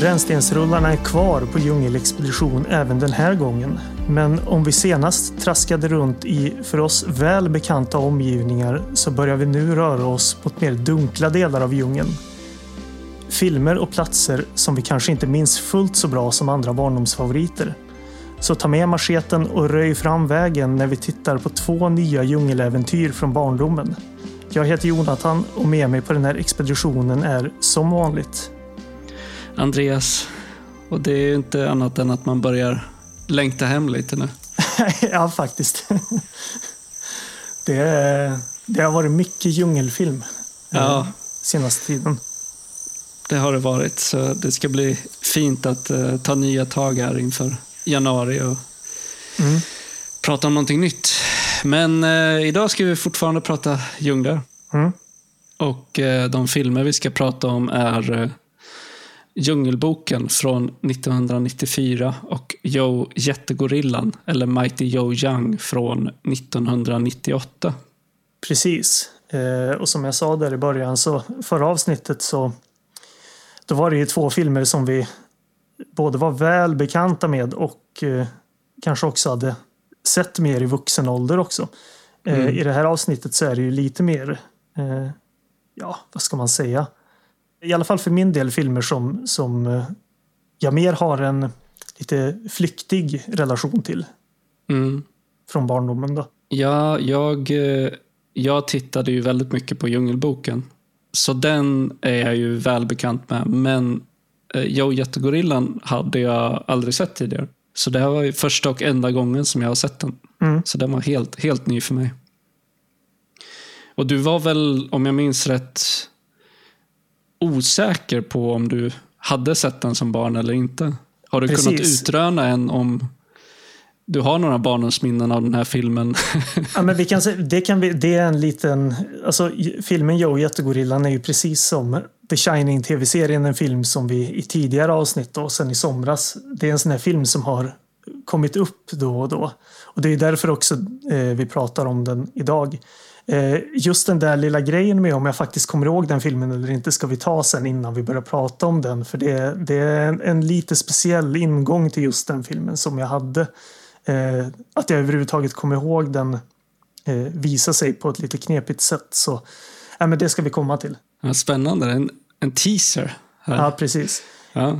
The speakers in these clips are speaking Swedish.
Rännstensrullarna är kvar på djungelexpedition även den här gången. Men om vi senast traskade runt i för oss väl bekanta omgivningar så börjar vi nu röra oss mot mer dunkla delar av djungeln. Filmer och platser som vi kanske inte minns fullt så bra som andra barndomsfavoriter. Så ta med macheten och röj fram vägen när vi tittar på två nya djungeläventyr från barndomen. Jag heter Jonathan och med mig på den här expeditionen är som vanligt Andreas. Och det är ju inte annat än att man börjar längta hem lite nu. ja, faktiskt. det, det har varit mycket djungelfilm ja. senaste tiden. Det har det varit, så det ska bli fint att uh, ta nya tag här inför januari och mm. prata om någonting nytt. Men uh, idag ska vi fortfarande prata djungler. Mm. Och uh, de filmer vi ska prata om är Djungelboken från 1994 och Joe Jättegorillan, eller Mighty Joe Young från 1998. Precis. Eh, och som jag sa där i början så förra avsnittet så då var det ju två filmer som vi både var väl bekanta med och eh, kanske också hade sett mer i vuxen ålder också. Eh, mm. I det här avsnittet så är det ju lite mer, ja vad ska man säga, i alla fall för min del filmer som, som eh, jag mer har en lite flyktig relation till. Mm. Från barndomen då. Ja, jag, eh, jag tittade ju väldigt mycket på Djungelboken. Så den är jag ju välbekant med. Men eh, Joe Jättegorillan hade jag aldrig sett tidigare. Så det här var första och enda gången som jag har sett den. Mm. Så den var helt, helt ny för mig. Och du var väl, om jag minns rätt, osäker på om du hade sett den som barn eller inte. Har du Precis. kunnat utröna än om du har några barndomsminnen av den här filmen? ja, men vi kan det, kan vi, det är en liten... Alltså, filmen Joe Jättegorillan är ju precis som The Shining tv-serien en film som vi i tidigare avsnitt och sen i somras. Det är en sån här film som har kommit upp då och då. Och det är därför också eh, vi pratar om den idag. Eh, just den där lilla grejen med om jag faktiskt kommer ihåg den filmen eller inte ska vi ta sen innan vi börjar prata om den. För det, det är en, en lite speciell ingång till just den filmen som jag hade. Eh, att jag överhuvudtaget kommer ihåg den eh, visa sig på ett lite knepigt sätt. Så ja, men det ska vi komma till. Ja, spännande, en, en teaser. Här. Ja, precis. Ja.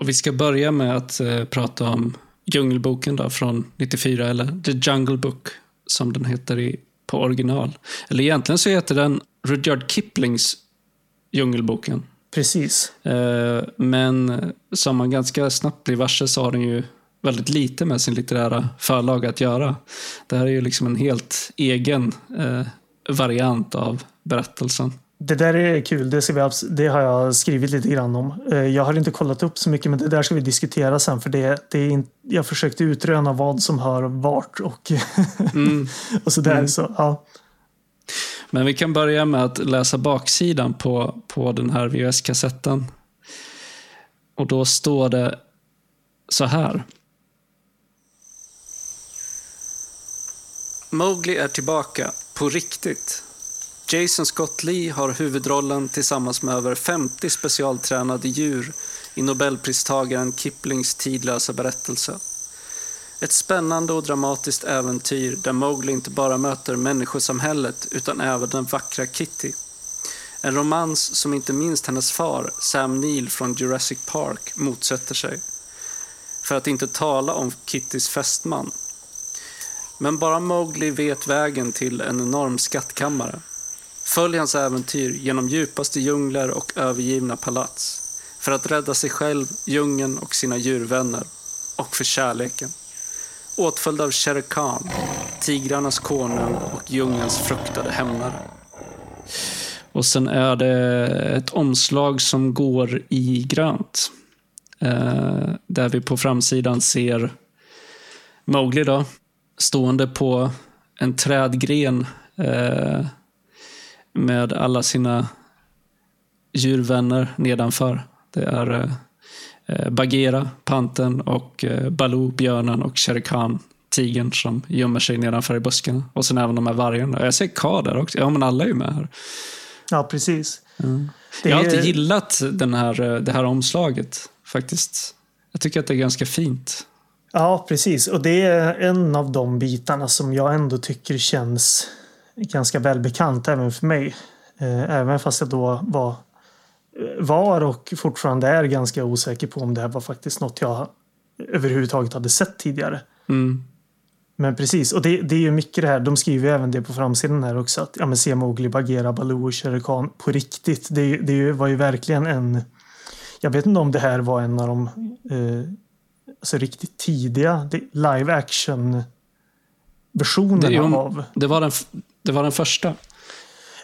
Och vi ska börja med att eh, prata om Djungelboken då, från 94, eller The Jungle Book som den heter i, på original. Eller egentligen så heter den Rudyard Kiplings Djungelboken. Precis. Eh, men som man ganska snabbt blir varse så har den ju väldigt lite med sin litterära förlag att göra. Det här är ju liksom en helt egen eh, variant av berättelsen. Det där är kul, det, vi, det, har jag skrivit lite grann om. Eh, jag har inte kollat upp så mycket men det där ska vi diskutera sen för det, det är in, jag försökte utröna vad som hör vart och, mm. och sådär. Mm. Så, ja. Men vi kan börja med att läsa baksidan på, på den här VHS-kassetten. Och då står det så här. Mowgli är tillbaka, på riktigt. Jason Scott Lee har huvudrollen tillsammans med över 50 specialtränade djur i nobelpristagaren Kiplings tidlösa berättelse. Ett spännande och dramatiskt äventyr där Mowgli inte bara möter människosamhället utan även den vackra Kitty. En romans som inte minst hennes far, Sam Neill från Jurassic Park, motsätter sig. För att inte tala om Kittys fästman. Men bara Mowgli vet vägen till en enorm skattkammare. Följ hans äventyr genom djupaste djungler och övergivna palats. För att rädda sig själv, djungeln och sina djurvänner. Och för kärleken. Åtföljd av Shere Khan, tigrarnas konung och djungelns fruktade hämnare. Och sen är det ett omslag som går i grönt. Eh, där vi på framsidan ser Mowgli då, stående på en trädgren eh, med alla sina djurvänner nedanför. Det är eh, Bagheera, panten och eh, Baloo, björnen och Shere Khan, tigern som gömmer sig nedanför i buskarna. Och sen även de här vargarna. Jag ser K där också. Ja, men alla är ju med här. Ja, precis. Mm. Jag har alltid gillat den här, det här omslaget faktiskt. Jag tycker att det är ganska fint. Ja, precis. Och det är en av de bitarna som jag ändå tycker känns ganska välbekant även för mig. Eh, även fast jag då var, var och fortfarande är ganska osäker på om det här var faktiskt något jag överhuvudtaget hade sett tidigare. Mm. Men precis, och det, det är ju mycket det här. De skriver även det på framsidan här också. Att ja, men se Mowgli, Bagheera, Baloo och Shere Khan på riktigt. Det, det var ju verkligen en... Jag vet inte om det här var en av de eh, alltså riktigt tidiga live action versionerna det, av... Det var, den, det var den första.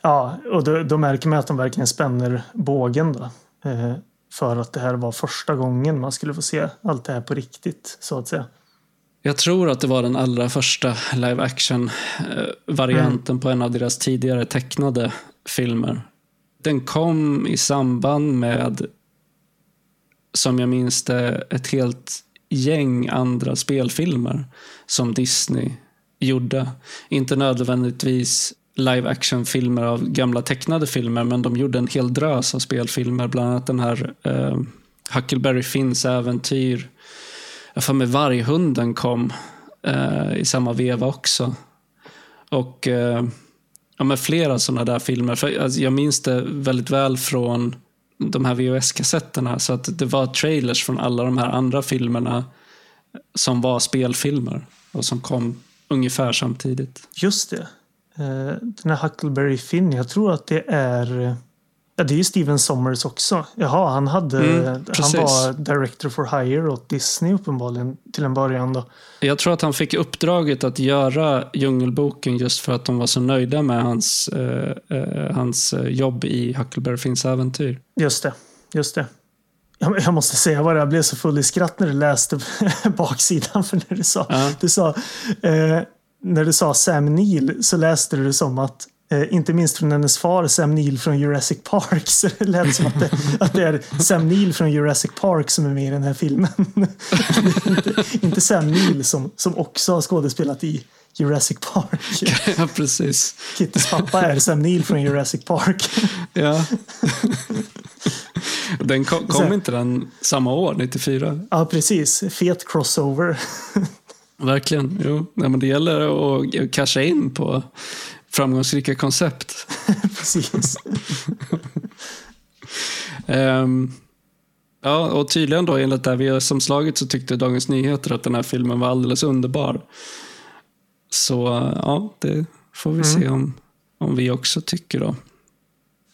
Ja, och då, då märker man att de verkligen spänner bågen då. Eh, för att det här var första gången man skulle få se allt det här på riktigt, så att säga. Jag tror att det var den allra första live action-varianten mm. på en av deras tidigare tecknade filmer. Den kom i samband med, som jag minns det, ett helt gäng andra spelfilmer som Disney gjorde. Inte nödvändigtvis live action-filmer av gamla tecknade filmer, men de gjorde en hel drös av spelfilmer. Bland annat den här eh, Huckleberry Finns äventyr jag för mig Varghunden kom eh, i samma veva också. Och eh, ja, med flera sådana där filmer. För, alltså, jag minns det väldigt väl från de här VHS-kassetterna. Så att det var trailers från alla de här andra filmerna som var spelfilmer och som kom ungefär samtidigt. Just det. Eh, den här Huckleberry Finn, jag tror att det är Ja, det är ju Steven Sommers också. Jaha, han, hade, mm, han var director for hire åt Disney uppenbarligen till en början. Då. Jag tror att han fick uppdraget att göra Djungelboken just för att de var så nöjda med hans, eh, eh, hans eh, jobb i Huckleberry Finns äventyr. Just det. Just det. Jag, måste säga vad jag blev så full i skratt när du läste baksidan. För när du sa, ja. du sa eh, när du sa Sam Neill så läste du det som att Eh, inte minst från hennes far Sam Neill från Jurassic Park. Så det lät som att det, att det är Sam Neill från Jurassic Park som är med i den här filmen. inte, inte Sam Neill som, som också har skådespelat i Jurassic Park. Ja, precis. Kittys pappa är Sam Neill från Jurassic Park. ja. Den kom, kom inte den samma år, 94? Ja, precis. Fet crossover. Verkligen. Jo. Nej, men det gäller att casha in på framgångsrika koncept. Precis. um, ja, och tydligen då enligt det som slagit så tyckte Dagens Nyheter att den här filmen var alldeles underbar. Så ja, det får vi mm. se om, om vi också tycker då.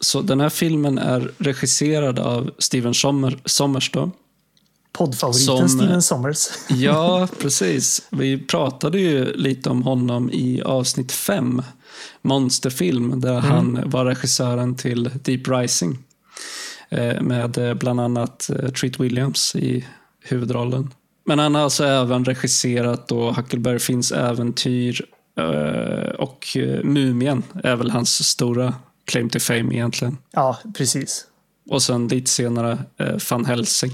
Så den här filmen är regisserad av Steven Sommer, Sommers då. Poddfavoriten Steven Sommers. ja, precis. Vi pratade ju lite om honom i avsnitt fem monsterfilm där mm. han var regissören till Deep Rising. Eh, med eh, bland annat eh, Treat Williams i huvudrollen. Men han har alltså även regisserat då Huckleberry Finns äventyr och Mumien är väl hans stora claim to fame egentligen. Ja, precis. Och sen lite senare Van Helsing.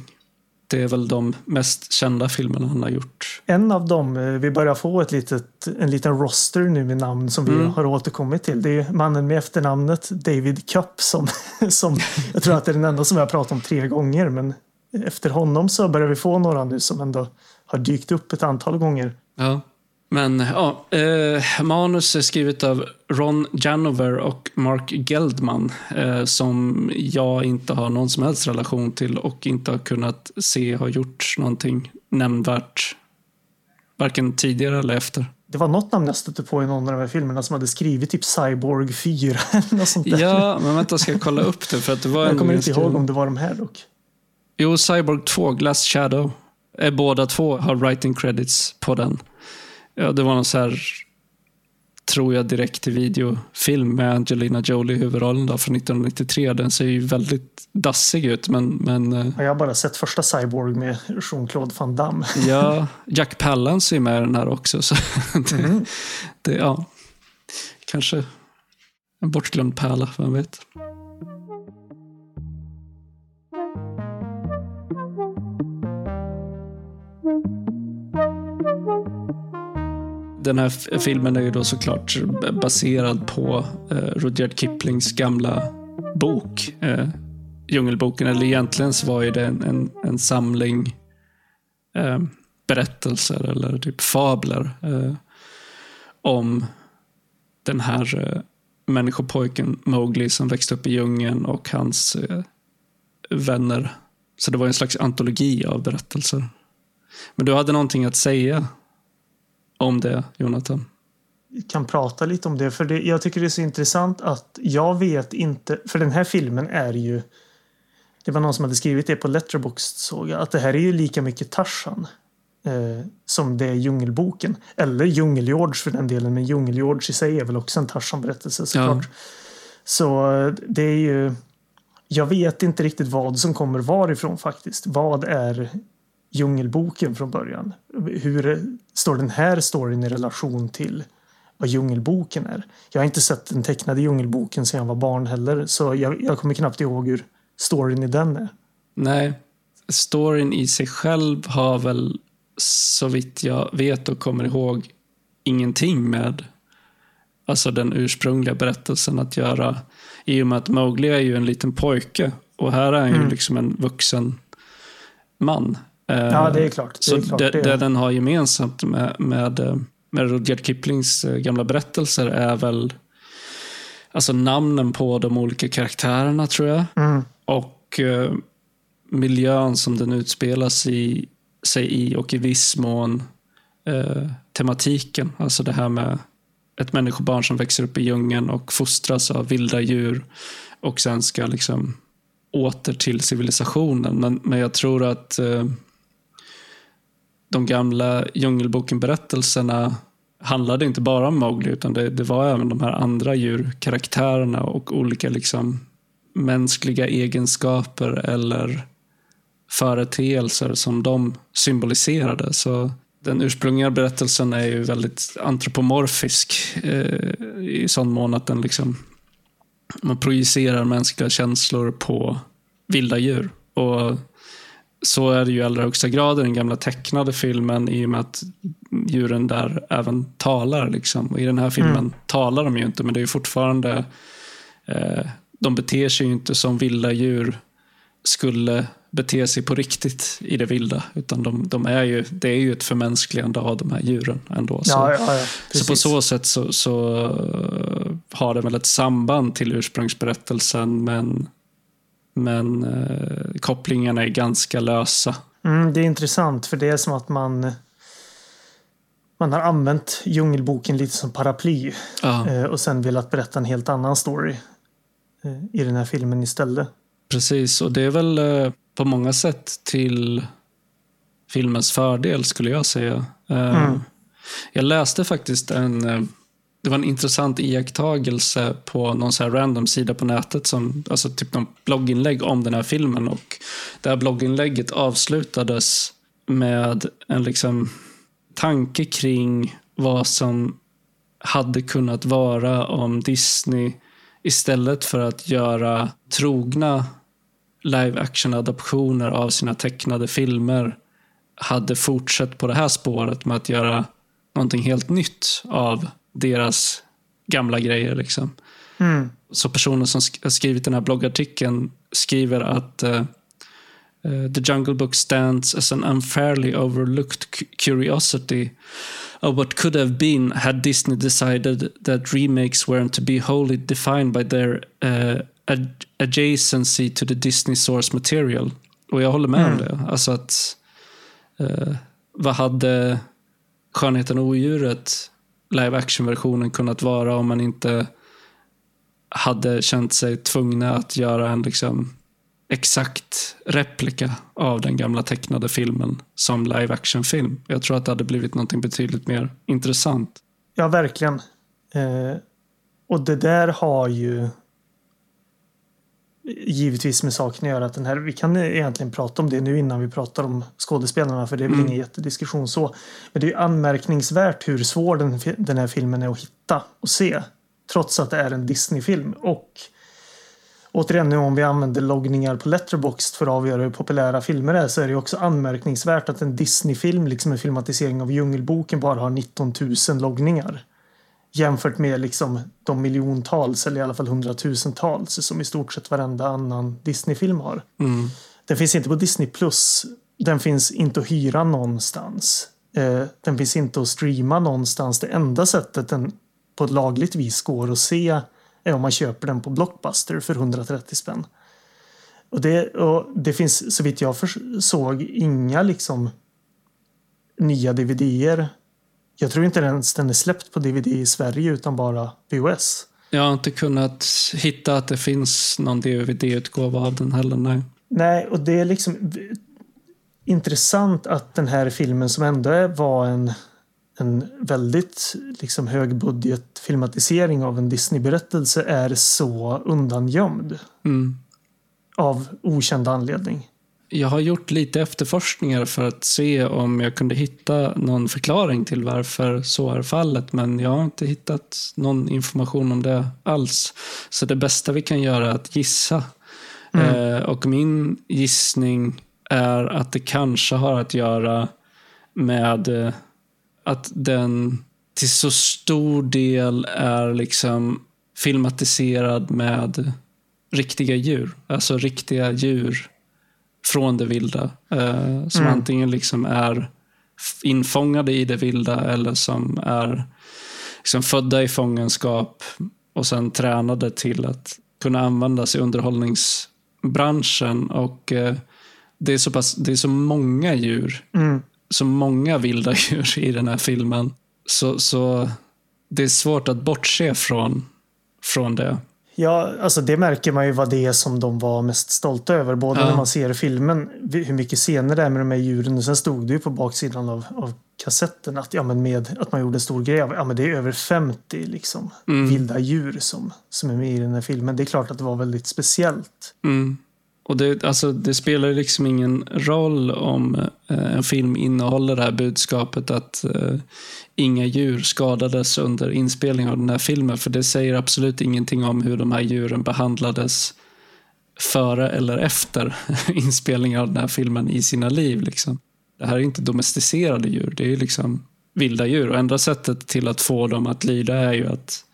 Det är väl de mest kända filmerna han har gjort. En av dem, eh, vi börjar få ett litet, en liten roster nu med namn som vi mm. har återkommit till. Det är mannen med efternamnet David Cup som, som jag tror att det är den enda som jag har pratat om tre gånger. Men efter honom så börjar vi få några nu som ändå har dykt upp ett antal gånger. Ja. Men ja, eh, manus är skrivet av Ron Janover och Mark Geldman eh, som jag inte har någon som helst relation till och inte har kunnat se har gjort någonting nämnvärt varken tidigare eller efter. Det var något namn jag stötte på i någon av de här filmerna som hade skrivit typ Cyborg 4 eller något sånt där. Ja, men vänta ska jag kolla upp det för att det var Jag kommer inte ihåg om det var de här dock. Jo, Cyborg 2, Glass Shadow. Är båda två har writing credits på den. Ja, det var någon så här, tror jag, direkt till videofilm med Angelina Jolie i huvudrollen då, från 1993. Den ser ju väldigt dassig ut, men... men eh, jag har bara sett första Cyborg med Jean-Claude Van Damme. ja, Jack Palance är med i den här också. Så det, mm. det, ja, kanske en bortglömd pärla, vem vet. Den här filmen är ju då såklart baserad på eh, Rudyard Kiplings gamla bok, eh, Djungelboken. Eller egentligen så var ju det en, en, en samling eh, berättelser eller typ fabler eh, om den här eh, människopojken Mowgli som växte upp i djungeln och hans eh, vänner. Så det var en slags antologi av berättelser. Men du hade någonting att säga om det, Jonathan? Kan prata lite om det, för det, jag tycker det är så intressant att jag vet inte, för den här filmen är ju det var någon som hade skrivit det på Letterboxd såg jag, att det här är ju lika mycket Tarzan eh, som det är Djungelboken. Eller Djungel-George för den delen, men Djungel-George i sig är väl också en Tarzan-berättelse såklart. Ja. Så eh, det är ju... Jag vet inte riktigt vad som kommer varifrån faktiskt. Vad är Djungelboken från början? Hur står den här storyn i relation till vad Djungelboken är? Jag har inte sett den tecknade Djungelboken sedan jag var barn heller, så jag, jag kommer knappt ihåg hur storyn i den är. Nej, storyn i sig själv har väl så vitt jag vet och kommer ihåg ingenting med alltså den ursprungliga berättelsen att göra. I och med att Mowgli är ju en liten pojke och här är han mm. ju liksom en vuxen man. Ja, det är klart. Det så är klart, det, det, den har gemensamt med, med, med Rudyard Kiplings eh, gamla berättelser är väl alltså namnen på de olika karaktärerna tror jag. Mm. Och eh, miljön som den utspelas i, sig i och i viss mån eh, tematiken. Alltså det här med ett människobarn som växer upp i djungeln och fostras av vilda djur och sen ska liksom åter till civilisationen. Men, men jag tror att eh, de gamla Djungelboken-berättelserna handlade inte bara om Mowgli utan det, det, var även de här andra djurkaraktärerna och olika liksom mänskliga egenskaper eller företeelser som de symboliserade. Så den ursprungliga berättelsen är ju väldigt antropomorfisk eh, i sån mån att den liksom man projicerar mänskliga känslor på vilda djur. Och så är det ju i allra högsta grad i den gamla tecknade filmen i och med att djuren där även talar. Liksom. Och I den här filmen mm. talar de ju inte, men det är fortfarande eh, de beter sig ju inte som vilda djur skulle bete sig på riktigt i det vilda. Utan de, de är ju, det är ju ett förmänskligande av de här djuren ändå. Så, ja, ja, ja, så på så sätt så, så, har det väl ett samband till ursprungsberättelsen men, men uh, kopplingarna är ganska lösa. Mm, det är intressant för det är som att man man har använt Djungelboken lite som paraply ja. uh, och sen velat berätta en helt annan story i den här filmen istället. Precis, och det är väl eh, på många sätt till filmens fördel skulle jag säga. Eh, mm. Jag läste faktiskt en eh, det var en intressant iakttagelse på någon så random sida på nätet, som, alltså typ någon blogginlägg om den här filmen. Och det här blogginlägget avslutades med en liksom tanke kring vad som hade kunnat vara om Disney istället för att göra trogna live action-adaptioner av sina tecknade filmer hade fortsatt på det här spåret med att göra någonting helt nytt av deras gamla grejer. Liksom. Mm. Så personen som har skrivit den här bloggartikeln skriver att uh, The Jungle Book stands as an unfairly overlooked curiosity of what could have been had Disney decided that remakes weren't to be wholly defined by their uh, adjacency to the Disney source material. Och jag håller med mm. om det. Alltså att vad hade Skönheten och odjuret, live action-versionen, kunnat vara om man inte hade känt sig tvungna att göra en liksom exakt replika av den gamla tecknade filmen som live action-film. Jag tror att det hade blivit något betydligt mer intressant. Ja, verkligen. Eh, och det där har ju givetvis med saken att göra att den här, vi kan egentligen prata om det nu innan vi pratar om skådespelarna för det är väl mm. ingen jättediskussion så. Men det är anmärkningsvärt hur svår den, den här filmen är att hitta och se. Trots att det är en Disney-film. Och återigen nu om vi använder loggningar på Letterboxd för att avgöra hur populära filmer är så är det också anmärkningsvärt att en Disney-film, liksom en filmatisering av Djungelboken, bara har 19 000 loggningar. Jämfört med liksom de miljontals eller i alla fall hundratusentals som i stort sett varenda annan Disney-film har. Mm. Den finns inte på Disney Plus. Den finns inte att hyra någonstans. Eh, den finns inte att streama någonstans. Det enda sättet den på ett lagligt vis går att se är om man köper den på Blockbuster för 130 spänn. Och det, och det finns så vitt jag såg inga liksom nya DVD-er. Jag tror inte ens den är släppt på DVD i Sverige utan bara VHS. Jag har inte kunnat hitta att det finns någon DVD-utgåva av den heller. Nej. Nej, och det är liksom intressant att den här filmen som ändå var en, en väldigt liksom högbudget filmatisering av en Disney-berättelse är så undangömd. Mm. Av okänd anledning. Jag har gjort lite efterforskningar för att se om jag kunde hitta någon förklaring till varför så är fallet. Men jag har inte hittat någon information om det alls. Så det bästa vi kan göra är att gissa. Mm. Eh, och min gissning är att det kanske har att göra med eh, att den till så stor del är liksom filmatiserad med riktiga djur. Alltså riktiga djur från det vilda. Eh, som mm. antingen liksom är infångade i det vilda eller som är liksom födda i fångenskap och sen tränade till att kunna användas i underhållningsbranschen. Och eh, det, är så pass, det är så många djur, mm. så många vilda djur i den här filmen. Så, så det är svårt att bortse från, från det. Ja, alltså det märker man ju vad det är som de var mest stolta över. Både ja. när man ser filmen, hur mycket scener det är med de här djuren. Och sen stod det ju på baksidan av, av kassetten att, ja, men med, att man gjorde en stor grej av ja, men det är över 50 liksom, mm. vilda djur som, som är med i den här filmen. Det är klart att det var väldigt speciellt. Mm. Och det, alltså, det spelar liksom ingen roll om eh, en film innehåller det här budskapet att eh, inga djur skadades under inspelningen av den här filmen. För det säger absolut ingenting om hur de här djuren behandlades före eller efter inspelningen av den här filmen i sina liv. Liksom. Det här är inte domesticerade djur, det är liksom vilda djur. Och enda sättet till att få dem att lyda är ju att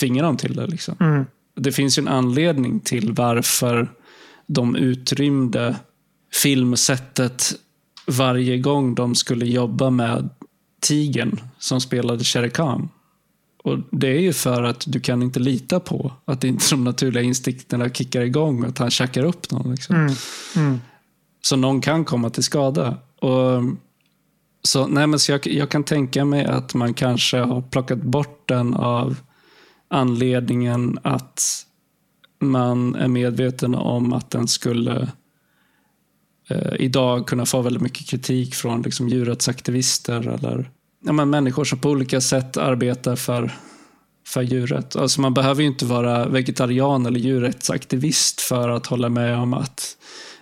tvinga dem till det. Liksom. Mm. Det finns ju en anledning till varför de utrymde filmsättet varje gång de skulle jobba med tigen som spelade Shere Khan. Och Det är ju för att du kan inte lita på att inte de naturliga instinkterna kickar igång och att han käkar upp någon. Liksom. Mm. Mm. Så någon kan komma till skada. Och så, nej, men så jag, jag, kan tänka mig att man kanske har plockat bort den av anledningen att man är medveten om att den skulle eh, idag kunna få väldigt mycket kritik från liksom, djurrättsaktivister eller ja, men människor som på olika sätt arbetar för, för djuret. Alltså man behöver ju inte vara vegetarian eller djurrättsaktivist för att hålla med om att,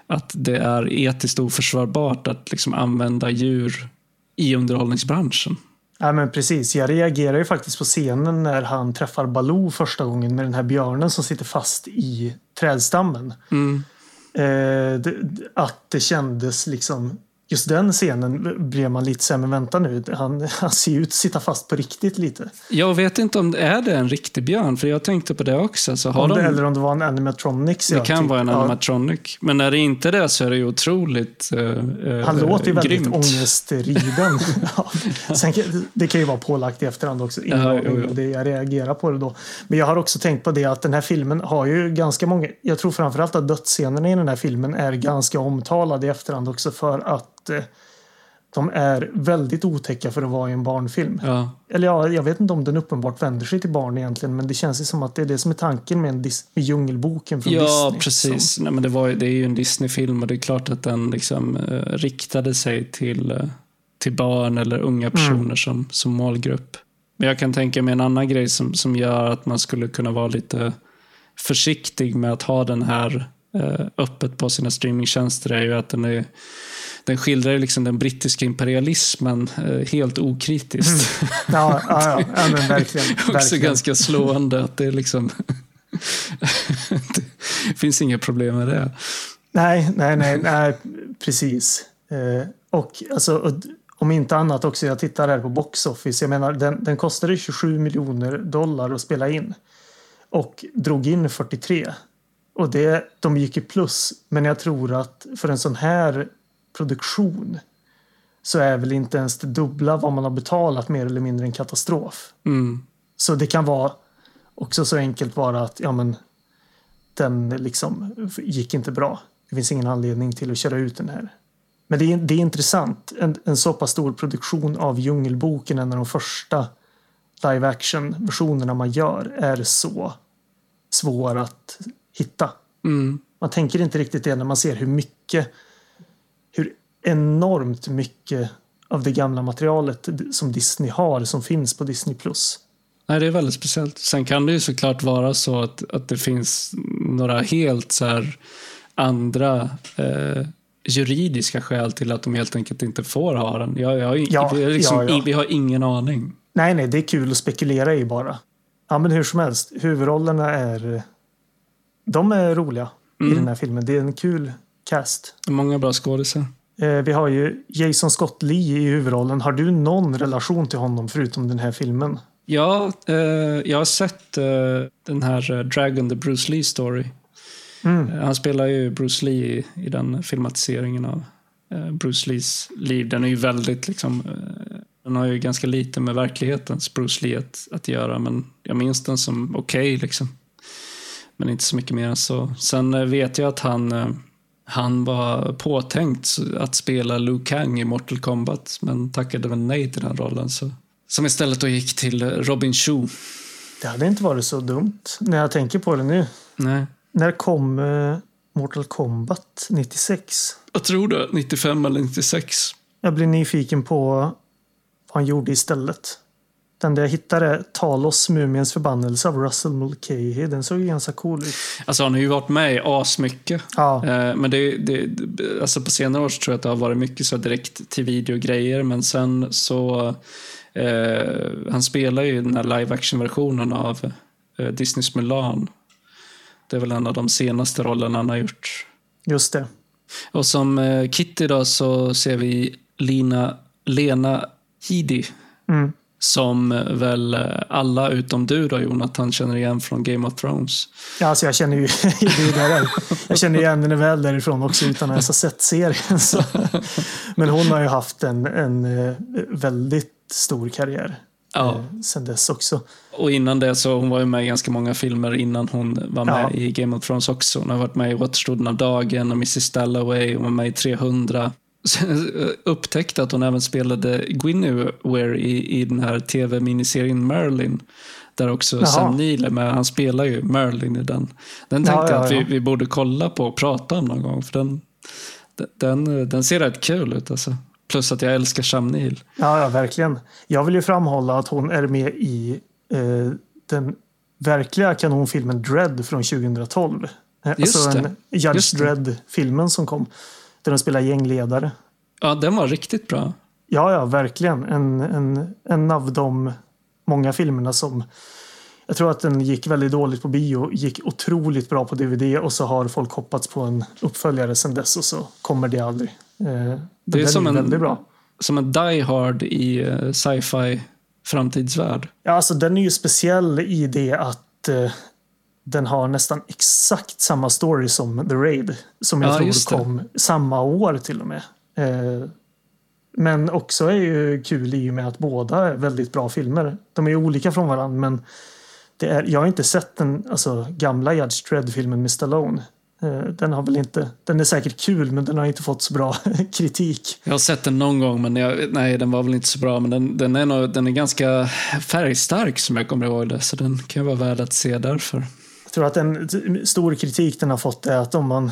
att det är etiskt oförsvarbart att liksom använda djur i underhållningsbranschen. Ja, men precis. Jag reagerar ju faktiskt på scenen när han träffar Baloo första gången med den här björnen som sitter fast i trädstammen. Mm. Eh, att det kändes liksom just den scenen blev man lite så men vänta nu, han, han ser ut att sitta fast på riktigt lite. Jag vet inte om det är det en riktig björn, för jag tänkte på det också. Så har om det, de... Eller om det var en animatronics. Det ja, kan typ, vara en animatronic. Ja. Men när det inte är det så är det ju otroligt uh, Han låter ju väldigt grymt. ångestriden. Sen, det kan ju vara pålagt i efterhand också. Ja, jo, jo. Det, jag reagerar på det då. Men jag har också tänkt på det att den här filmen har ju ganska många, jag tror framförallt att dödsscenerna i den här filmen är ganska omtalade i efterhand också för att Eh, de är väldigt otäcka för att vara i en barnfilm. Ja. Eller ja, jag vet inte om den uppenbart vänder sig till barn egentligen, men det känns ju som att det är det som är tanken med, en Dis med Djungelboken från ja, Disney. Ja, precis. Som... Nej, men det, var, det är ju en Disney-film och det är klart att den liksom, eh, riktade sig till, eh, till barn eller unga personer mm. som, som målgrupp. Men jag kan tänka mig en annan grej som, som gör att man skulle kunna vara lite försiktig med att ha den här eh, öppet på sina streamingtjänster är ju att den är den skildrar liksom den brittiska imperialismen eh, helt okritiskt. Mm. Ja, ja, ja. ja men verkligen. Också verkligen. ganska slående att det är liksom det finns inga problem med det. Nej, nej, nej, nej precis. Eh, och alltså, om inte annat också, jag tittar här på Box Office. Jag menar, den, den kostade 27 miljoner dollar att spela in. Och drog in 43. Och det, de gick i plus. Men jag tror att för en sån här produktion så är väl inte ens det dubbla vad man har betalat mer eller mindre en katastrof. Mm. Så det kan vara också så enkelt bara att ja, men, den liksom gick inte bra. Det finns ingen anledning till att köra ut den här. Men det är, det är intressant. En, en så pass stor produktion av Djungelboken, en av de första live action versionerna man gör, är så svår att hitta. Mm. Man tänker inte riktigt det när man ser hur mycket, enormt mycket av det gamla materialet som Disney har som finns på Disney+. Plus. Nej, det är väldigt speciellt. Sen kan det ju såklart vara så att, att det finns några helt så här andra eh, juridiska skäl till att de helt enkelt inte får ha den. Jag, jag, Ja, vi, har liksom, ja, ja. vi har ingen aning. Nej, nej, det är kul att spekulera i bara. Ja, men hur som helst, huvudrollerna är... De är roliga i Mm. den här filmen. Det är en kul cast. Många bra skådisar. Eh, vi har ju Jason Scott Lee i huvudrollen. Har du någon relation till honom förutom den här filmen? Ja, eh, jag har sett eh, den här eh, Dragon, the Bruce Lee story. Mm. Eh, Han spelar ju Bruce Lee i, i den filmatiseringen av eh, Bruce Lees liv. Den är ju väldigt liksom, den har ju ganska lite med verklighetens Bruce Lee att, att göra, men jag minns den som okej liksom. Men inte så mycket mer än så. Sen vet jag att han, han var påtänkt att spela Liu Kang i Mortal Kombat, men tackade väl nej till den rollen. Så. Som istället då gick till Robin Shou. Det hade inte varit så dumt när jag tänker på det nu. Nej. När kom eh, Mortal Kombat 96? Jag tror det, 95 eller 96. Jag blir nyfiken på vad han gjorde istället. Den där jag hittade Talos, Mumiens förbannelse av Russell Mulcahy. Den såg ju ganska cool ut. Alltså han har ju varit med i asmycket. Ja, Eh, Men det, det, alltså på senare år så tror jag att det har varit mycket så direkt till videogrejer. Men sen så, eh, han spelar ju den här live action-versionen av eh, Disneys Mulan. Det är väl en av de senaste rollerna han har gjort. just det. Och som eh, Kitty då så ser vi Lina, Lena Headey. Mm. Som väl alla utom du då Jonathan känner igen från Game of Thrones. Ja, alltså jag känner ju. Jag känner igen henne väl därifrån också utan att ens ha sett serien. Så. Men hon har ju haft en, en eh, väldigt stor karriär Ja. eh, sen dess också. Och innan det så hon var ju med i ganska många filmer innan hon var med Ja. i Game of Thrones också. Hon har varit med i Återstoden av dagen och Mrs Dalloway. Hon var med i 300. Upptäckte att hon även spelade Guinevere i, i den här tv-miniserien Merlin. Där också Jaha. Sam Neill är med. Han spelar ju Merlin i den. Den tänkte Ja, jag ja, att vi, vi borde kolla på och prata om någon gång. För den, den, den ser rätt kul ut alltså. Plus att jag älskar Sam Neill. Ja, ja, verkligen. Jag vill ju framhålla att hon är med i eh, den verkliga kanonfilmen Dread från 2012. Eh, Just alltså det. en Judge. Dredd-filmen som kom. Där de spelar gängledare. Ja, den var riktigt bra. Ja, ja, verkligen. En, en, en av de många filmerna som jag tror att den gick väldigt dåligt på bio, gick otroligt bra på DVD och så har folk hoppats på en uppföljare sedan dess och så kommer det aldrig. Eh, Det är som en- väldigt bra. som en Die Hard i eh, sci-fi framtidsvärld. Ja, alltså den är ju speciell i det att eh, den har nästan exakt samma story som The Raid. Som jag Ja, tror kom samma år till och med. Eh, men också är ju kul i och med att båda är väldigt bra filmer. De är olika från varandra men det är, jag har inte sett den alltså, gamla Judge Dredd-filmen med Stallone. Eh, den har väl inte, den är säkert kul men den har inte fått så bra kritik. Jag har sett den någon gång, men jag, nej, den var väl inte så bra. Men den, den, är, nog, den är ganska färgstark som jag kommer ihåg det. Så den kan vara värd att se därför. Tror att en stor kritik den har fått är att om man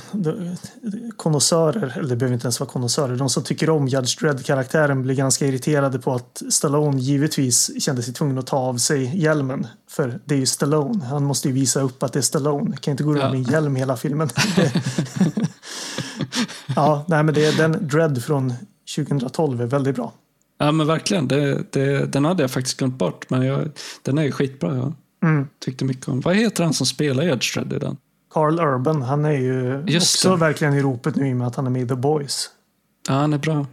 konnässörer, eller det behöver inte ens vara konnässörer, de som tycker om Judge Dredd-karaktären blir ganska irriterade på att Stallone givetvis kände sig tvungen att ta av sig hjälmen. För det är ju Stallone. Han måste ju visa upp att det är Stallone. Kan inte gå runt Ja. med en hjälm hela filmen. Ja, nej men det är den Dredd från 2012 är väldigt bra. Ja, men verkligen. Det, det, den hade jag faktiskt glömt bort, men jag, den är ju skitbra. Jag Mm. tyckte mycket om Vad heter han som spelar Dredd i den? Carl Urban, han är ju Just också det. verkligen i ropet nu i och med att han är med i The Boys. Ja, han är bra.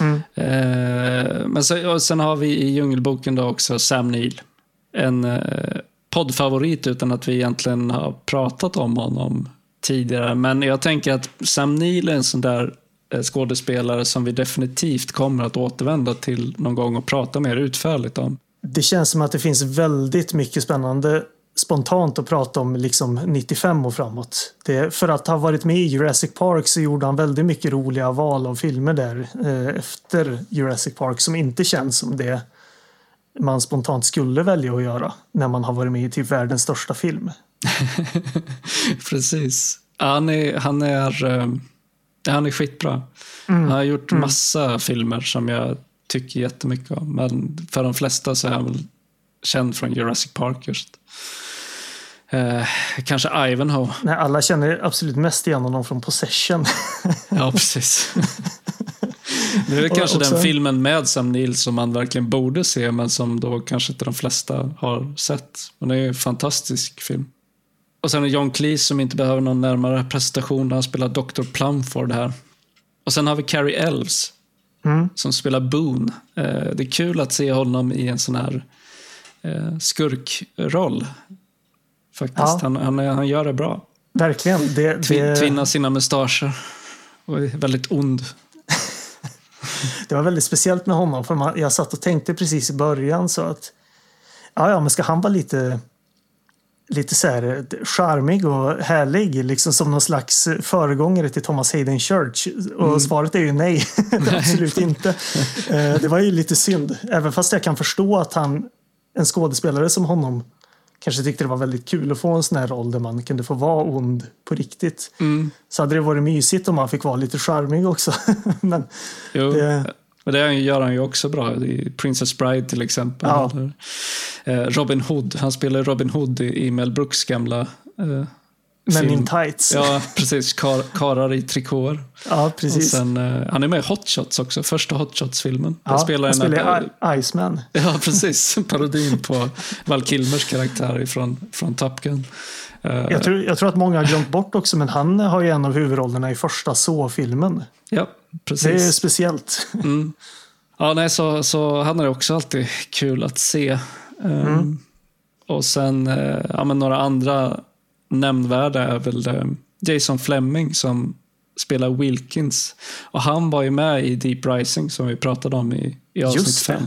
Mm. Eh, men så, sen har vi i Djungelboken då också Sam Neill. En eh, poddfavorit utan att vi egentligen har pratat om honom tidigare. Men jag tänker att Sam Neill är en sån där eh, skådespelare som vi definitivt kommer att återvända till någon gång och prata mer utförligt om. Det känns som att det finns väldigt mycket spännande spontant att prata om liksom 95 och framåt. Det, för att ha varit med i Jurassic Park så gjorde han väldigt mycket roliga val av filmer där eh, efter Jurassic Park som inte känns som det man spontant skulle välja att göra när man har varit med i typ världens största film. Precis. Han är, han är, eh, han är skitbra. Han har gjort massa filmer som jag tycker jättemycket om. Men för de flesta så är han väl känd från Jurassic Park just. Eh, kanske Ivanhoe. Nej, alla känner absolut mest igen honom från Possession. Ja, precis. Det är kanske också- den filmen med Sam Neill som man verkligen borde se, men som då kanske inte de flesta har sett. Men det är en fantastisk film. Och sen är John Cleese som inte behöver någon närmare presentation. Han spelar Dr. Plumford här. Och sen har vi Carrie Elves Mm. som spelar Boone. Eh, det är kul att se honom i en sån här eh, skurkroll. Faktiskt. Ja. Han, han, han gör det bra. Verkligen. Det, det, Tvinnar sina mustascher. Och är väldigt ond. det var väldigt speciellt med honom. För jag satt och tänkte precis i början så att ja, ja, men ska han vara lite lite så här eh, charmig och härlig, liksom som någon slags föregångare till Thomas Hayden Church? Och svaret är ju nej, absolut inte. Eh, Det var ju lite synd, även fast jag kan förstå att han, en skådespelare som honom, kanske tyckte det var väldigt kul att få en sån här roll där man kunde få vara ond på riktigt. Mm. Så hade det varit mysigt om man fick vara lite charmig också. Men Jo, Det- men det gör han ju också bra. I Princess Bride till exempel. Ja. Eh, Robin Hood. Han spelar Robin Hood i, Mel Brooks gamla eh, Men in tights. Ja, Ja, precis. Kar, karar i trikåer. Och precis. sen, eh, han är med i Hot Shots också. Första Hot Shots-filmen. ja, spelar han en- spelar i- Iceman. Ja, precis. Parodin på Val Kilmers karaktär från, från Top Gun. Eh, Jag tror, jag tror att många har glömt bort också, men han har ju en av huvudrollerna i första Så-filmen. Ja, Det är precis. speciellt. Mm. Ja, nej, så, så han är också alltid kul att se. Um, Och sen eh, ja, men några andra nämnvärda är väl eh, Jason Fleming som spelar Wilkins. Och han var ju med i Deep Rising som vi pratade om i, i avsnitt Just det. 5.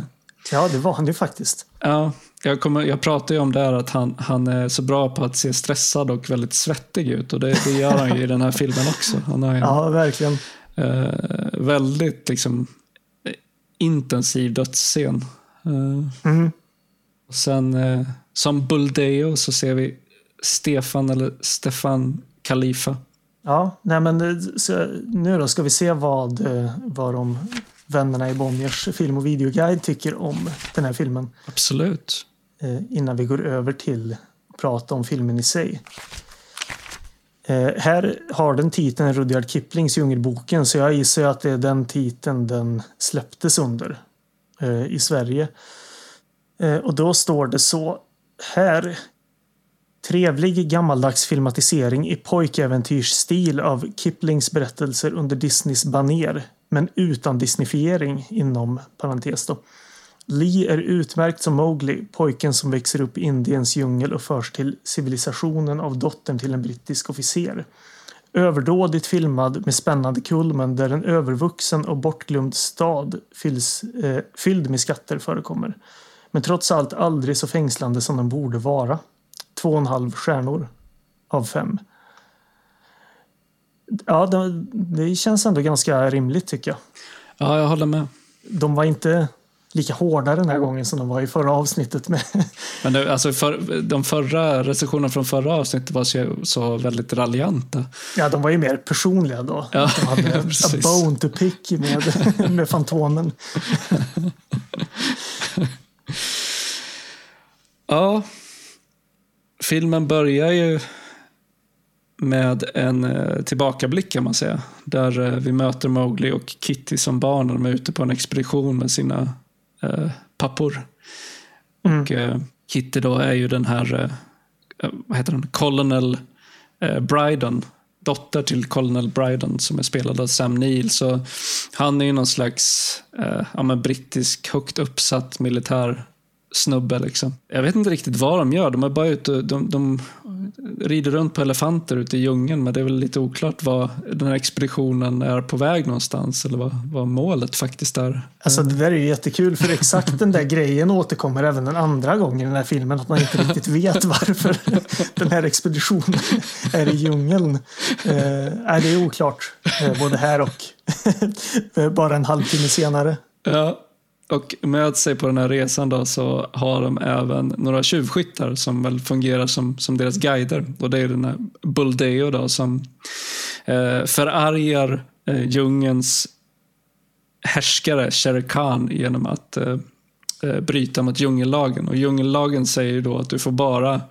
Ja, det var han ju faktiskt. Ja, jag, kommer, jag pratade ju om där att han, han är så bra på att se stressad och väldigt svettig ut. Och det, det gör han ju i den här filmen också. Han har en Ja, verkligen. eh, väldigt liksom, eh, intensiv dödsscen. Eh, Mm. och sen eh, som Buldeo så ser vi Stefan eller Stefan Khalifa. Ja, nej men eh, så, nu då ska vi se vad, eh, vad de vännerna i Bonniers film och videoguide tycker om den här filmen. Absolut. Eh, innan vi går över till att prata om filmen i sig. Eh, här har den titeln Rudyard Kiplings Djungelboken så jag gissar att det är den titeln den släpptes under eh, i Sverige. Och då står det så här. Trevlig gammaldags filmatisering i pojkäventyrsstil av Kiplings berättelser under Disneys baner men utan disneyfiering inom parentes då. Lee är utmärkt som Mowgli, pojken som växer upp i Indiens djungel och förs till civilisationen av dottern till en brittisk officer. Överdådigt filmad med spännande kulmen där en övervuxen och bortglömd stad fylls, eh, fylld med skatter förekommer. Men trots allt aldrig så fängslande som den borde vara. Två och en halv stjärnor av fem. Ja, det, det känns ändå ganska rimligt tycker jag. Ja, jag håller med. De var inte lika hårda den här gången som de var i förra avsnittet. Med. Men det, alltså för, de förra recensionerna från förra avsnittet var så, så väldigt raljanta. Ja, de var ju mer personliga då. Ja, De hade ja, a bone to pick med, med Fantomen. Ja, filmen börjar ju med en eh, tillbakablick kan man säga. Där eh, vi möter Mowgli och Kitty som barn när de är ute på en expedition med sina eh, pappor. Mm. Och eh, Kitty då är ju den här, eh, vad heter han, Colonel eh, Brydon, dotter till Colonel Brydon som är spelad av Sam Neill. Så han är ju någon slags eh, ja, brittisk högt uppsatt militär snubbe. Liksom. Jag vet inte riktigt vad de gör. De är bara ute, de, de rider runt på elefanter ute i djungeln men det är väl lite oklart vad den här expeditionen är på väg någonstans eller vad, vad målet faktiskt är. Alltså det där är ju jättekul för exakt den där grejen återkommer även den andra gången i den här filmen att man inte riktigt vet varför den här expeditionen är i djungeln. Eh, det är oklart eh, både här och bara en halvtimme senare. Ja, och med sig på den här resan då så har de även några tjuvskyttar som väl fungerar som, som deras guider. Och det är den här Buldeo då som eh, förargar eh, djungens härskare Shere Khan genom att eh, eh, bryta mot djungellagen. Och djungellagen säger då att du får bara,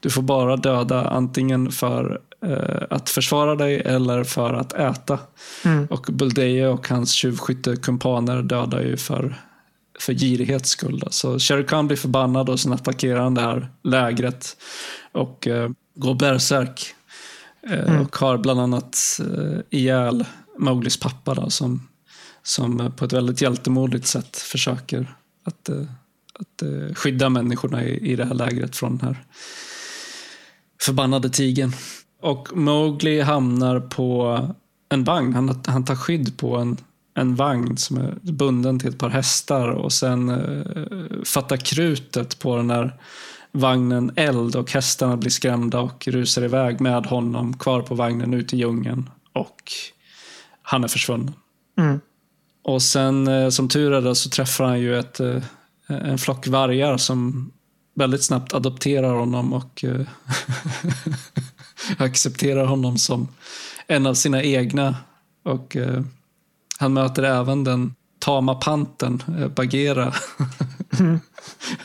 du får bara döda antingen för eh, att försvara dig eller för att äta. Mm. Och Buldeo och hans tjuvskyttekumpaner dödar ju för för girighets skull. Så Shere Khan blir förbannad och sen attackerar han det här lägret och eh, går bärsärk. Eh, mm. Och har bland annat eh, ihjäl Mowglis pappa då, som, som på ett väldigt hjältemodigt sätt försöker att, eh, att eh, skydda människorna i, i det här lägret från den här förbannade tigen. Och Mowgli hamnar på en vagn. Han, han tar skydd på en en vagn som är bunden till ett par hästar och sen eh, fattar krutet på den här vagnen eld och hästarna blir skrämda och rusar iväg med honom kvar på vagnen ut i djungeln och han är försvunnen. Mm. Och sen eh, som tur är så träffar han ju ett, eh, en flock vargar som väldigt snabbt adopterar honom och eh, accepterar honom som en av sina egna. Och eh, han möter även den tama panten eh, Bagheera. Mm.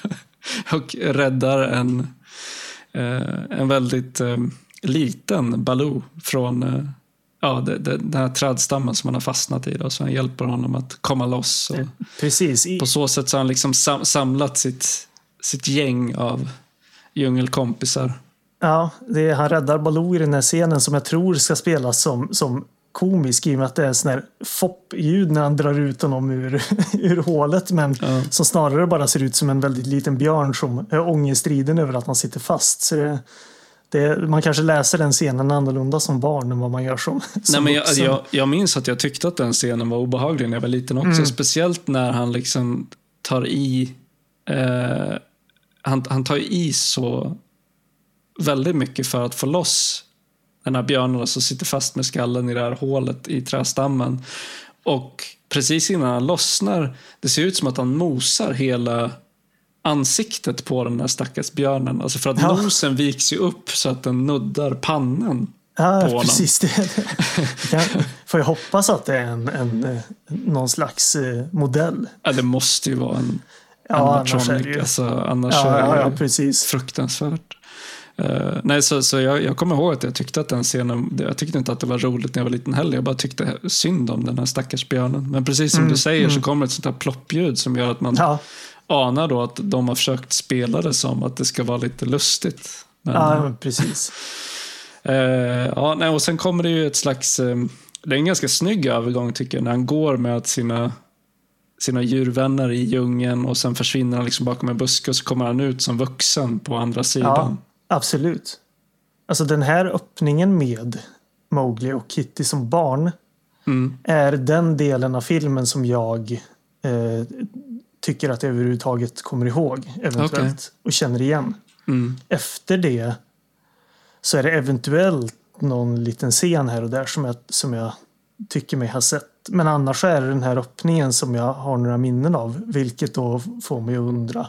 och räddar en, eh, en väldigt eh, liten Baloo från ja, den här trädstammen som han har fastnat i. Då, så han hjälper honom att komma loss. Och Precis. På så sätt så har han liksom sam samlat sitt, sitt gäng av djungelkompisar. Ja, det är, han räddar Baloo i den här scenen som jag tror ska spelas som, som komisk i och med att det är sån här fopp-ljud när han drar ut honom ur, ur hålet. Men ja. som snarare bara ser ut som en väldigt liten björn som är ångestriden över att man sitter fast. Så det, det, man kanske läser den scenen annorlunda som barn än vad man gör som, som Nej, men jag, jag, jag, minns att jag tyckte att den scenen var obehaglig när jag var liten också. Mm. Speciellt när han liksom tar i eh, han, han tar i så väldigt mycket för att få loss den här björnen som sitter fast med skallen i det här hålet i trästammen. Och precis innan han lossnar, det ser ut som att han mosar hela ansiktet på den här stackars björnen. Alltså för att ja. nosen viks ju upp så att den nuddar pannan Ja, på precis. Det, det. Får jag hoppas att det är en, en, någon slags eh, modell. Ja, det måste ju vara en ja, annars är det ju... Alltså, annars ja, är det ja, precis. fruktansvärt. Uh, nej, så, så jag, jag kommer ihåg att jag tyckte att den scenen, jag tyckte inte att det var roligt när jag var liten heller. Jag bara tyckte synd om den här stackars björnen. Men precis som mm, du säger mm. så kommer ett sånt här ploppljud som gör att man ja. anar då att de har försökt spela det som att det ska vara lite lustigt. Men, ja, precis. Uh, ja, nej, och sen kommer det ju ett slags, um, det är en ganska snygg övergång tycker jag, när han går med sina sina djurvänner i djungeln och sen försvinner han liksom bakom en buske och så kommer han ut som vuxen på andra sidan. Ja. Absolut. Alltså den här öppningen med Mowgli och Kitty som barn mm. är den delen av filmen som jag eh, tycker att jag överhuvudtaget kommer ihåg eventuellt okay. och känner igen. Mm. Efter det så är det eventuellt någon liten scen här och där som jag, som jag tycker mig ha sett. Men annars är det den här öppningen som jag har några minnen av, vilket då får mig att undra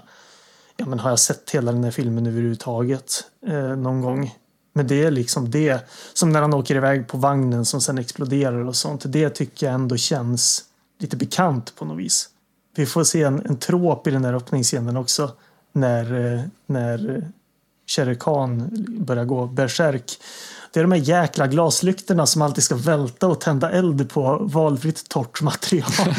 ja, men har jag sett hela den här filmen överhuvudtaget eh, någon gång? Men det är liksom det, som när han åker iväg på vagnen som sen exploderar och sånt. Det tycker jag ändå känns lite bekant på något vis. Vi får se en, en trop i den här öppningsscenen också. När, eh, när eh, Shere Khan börjar gå bärsärk det är de här jäkla glaslyktorna som alltid ska välta och tända eld på valfritt torrt material.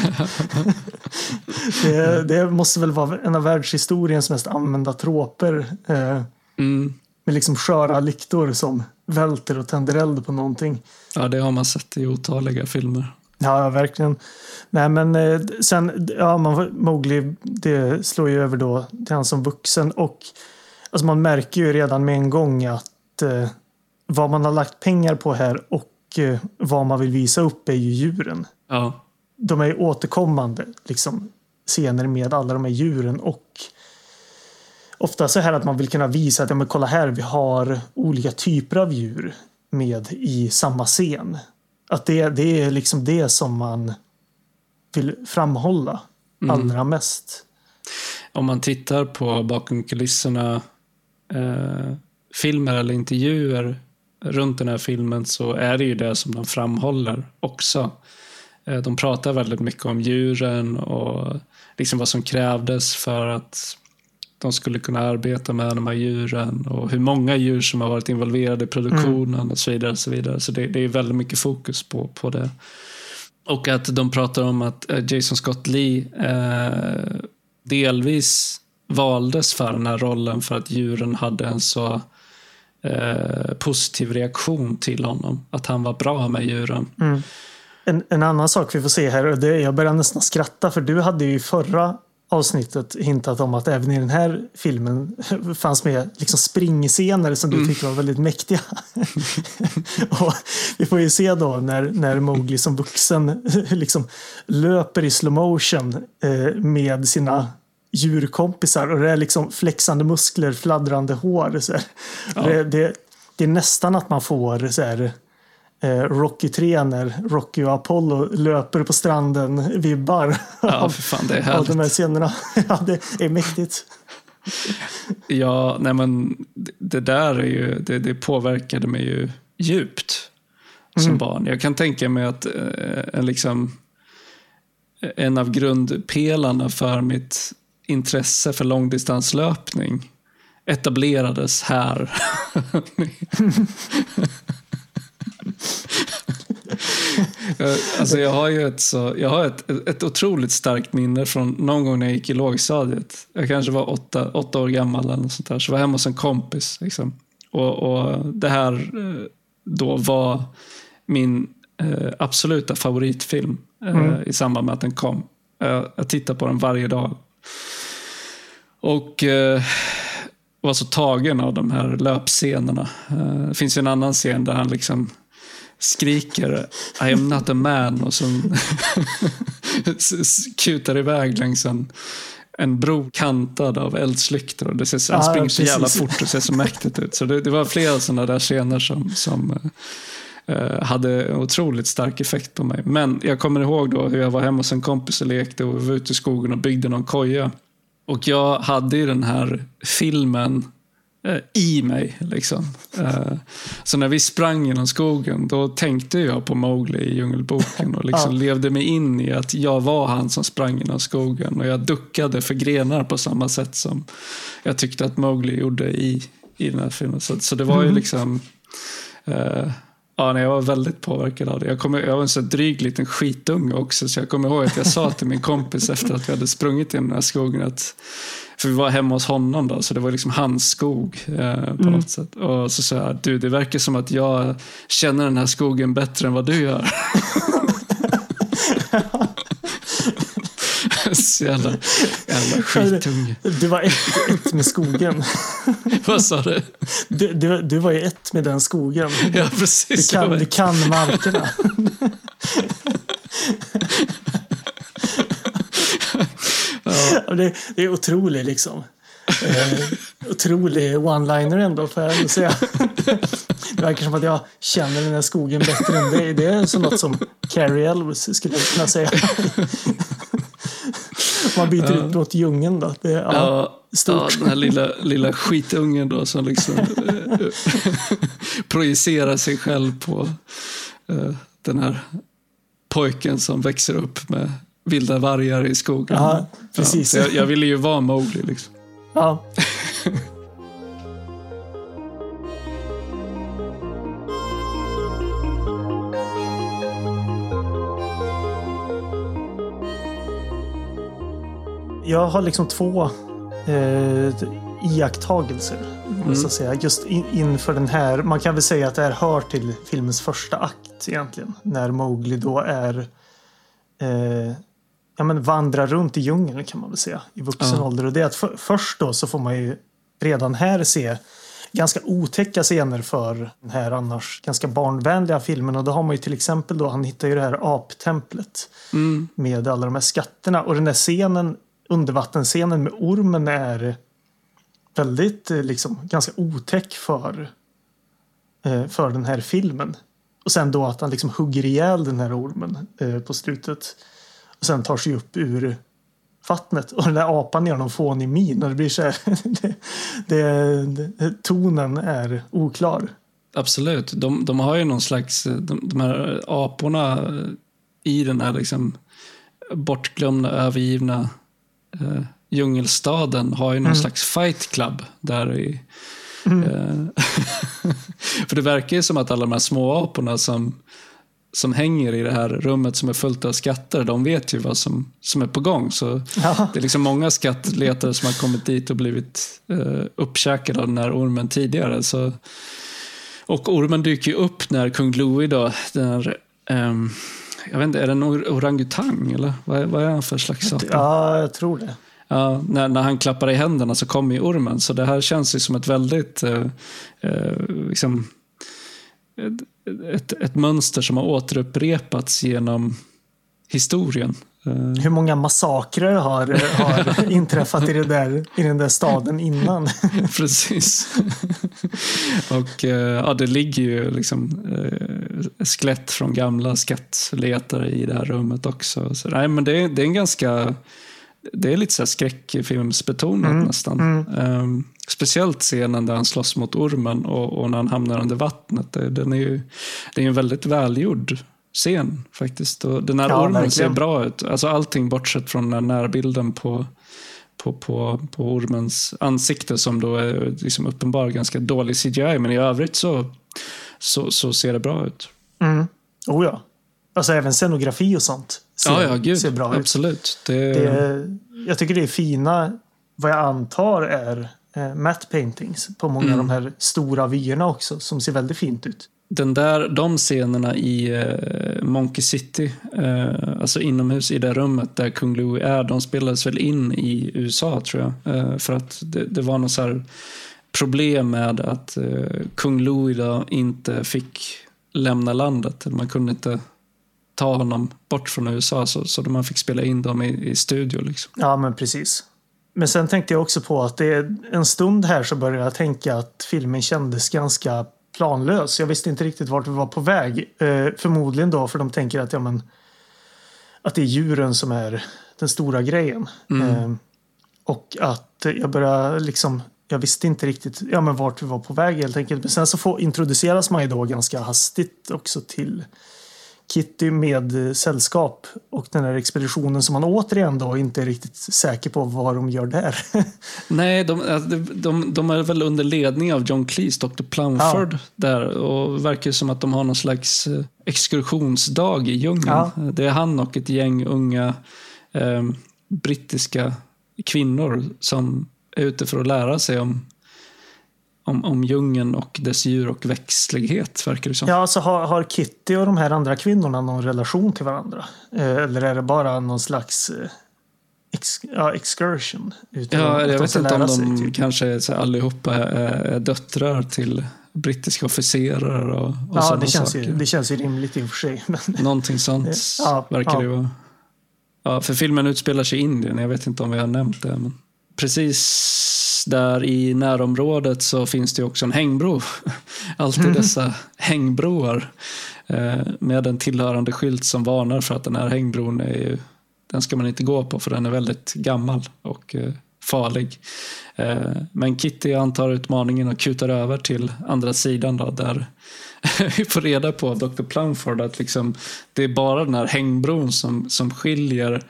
det, det, måste väl vara en av världshistoriens mest använda tråper. Eh, mm. Med liksom sköra lyktor som välter och tänder eld på någonting. Ja, det har man sett i otaliga filmer. Ja, verkligen. Nej, men eh, sen, ja, man, Mowgli, det slår ju över då till han som vuxen och alltså man märker ju redan med en gång att eh, vad man har lagt pengar på här och eh, vad man vill visa upp är ju djuren. Ja. De är återkommande liksom, scener med alla de här djuren och ofta så här att man vill kunna visa att ja, men kolla här, vi har olika typer av djur med i samma scen. Att det, det är liksom det som man vill framhålla Mm. allra mest. Om man tittar på bakom kulisserna eh, filmer eller intervjuer runt den här filmen så är det ju det som de framhåller också. Eh, de pratar väldigt mycket om djuren och liksom vad som krävdes för att de skulle kunna arbeta med de här djuren och hur många djur som har varit involverade i produktionen och så vidare. Och så vidare. så det, det är väldigt mycket fokus på, på det. Och att de pratar om att eh, Jason Scott Lee eh, delvis valdes för den här rollen för att djuren hade en så eh, positiv reaktion till honom. Att han var bra med djuren. En, en annan sak vi får se här, och det, jag börjar nästan skratta för du hade ju i förra avsnittet hintat om att även i den här filmen fanns med liksom springscener som du tyckte var väldigt mäktiga. och vi får ju se då när, när Mowgli som vuxen liksom löper i slow motion eh, med sina djurkompisar och det är liksom flexande muskler, fladdrande hår. Så här. Det, det, det är nästan att man får så här, eh, Rocky 3 när Rocky och Apollo löper på stranden vibbar Ja, av, för fan, det är av härligt. de här scenerna. ja, det är mäktigt. Ja, nej men det- där är ju, det, det påverkade mig ju djupt som barn. Jag kan tänka mig att eh, en, liksom, en av grundpelarna för mitt intresse för långdistanslöpning etablerades här. Eh, alltså jag har ju ett, så, jag har ett, ett otroligt starkt minne från någon gång när jag gick i lågstadiet. Jag kanske var åtta, åtta år gammal eller något sånt där. Så var jag hemma hos en kompis. Liksom. Och, och det här eh, då var min eh, absoluta favoritfilm eh, i samband med att den kom. Jag, jag tittar på den varje dag. Och eh, var så tagen av de här löpscenerna. Eh, det finns ju en annan scen där han liksom skriker I am not a man och så s- s- kutar iväg längs en, en bro kantad av eldslyktor. Och det ser, han springer så jävla fort och ser så mäktigt ut. Så det, det var flera sådana där scener som, som eh, hade en otroligt stark effekt på mig. Men jag kommer ihåg då hur jag var hemma hos en kompis och lekte och vi var ute i skogen och byggde någon koja. Och jag hade ju den här filmen eh, i mig. Liksom. Eh, så när vi sprang genom skogen då tänkte jag på Mowgli i Djungelboken och liksom Ja. levde mig in i att jag var han som sprang genom skogen och jag duckade för grenar på samma sätt som jag tyckte att Mowgli gjorde i, i den här filmen. Så, så det var ju liksom eh, Ja, nej, jag var väldigt påverkad av det. Jag, kommer, jag var en så dryg liten skitunge också, så jag kommer ihåg att jag sa till min kompis efter att vi hade sprungit i den här skogen att för vi var hemma hos honom då, så det var liksom hans skog eh, på något sätt. Och så sa jag, du det verkar som att jag känner den här skogen bättre än vad du gör. så jävla, jävla skitunge. Du var ett, ett med skogen. Vad sa du? Du, du, du var ju ett med den skogen. Ja, Du precis. kan, Jag du kan markerna. Ja, det, det är otroligt liksom. Eh, otrolig one-liner ändå får jag ändå säga. Det verkar som att jag känner den här skogen bättre än dig. Det är så något som Carrie Elvis skulle kunna säga. Man byter ut mot djungeln då. Det, ja, Ja, stort. ja, den här lilla, lilla skitungen då som liksom eh, projicerar sig själv på eh, den här pojken som växer upp med vilda vargar i skogen. Ja, precis. så jag, jag ville ju vara Mowgli liksom. ja. Jag har liksom två eh, iakttagelser. Mm. Så att säga. Just in, inför den här, man kan väl säga att det här hör till filmens första akt egentligen. När Mowgli då är eh, ja, men vandrar runt i djungeln kan man väl säga i vuxen mm. ålder. Och det är att för, först då så får man ju redan här se ganska otäcka scener för den här annars ganska barnvänliga filmen. Och då har man ju till exempel då, han hittar ju det här aptemplet mm. med alla de här skatterna. Och den där scenen, undervattensscenen med ormen är väldigt eh, liksom ganska otäck för, eh, för den här filmen. Och sen då att han liksom hugger ihjäl den här ormen eh, på slutet. Och sen tar sig upp ur vattnet och den där apan gör någon fånig min och det blir så här, det, det, det, tonen är oklar. Absolut, de, de har ju någon slags, eh, de, de här aporna eh, i den här liksom bortglömda, övergivna eh, djungelstaden har ju någon mm. slags fight club där i, mm. eh, För det verkar ju som att alla de här små aporna som som hänger i det här rummet som är fullt av skatter, de vet ju vad som, som är på gång. Så ja. Det är liksom många skattletare som har kommit dit och blivit eh, uppkäkade av den här ormen tidigare. Så, och ormen dyker ju upp när kung Louis då, den här, eh, jag vet inte, är det en orangutang eller vad, vad är han för slags sak? Ja, jag tror det. Ja, när, när han klappar i händerna så kommer ju ormen. Så det här känns ju som ett väldigt eh, eh, liksom, ett, ett mönster som har återupprepats genom historien. Eh, Hur många massakrer har, har inträffat i, det där, i den där staden innan? Precis. Och eh, ja, det ligger ju liksom eh, skelett från gamla skattletare i det här rummet också. Så, nej, men det, det är en ganska det är lite så skräckfilmsbetonat mm, nästan. Mm. Um, speciellt scenen där han slåss mot ormen och, och när han hamnar under vattnet. Det, den är ju, det är en väldigt välgjord scen faktiskt. Och den här ja, ormen verkligen. ser bra ut. Alltså allting bortsett från den närbilden på, på, på, på ormens ansikte som då är liksom uppenbar ganska dålig CGI. Men i övrigt så, så, så ser det bra ut. Mm. Oh ja. Alltså även scenografi och sånt ser, ja, ja, gud. ser bra ut. Absolut. Det... Det, jag tycker det är fina, vad jag antar är eh, matte paintings på många mm. av de här stora vyerna också som ser väldigt fint ut. Den där, de scenerna i eh, Monkey City, eh, alltså inomhus i det rummet där kung Louie är, de spelades väl in i USA tror jag. Eh, för att det, det var något så problem med att eh, kung Louie då inte fick lämna landet. Man kunde inte ta honom bort från USA så, så man fick spela in dem i, i studio. Liksom. Ja, men precis. Men sen tänkte jag också på att det är en stund här så började jag tänka att filmen kändes ganska planlös. Jag visste inte riktigt vart vi var på väg. Eh, förmodligen då för de tänker att, ja, men, att det är djuren som är den stora grejen. Mm. Eh, och att jag började liksom jag visste inte riktigt ja, men vart vi var på väg helt enkelt. Men sen så får, introduceras man ju då ganska hastigt också till Kitty med sällskap och den här expeditionen som man återigen då inte är riktigt säker på vad de gör där. Nej, de, de, de, är väl under ledning av John Cleese, Dr. Plumford ja. där och verkar som att de har någon slags eh, exkursionsdag i djungeln. Ja. Det är han och ett gäng unga eh, brittiska kvinnor som är ute för att lära sig om om, om djungeln och dess djur och växtlighet, verkar det som. Ja, alltså har, har Kitty och de här andra kvinnorna någon relation till varandra? Eh, eller är det bara någon slags eh, ex, ja, excursion? Ja, jag vet inte om de typ. kanske är, så allihopa är, är döttrar till brittiska officerare och, och Ja, det känns, ju, det känns ju rimligt i och för sig. Men... Någonting sånt ja, verkar ja. det vara. Ja, för filmen utspelar sig i Indien. Jag vet inte om vi har nämnt det. Men precis där i närområdet så finns det också en hängbro. Alltid mm. dessa hängbroar eh, med en tillhörande skylt som varnar för att den här hängbron är ju, den ska man inte gå på för den är väldigt gammal och eh, farlig. Eh, men Kitty antar utmaningen och kutar över till andra sidan då, där vi får reda på av Dr. Plumford att liksom, det är bara den här hängbron som, som skiljer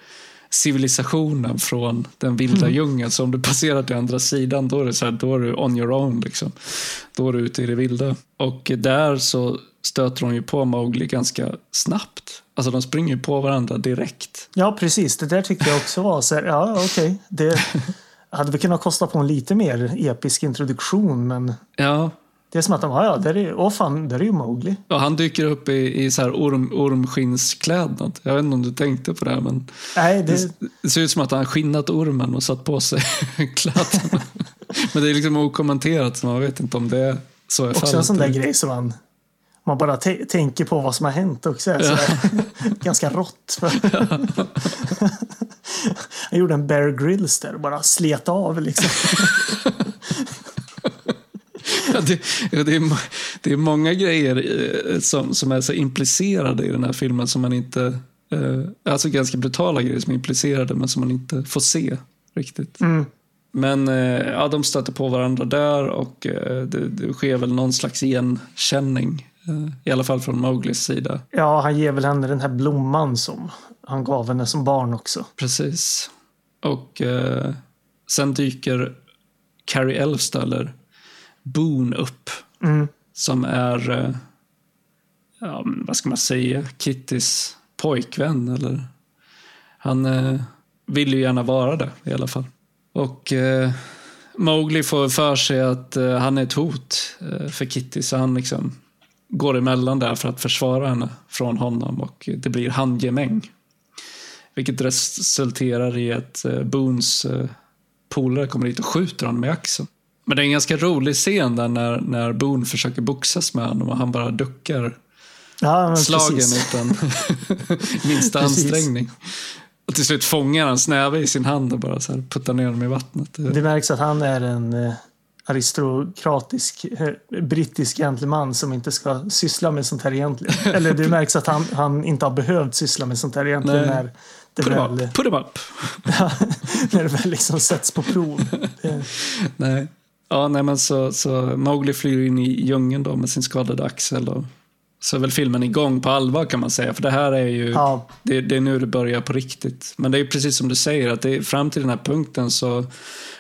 civilisationen från den vilda mm. djungeln. Så om du passerar till andra sidan då är, det så här, då är du on your own. Liksom. Då är du ute i det vilda. Och där så stöter hon ju på Mowgli ganska snabbt. Alltså de springer ju på varandra direkt. Ja, precis. Det där tyckte jag också var så här, ja okej. Okay. hade vi kunnat kosta på en lite mer episk introduktion men Ja, det är som att de, ja ja, där är, åh fan, där är ju Mowgli. och han dyker upp i, i så här orm, ormskinnsklädnad. Jag vet inte om du tänkte på det här, men Nej, det, det, ser ut som att han skinnat ormen och satt på sig kläderna. men det är liksom okommenterat, så man vet inte om det är så är också en fallet. sån där grej som man, man bara tänker på vad som har hänt också. Är sådär, ganska rått. Han gjorde en Bear Grylls där och bara slet av liksom. Ja, det, det, är, det är många grejer eh, som, som är så implicerade i den här filmen som man inte... Eh, alltså ganska brutala grejer som är implicerade men som man inte får se riktigt. Mm. Men eh, ja, de stöter på varandra där och det, det sker väl någon slags igenkänning. I alla fall från Mowglis sida. Ja, han ger väl henne den här blomman som han gav henne som barn också. Precis. Och eh, sen dyker Carrie Elfstad, eller Boone, upp. Mm. Som är, eh, ja, vad ska man säga, Kittys pojkvän. Eller, han eh, vill ju gärna vara det i alla fall. Och eh, Mowgli får för sig att eh, han är ett hot eh, för Kitty, så han liksom går emellan där för att försvara henne från honom och det blir handgemäng. Vilket resulterar i att eh, Boons polare kommer dit och skjuter honom i axeln. Men det är en ganska rolig scen där när, när Boone försöker boxas med honom och han bara duckar Ja, slagen precis. utan minsta Precis. ansträngning. Och till slut fångar han snäve i sin hand och bara så puttar ner dem i vattnet. Det märks att han är en eh, aristokratisk eh, brittisk gentleman som inte ska syssla med sånt här egentligen. Eller det märks att han, han inte har behövt syssla med sånt här egentligen Nej. när det Put väl, up, put up. när det väl liksom sätts på prov. Nej. Ja, nej men så, så Mowgli flyr in i djungeln då med sin skadade axel. Och så är väl filmen igång på allvar kan man säga. För det här är ju, ja, det, det är nu det börjar på riktigt. Men det är precis som du säger, att det fram till den här punkten så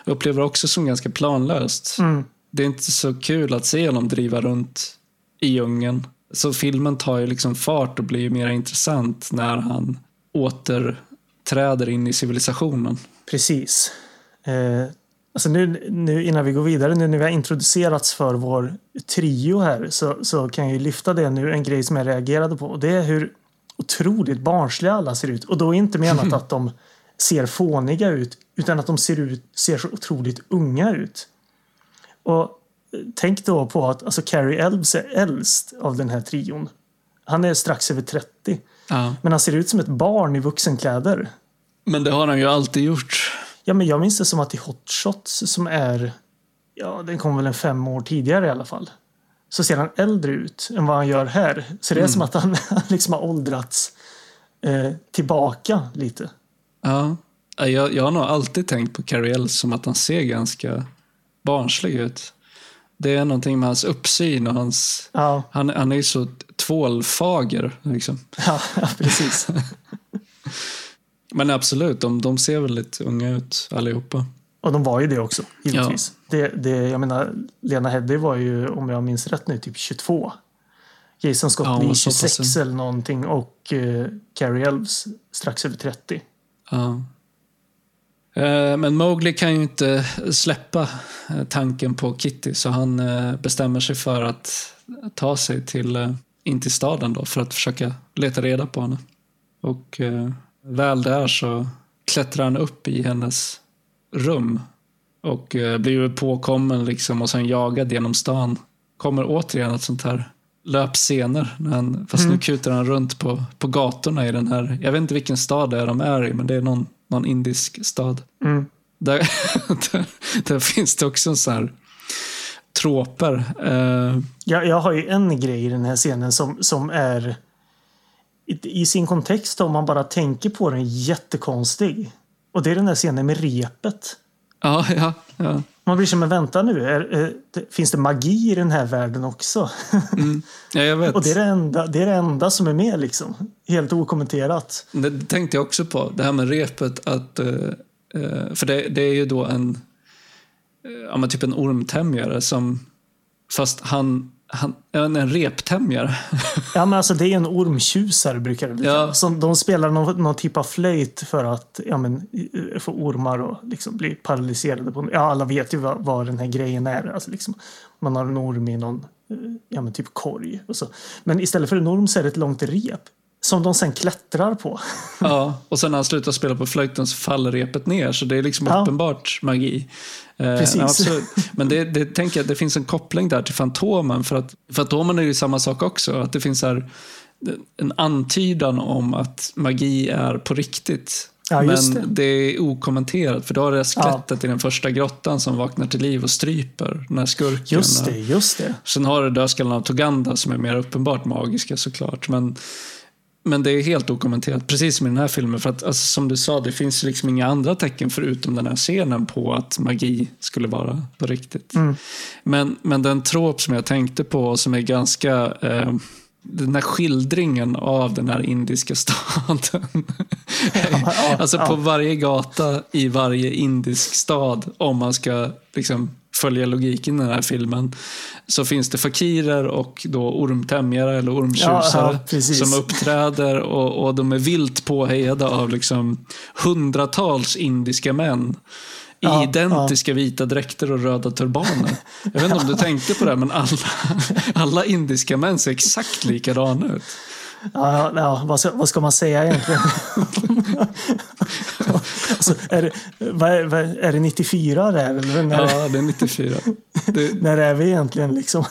upplever jag också som ganska planlöst. mm, Det är inte så kul att se honom driva runt i djungeln. Så filmen tar ju liksom fart och blir mer intressant när han återträder in i civilisationen. precis. Eh, alltså nu, nu innan vi går vidare, nu när vi har introducerats för vår trio här så, så kan jag ju lyfta det nu, en grej som jag reagerade på. Och det är hur otroligt barnsliga alla ser ut. Och då är inte menat att de ser fåniga ut, utan att de ser, ut, ser så otroligt unga ut. Och eh, tänk då på att alltså Carrie Elves är äldst av den här trion. Han är strax över 30. Ja. Men han ser ut som ett barn i vuxenkläder. Men det har han ju alltid gjort. Ja, men jag minns det som att i Hot Shots som är, ja, den kom väl en fem år tidigare i alla fall. Så ser han äldre ut än vad han gör här. Så det är som att han, han liksom har åldrats eh, tillbaka lite. Ja. Jag, jag har nog alltid tänkt på Carrie Ells som att han ser ganska barnslig ut. Det är någonting med hans uppsyn och hans... Ja, Han, han är ju så tvålfager. Liksom. ja, ja precis. Men absolut, de, de ser väldigt unga ut allihopa. Och de var ju det också, givetvis. Det, det, jag menar, Lena Headey var ju, om jag minns rätt nu, typ 22. Jason Scott Ja, Lee så pass 26 eller någonting och eh, Carrie Elves strax över 30. Ja. Eh, Men Mowgli kan ju inte släppa eh, tanken på Kitty så han eh, bestämmer sig för att ta sig till, eh, in till staden då för att försöka leta reda på henne. Och väl där så klättrar han upp i hennes rum och eh, blir påkommen liksom och sen jagad genom stan. Kommer återigen ett sånt här löpscener. När han, fast nu kutar han runt på, på gatorna i den här, jag vet inte vilken stad det är de är i, men det är någon, någon indisk stad. Mm. Där, där, där finns det också så här tråper. Eh, Jag, jag har ju en grej i den här scenen som, som är i, i sin kontext om man bara tänker på den jättekonstig. Och det är den här scenen med repet. ja, ja, ja. Man blir som, men vänta nu, är, är, finns det magi i den här världen också? Mm. ja, jag vet. Och det är det, enda, det är det enda som är med liksom. Helt okommenterat. Det tänkte jag också på, det här med repet. Att, eh, eh, för det, det är ju då en, eh, ja, men typ en ormtämjare som, fast han Han, en, reptämjare. Ja, men alltså det är en ormtjusare brukar det bli. Ja. Som de spelar någon, någon typ av flöjt för att ja, men, eh, få ormar att liksom bli paralyserade. På, ja, alla vet ju vad, vad den här grejen är. Alltså, liksom, man har en orm i någon eh, ja, men typ korg. Och så. Men istället för en orm så är det ett långt rep. Som de sen klättrar på. ja, och sen när han slutar spela på flöjten så faller repet ner. Så det är liksom Ja. uppenbart magi. Eh, Precis. ja, absolut. Men det, det tänker jag, det finns en koppling där till Fantomen. För att Fantomen är ju samma sak också. Att det finns här en antydan om att magi är på riktigt. Ja, just Men det. det är okommenterat. För då är det skelettet i den första grottan som vaknar till liv och stryper den här skurken. Just det, just det. Sen har du dödskallen av Toganda som är mer uppenbart magiska såklart. Men, men det är helt okommenterat, precis som i den här filmen. För att alltså, som du sa, det finns liksom inga andra tecken förutom den här scenen på att magi skulle vara på riktigt. Men, men den trop som jag tänkte på som är ganska eh, den här skildringen av den här indiska staden. alltså på varje gata i varje indisk stad, om man ska liksom följa logiken i den här filmen, så finns det fakirer och då ormtämjare eller ormtjusare Ja, ja, som uppträder och, och de är vilt påhejade av liksom hundratals indiska män i Ja, identiska vita dräkter och röda turbaner. Jag vet inte om du tänkte på det, men alla, alla indiska män ser exakt likadana ut. Ja, ja, ja, vad, ska, vad ska man säga egentligen? Alltså, är, det, vad är, vad är, är det 94 det är? Eller när, Ja, det är 94. Det, när är vi egentligen? Liksom?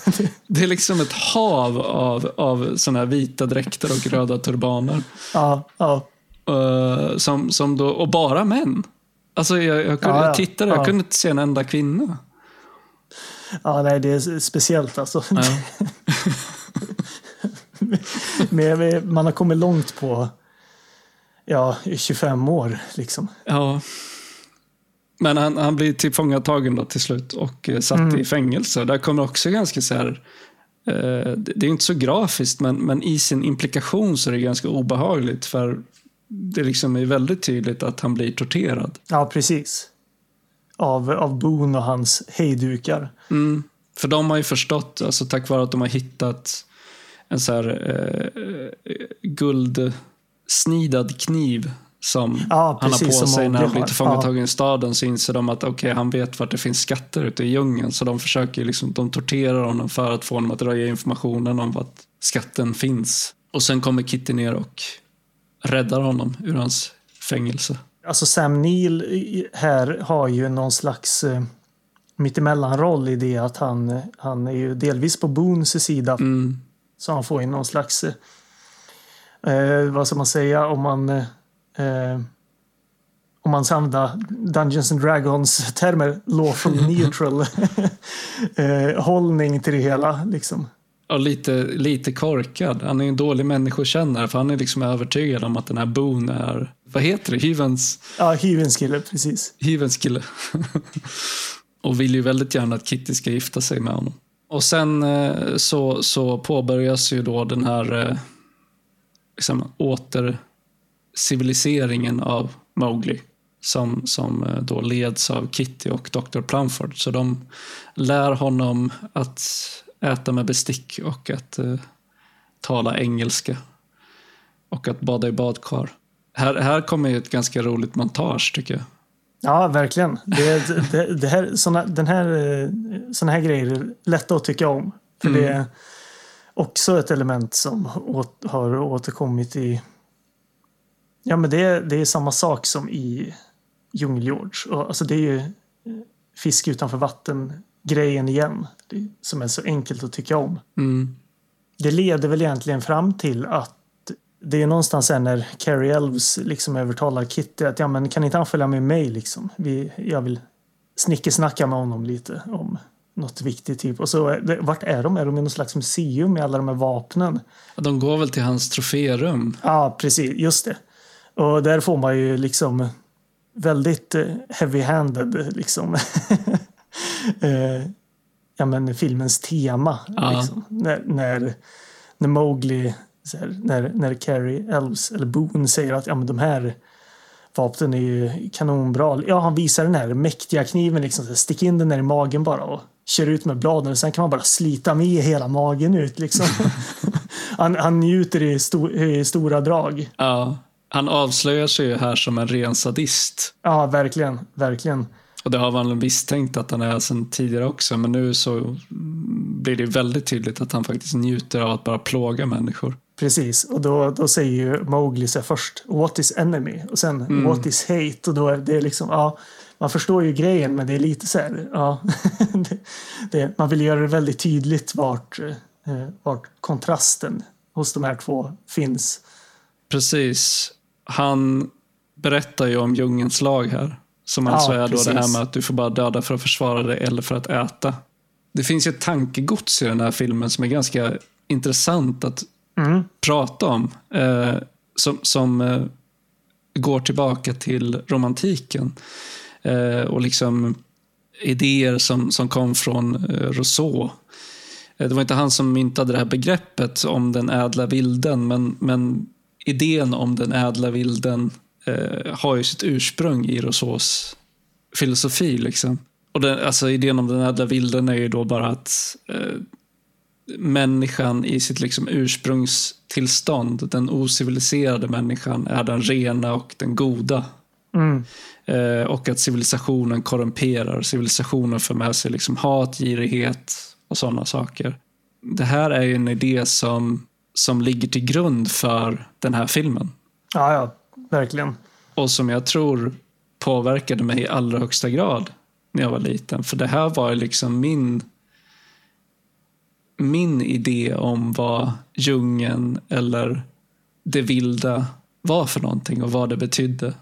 det är liksom ett hav av, av såna här vita dräkter och röda turbaner. ja, ja, Eh, som, som då, och bara män. Alltså jag, jag, kunde, Ja, ja. jag tittade, jag Ja. kunde inte se en enda kvinna. ja, nej, det är speciellt alltså. Men man har kommit långt på ja, 25 år. Liksom. Ja. Men han, han blir tillfångatagen då till slut och eh, satt i fängelse. Där kommer också ganska så här... Eh, det är inte så grafiskt, men, men i sin implikation så är det ganska obehagligt. För det liksom är väldigt tydligt att han blir torterad. Ja, precis. Av, av Boone och hans hejdukar. Mm. För de har ju förstått, alltså tack vare att de har hittat en så här eh, guldsnidad kniv som Ja, han har på sig när han blir tillfångatagen i staden så inser de att okej, han vet vart det finns skatter ute i djungeln. Så de försöker liksom, de torterar honom för att få honom att röja informationen om vart skatten finns. Och sen kommer Kitty ner och räddar honom ur hans fängelse. Alltså Sam Neill här har ju någon slags eh, mittemellanroll i det att han, eh, han är ju delvis på Boones sida. Mm. Så han får ju någon slags, eh, vad ska man säga, om man eh, eh, om man ska använda Dungeons and Dragons termer, lawful neutral eh, hållning till det hela. Liksom. Och lite, lite korkad. Han är en dålig människokännare för han är liksom övertygad om att den här Boone är, vad heter det, hyvens, Ja, hyvens kille, precis. hyvens kille. och vill ju väldigt gärna att Kitty ska gifta sig med honom. Och sen eh, så, så påbörjas ju då den här eh, liksom, återciviliseringen av Mowgli. Som, som eh, då leds av Kitty och Dr. Plumford. Så de lär honom att äta med bestick och att eh, tala engelska. Och att bada i badkar. Här, här kommer ju ett ganska roligt montage tycker jag. Ja, verkligen. Det, det, det här, såna, den här, eh, såna här grejer är lätta att tycka om. För det är också ett element som åt, har återkommit i... Ja, men det, är- det är samma sak som i Djungel-George. Alltså det är ju eh, fisk utanför vatten-grejen igen. Som är så enkelt att tycka om. Mm. Det leder väl egentligen fram till att det är någonstans sen när Carrie Elves liksom övertalar Kitty att ja, men kan inte han följa med mig liksom? Vi, jag vill snickesnacka med honom lite om något viktigt. Typ. Och så, vart är de? Är de i någon slags museum med alla de här vapnen? De går väl till hans troférum. Ja, precis. Just det. Och där får man ju liksom väldigt eh, heavy-handed liksom. eh, ja, men filmens tema. Ja. Liksom. När, när, när Mowgli, här, när, när Carrie Elves, eller Boone säger att ja, men de här vapnen är ju kanonbra. Ja, han visar den här mäktiga kniven, liksom, så här, stick in den där i magen bara och kör ut med bladen och sen kan man bara slita med hela magen ut liksom. han, han njuter i, sto, i stora drag. Ja, han avslöjar sig ju här som en ren sadist. Ja, verkligen, verkligen. Och det har man misstänkt att han är sedan tidigare också, men nu så blir det väldigt tydligt att han faktiskt njuter av att bara plåga människor. Precis, och då, då säger ju Mowgli sig först What is enemy? Och sen mm. What is hate? Och då är det liksom, ja, man förstår ju grejen men det är lite så här, ja, det, det, man vill göra det väldigt tydligt vart, eh, vart kontrasten hos de här två finns. Precis. Han berättar ju om djungens lag här. Som alltså ja, är då det här med att du får bara döda för att försvara dig eller för att äta. Det finns ju ett tankegods i den här filmen som är ganska intressant att mm. prata om. Eh, som som eh, går tillbaka till romantiken. Eh, och liksom idéer som, som kom från eh, Rousseau. Eh, det var inte han som myntade det här begreppet om den ädla vilden, men, men idén om den ädla vilden eh, har ju sitt ursprung i Rousseaus filosofi. Liksom. Och den, alltså, idén om den ädla vilden är ju då bara att eh, människan i sitt liksom ursprungstillstånd, den ociviliserade människan, är den rena och den goda. Mm. Eh, och att civilisationen korrumperar. Civilisationen för med sig liksom hat, girighet och sådana saker. Det här är ju en idé som, som ligger till grund för den här filmen. Ja, ja, verkligen. Och som jag tror påverkade mig i allra högsta grad när jag var liten. För det här var liksom min min idé om vad djungeln eller det vilda var för någonting och vad det betydde.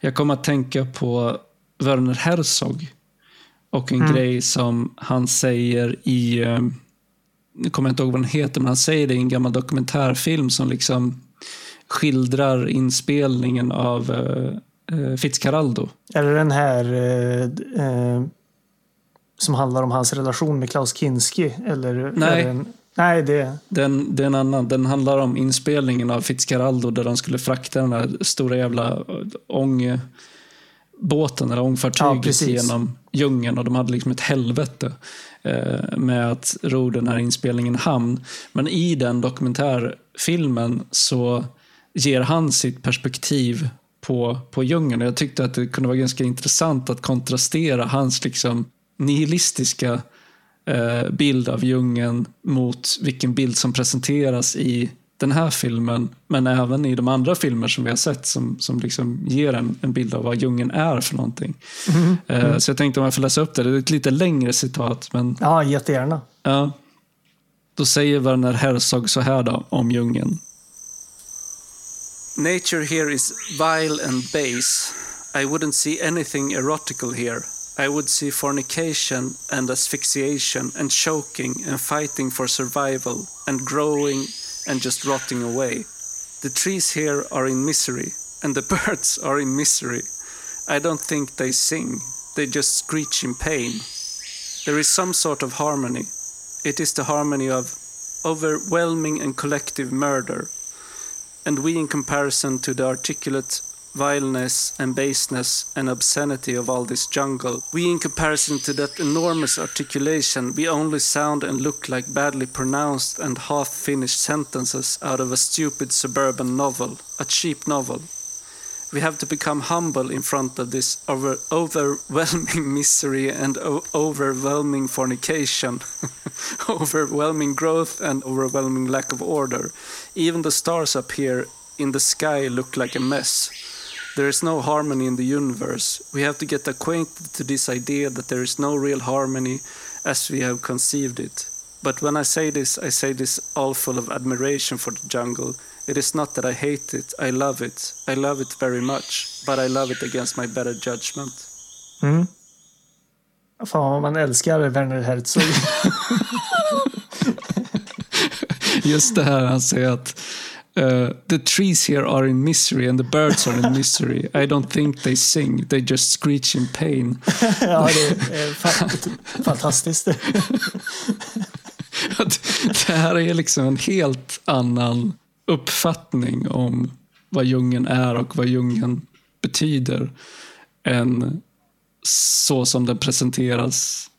Jag kom att tänka på Werner Herzog och en mm. grej som han säger i, eh, nu kommer jag inte ihåg vad den heter, men han säger det i en gammal dokumentärfilm som liksom skildrar inspelningen av uh, Fitzcarraldo. Det den här uh, uh, som handlar om hans relation med Klaus Kinski? Eller Nej. En, nej, det... Den, det är en annan. Den handlar om inspelningen av Fitzcarraldo där de skulle frakta den där stora jävla ångbåten eller ångfartyget ja, genom djungeln och de hade liksom ett helvete eh, med att ro den här inspelningen i hamn. Men i den dokumentärfilmen så ger han sitt perspektiv på, på djungeln. Jag tyckte att det kunde vara ganska intressant att kontrastera hans liksom nihilistiska eh, bild av djungeln mot vilken bild som presenteras i den här filmen, men även i de andra filmer som vi har sett som, som liksom ger en, en bild av vad djungeln är för någonting. Mm. Mm. Så jag tänkte om jag får läsa upp det. Det är ett lite längre citat. Men, ja, jättegärna. Ja. Då säger Werner Herzog så här då, om djungeln. Nature here is vile and base. I wouldn't see anything erotical here. I would see fornication and asphyxiation and choking and fighting for survival and growing and just rotting away. The trees here are in misery and the birds are in misery. I don't think they sing, they just screech in pain. There is some sort of harmony. It is the harmony of overwhelming and collective murder. And we, in comparison to the articulate vileness and baseness and obscenity of all this jungle. We, in comparison to that enormous articulation, we only sound and look like badly pronounced and half finished sentences out of a stupid suburban novel, a cheap novel. We have to become humble in front of this over overwhelming misery and overwhelming fornication, overwhelming growth and overwhelming lack of order. Even the stars up here in the sky look like a mess. There is no harmony in the universe. We have to get acquainted to this idea that there is no real harmony as we have conceived it. But when I say this, I say this all full of admiration for the jungle. It is not that I hate it, I love it. I love it very much, but I love it against my better judgment. Mm. Fan vad man älskar Werner Herzog. Just det här han säger att Uh, the trees here are in misery and the birds are in misery. I don't think they sing, they just screech in pain. ja, det är fantastiskt. det här är liksom en helt annan uppfattning om vad djungeln är och vad djungeln betyder än så som den presenteras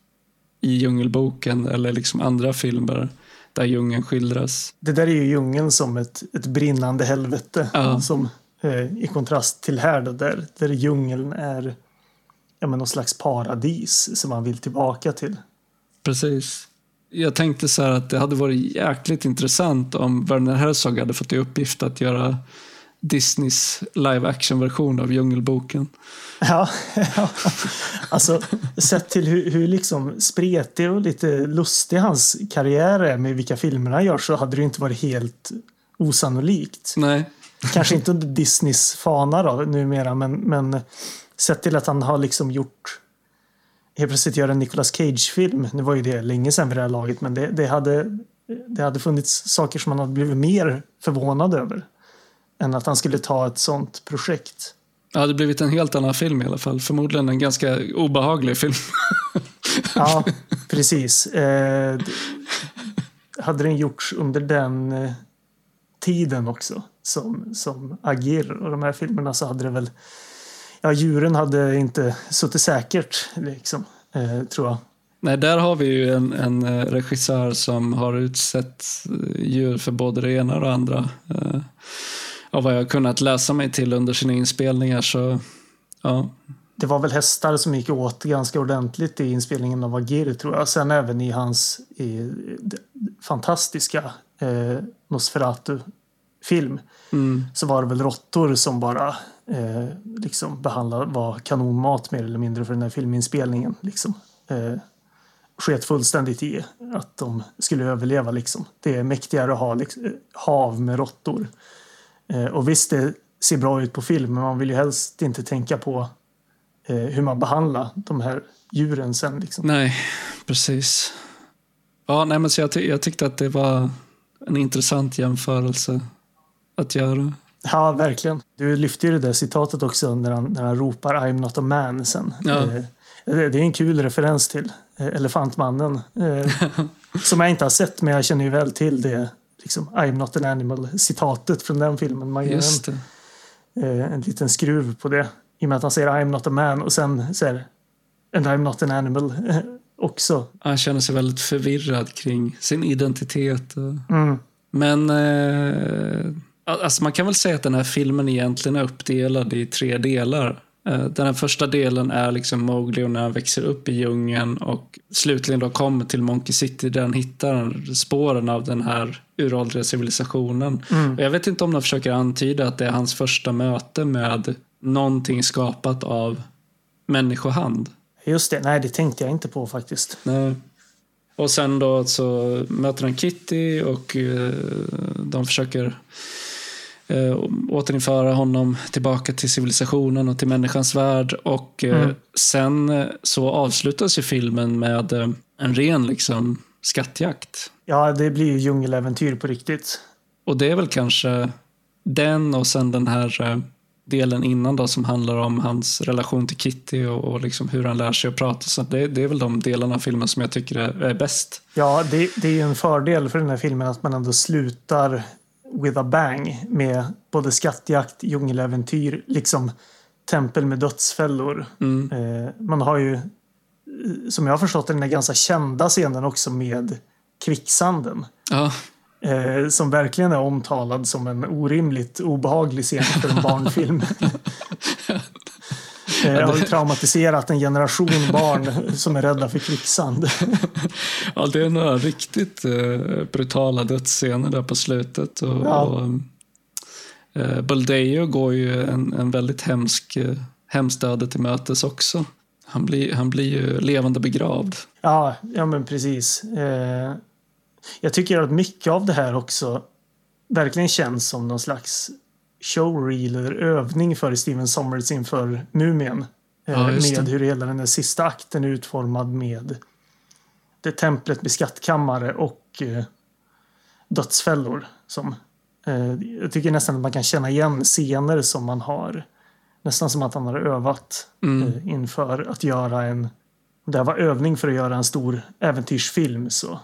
i Djungelboken eller liksom andra filmer där djungeln skildras. Det där är ju djungeln som ett, ett brinnande helvete. Ja. Som, eh, I kontrast till här då, där, där djungeln är ja, men någon slags paradis som man vill tillbaka till. Precis. Jag tänkte så här att det hade varit jäkligt intressant om Werner Herzog hade fått i uppgift att göra Disneys live action-version av Djungelboken. Ja, ja. alltså sett till hur, hur liksom spretig och lite lustig hans karriär är med vilka filmer han gör så hade det inte varit helt osannolikt. Nej. Kanske inte under Disneys fana då numera men, men sett till att han har liksom gjort helt plötsligt göra en Nicolas Cage-film. Nu var ju det länge sedan vid det här laget men det, det, hade, det hade funnits saker som man hade blivit mer förvånad över än att han skulle ta ett sånt projekt. Det hade blivit en helt annan film i alla fall. Förmodligen en ganska obehaglig film. Ja, precis. Eh, hade den gjorts under den eh, tiden också som, som Agir och de här filmerna så hade det väl Ja, djuren hade inte suttit säkert, liksom, eh, tror jag. Nej, där har vi ju en, en eh, regissör som har utsett eh, djur för både det ena och det andra. Av vad jag kunnat läsa mig till under sina inspelningar så, ja. Det var väl hästar som gick åt ganska ordentligt i inspelningen av Agir, tror jag. Sen även i hans i, fantastiska eh, Nosferatu-film Mm, så var det väl råttor som bara eh, liksom behandlade, var kanonmat mer eller mindre för den här filminspelningen. Liksom. Eh, sket fullständigt i att de skulle överleva. Liksom. Det är mäktigare att ha liksom, eh, hav med råttor. Eh, och visst, det ser bra ut på film, men man vill ju helst inte tänka på eh, hur man behandlar de här djuren sen. Liksom. nej, precis. Ja, nej, men så jag, ty- jag tyckte att det var en intressant jämförelse att göra. Ja, verkligen. Du lyfte ju det där citatet också när han, när han ropar I'm not a man sen. Ja. Eh, det, är en kul referens till Elefantmannen. Som jag inte har sett, men jag känner ju väl till det. Liksom, I'm not an animal-citatet från den filmen. Man gör en, eh, en liten skruv på det. I och med att han säger I'm not a man och sen säger And I'm not an animal eh, också. Han känner sig väldigt förvirrad kring sin identitet. Mm. Men eh, alltså man kan väl säga att den här filmen egentligen är uppdelad i tre delar. Eh, den här första delen är liksom Mowgli och när han växer upp i djungeln och slutligen då kommer till Monkey City där han hittar spåren av den här uråldriga civilisationen. Och jag vet inte om de försöker antyda att det är hans första möte med någonting skapat av människohand. Just det, nej det tänkte jag inte på faktiskt. Nej. Och sen då så möter han Kitty och eh, de försöker eh, återinföra honom tillbaka till civilisationen och till människans värld. Och eh, Mm. sen eh, så avslutas ju filmen med eh, en ren liksom skattjakt. Ja, det blir ju djungeläventyr på riktigt. Och det är väl kanske den och sen den här eh, delen innan då som handlar om hans relation till Kitty och, och liksom hur han lär sig att prata. Så det, det är väl de delarna av filmen som jag tycker är, är bäst. Ja, det, det är ju en fördel för den här filmen att man ändå slutar with a bang med både skattjakt, djungeläventyr, liksom tempel med dödsfällor. Mm. Eh, man har ju, eh, som jag har förstått den här ganska kända scenen också med kvicksanden. Ja, Eh, som verkligen är omtalad som en orimligt obehaglig scen för en barnfilm. eh, har ju traumatiserat en generation barn som är rädda för kvicksand. Ja, det är några riktigt eh, brutala dödsscener där på slutet. Och, Ja. och, eh, Buldeo går ju en, en väldigt hemsk, eh, hemskt öde till mötes också. Han blir, han blir ju levande begravd. Ja, ja men precis. Eh, jag tycker att mycket av det här också verkligen känns som någon slags showreel eller övning för Steven Sommers inför Mumien. Eh, Ja, med hur hela den här sista akten är utformad med det templet med skattkammare och eh, dödsfällor. Som, eh, jag tycker nästan att man kan känna igen scener som man har nästan som att han har övat Mm. eh, inför att göra en om det här var övning för att göra en stor äventyrsfilm så,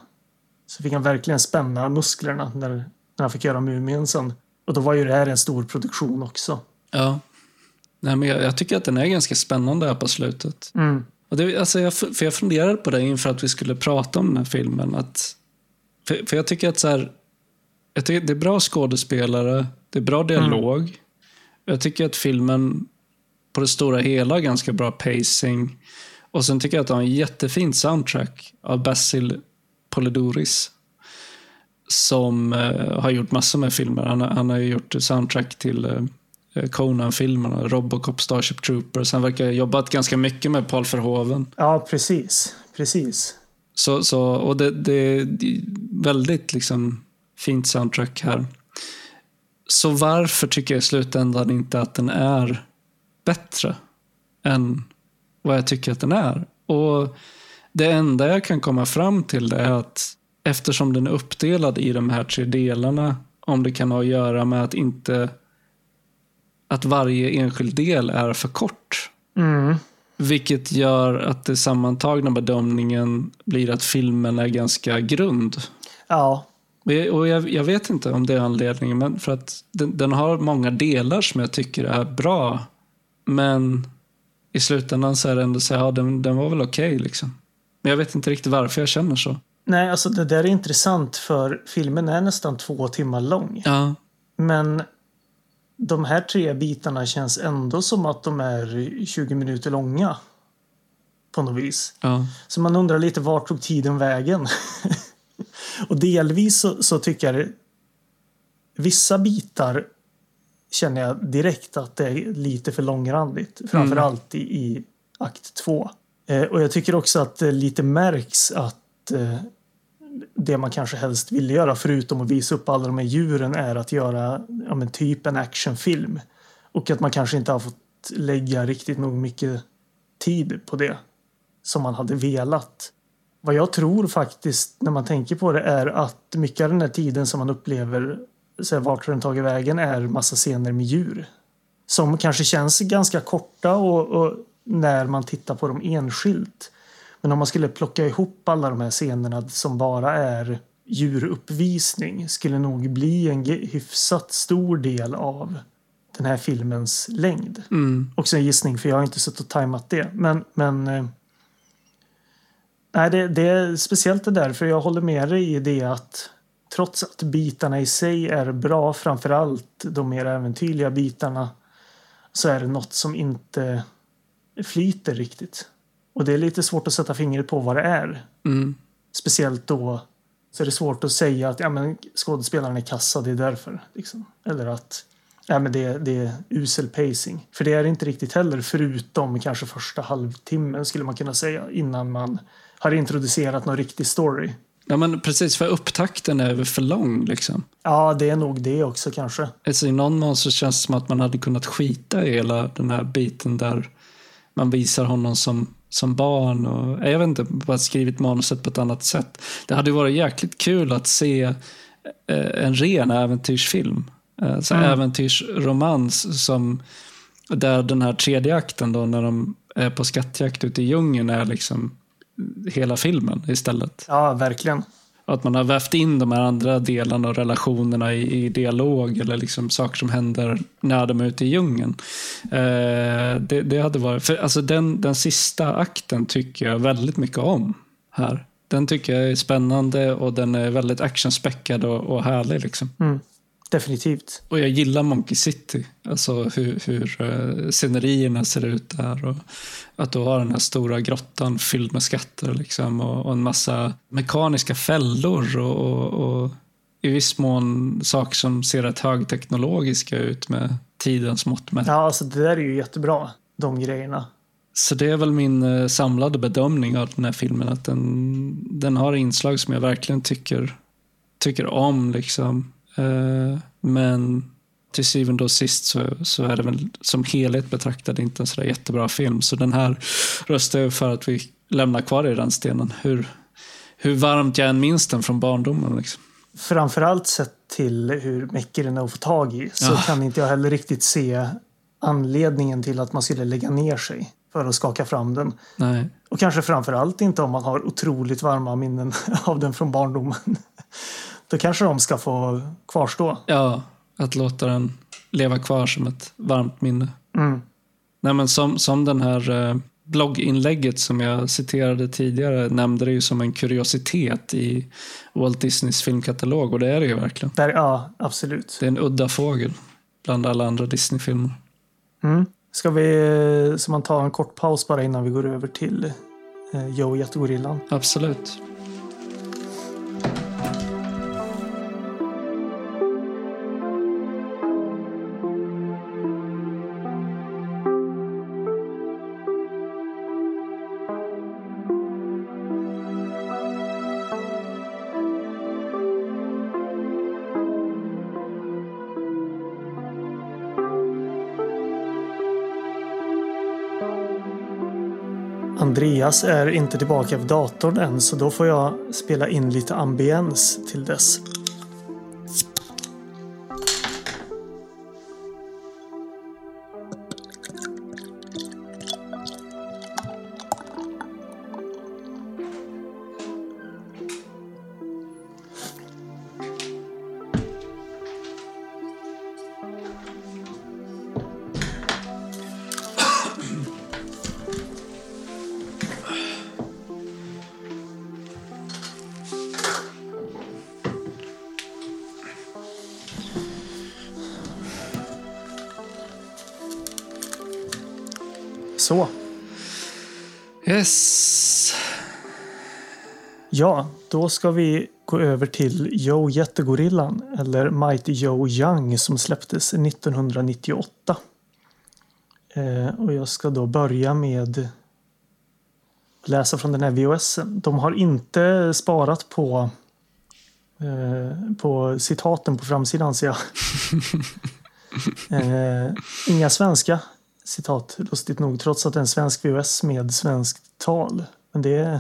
så fick han verkligen spänna musklerna när, när han fick göra Mumien sen. Och då var ju det här en stor produktion också. Ja. Nej, men jag, jag tycker att den är ganska spännande här på slutet. Mm. Och det, alltså jag, för jag funderade på det inför att vi skulle prata om den här filmen. Att, för, för jag tycker att så här, jag tycker det är bra skådespelare, det är bra dialog. Mm. Jag tycker att filmen på det stora hela har ganska bra pacing. Och sen tycker jag att de har en jättefin soundtrack av Basil Polidoris. Som eh, har gjort massor med filmer. Han, han har gjort soundtrack till eh, Conan-filmerna, Robocop, Starship Troopers. Han verkar ha jobbat ganska mycket med Paul Verhoeven. Ja, precis. precis. Så, så, och det, det, det är väldigt liksom fint soundtrack här. Så varför tycker jag i slutändan inte att den är bättre än vad jag tycker att den är? Och det enda jag kan komma fram till är att eftersom den är uppdelad i de här tre delarna, om det kan ha att göra med att inte att varje enskild del är för kort. Mm. Vilket gör att det sammantagna bedömningen blir att filmen är ganska grund. Ja. Och jag, jag vet inte om det är anledningen, men för att den, den, har många delar som jag tycker är bra. Men i slutändan så är det ändå så ja, den, den var väl okej okay, liksom. Men jag vet inte riktigt varför jag känner så. Nej, alltså det där är intressant för filmen är nästan två timmar lång. Ja. Men de här tre bitarna känns ändå som att de är 20 minuter långa. På något vis. Ja. Så man undrar lite vart tog tiden vägen? och delvis så, så, tycker jag vissa bitar känner jag direkt att det är lite för långrandigt. Framförallt mm. i, i akt två. Eh, och jag tycker också att det lite märks att eh, det man kanske helst ville göra förutom att visa upp alla de här djuren är att göra ja, men typ en actionfilm. Och att man kanske inte har fått lägga riktigt nog mycket tid på det som man hade velat. Vad jag tror faktiskt när man tänker på det är att mycket av den här tiden som man upplever så här, vart den tagit vägen är massa scener med djur. Som kanske känns ganska korta och, och när man tittar på dem enskilt. Men om man skulle plocka ihop alla de här scenerna som bara är djuruppvisning skulle nog bli en hyfsat stor del av den här filmens längd. Mm. Också en gissning för jag har inte suttit och tajmat det. Men, men eh, nej, det, det, är speciellt det där för jag håller med dig i det att trots att bitarna i sig är bra, framförallt de mer äventyrliga bitarna, så är det något som inte flyter riktigt. Och det är lite svårt att sätta fingret på vad det är. Mm. Speciellt då så är det svårt att säga att ja, men skådespelaren är kassa, det är därför. Liksom. Eller att ja, men det, det är usel pacing. För det är det inte riktigt heller, förutom kanske första halvtimmen skulle man kunna säga innan man har introducerat någon riktig story. Ja men precis, för upptakten är för lång liksom. Ja, det är nog det också kanske. Alltså, I någon mån så känns det som att man hade kunnat skita i hela den här biten där man visar honom som, som barn och jag vet inte, bara skrivit manuset på ett annat sätt. Det hade varit jäkligt kul att se eh, en ren äventyrsfilm. Eh, så mm. Äventyrsromans som där den här tredje akten då när de är på skattjakt ute i djungeln är liksom hela filmen istället. Ja, verkligen. Att man har vävt in de här andra delarna och relationerna i, i dialog eller liksom saker som händer när de är ute i djungeln. Eh, det, det, hade varit, för alltså den, den sista akten tycker jag väldigt mycket om här. Den tycker jag är spännande och den är väldigt actionspäckad och, och härlig. Liksom. Mm. Definitivt. Och jag gillar Monkey City. Alltså hur, hur uh, scenerierna ser ut där. Och att du har den här stora grottan fylld med skatter liksom, och, och en massa mekaniska fällor och, och, och, i viss mån saker som ser rätt högteknologiska ut med tidens mått mätt. Ja, alltså det där är ju jättebra, de grejerna. Så det är väl min uh, samlade bedömning av den här filmen. Att den, den har inslag som jag verkligen tycker, tycker om. liksom Eh, men till syvende och sist så, så är det väl som helhet betraktad inte en sådär jättebra film. Så den här röstar jag för att vi lämnar kvar i den stenen. Hur, hur varmt jag än minns den från barndomen. Liksom. Framförallt sett till hur mycket den är att få tag i så ja. kan inte jag heller riktigt se anledningen till att man skulle lägga ner sig för att skaka fram den. Nej. Och kanske framförallt inte om man har otroligt varma minnen av den från barndomen. Då kanske de ska få kvarstå. Ja, att låta den leva kvar som ett varmt minne. Mm. Nej, men som, som den här eh, blogginlägget som jag citerade tidigare nämnde det ju som en kuriositet i Walt Disneys filmkatalog och det är det ju verkligen. Där, ja, absolut. Det är en udda fågel bland alla andra Disney-filmer. Mm. Ska vi så man tar en kort paus bara innan vi går över till eh, Joe Jättegorillan? Absolut. Andreas är inte tillbaka vid datorn än så då får jag spela in lite ambiens till dess. Då ska vi gå över till Joe Jättegorillan eller Mighty Joe Young som släpptes 1998. Eh, och jag ska då börja med att läsa från den här VHSen. De har inte sparat på eh, på citaten på framsidan ser jag. eh, inga svenska citat, lustigt nog, trots att det är en svensk VHS med svenskt tal. Men det är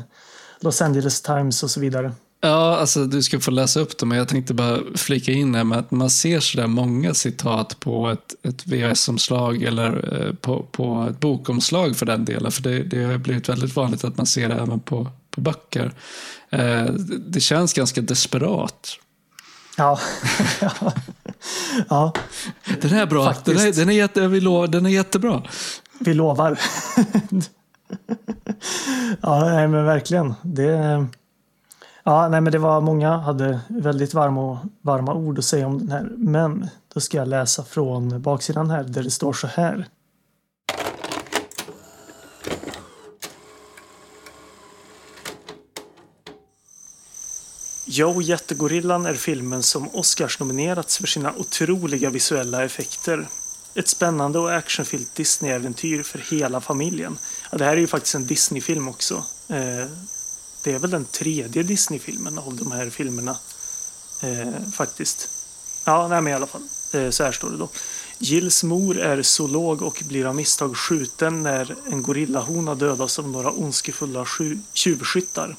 Los Angeles Times och så vidare. Ja, alltså du ska få läsa upp dem, men jag tänkte bara flika in här med att man ser sådär många citat på ett, ett VHS-omslag eller eh, på, på ett bokomslag för den delen. För det, det har blivit väldigt vanligt att man ser det även på, på böcker. Eh, det känns ganska desperat. Ja. ja. Den är bra. Den är, den, är jätte, vi lovar, den är jättebra. Vi lovar. ja, nej, men verkligen. Det, ja, nej, men det var många hade väldigt varma, varma ord att säga om den här. Men då ska jag läsa från baksidan här där det står så här. Joe Jättegorillan är filmen som Oscars-nominerats för sina otroliga visuella effekter. Ett spännande och actionfyllt Disney-äventyr för hela familjen. Ja, det här är ju faktiskt en Disney-film också. Eh, det är väl den tredje Disney-filmen av de här filmerna. Eh, faktiskt. Ja, nej men i alla fall. Eh, så här står det då. Gills mor är zoolog och blir av misstag skjuten när en gorillahona dödas av några ondskefulla tjuvskyttar.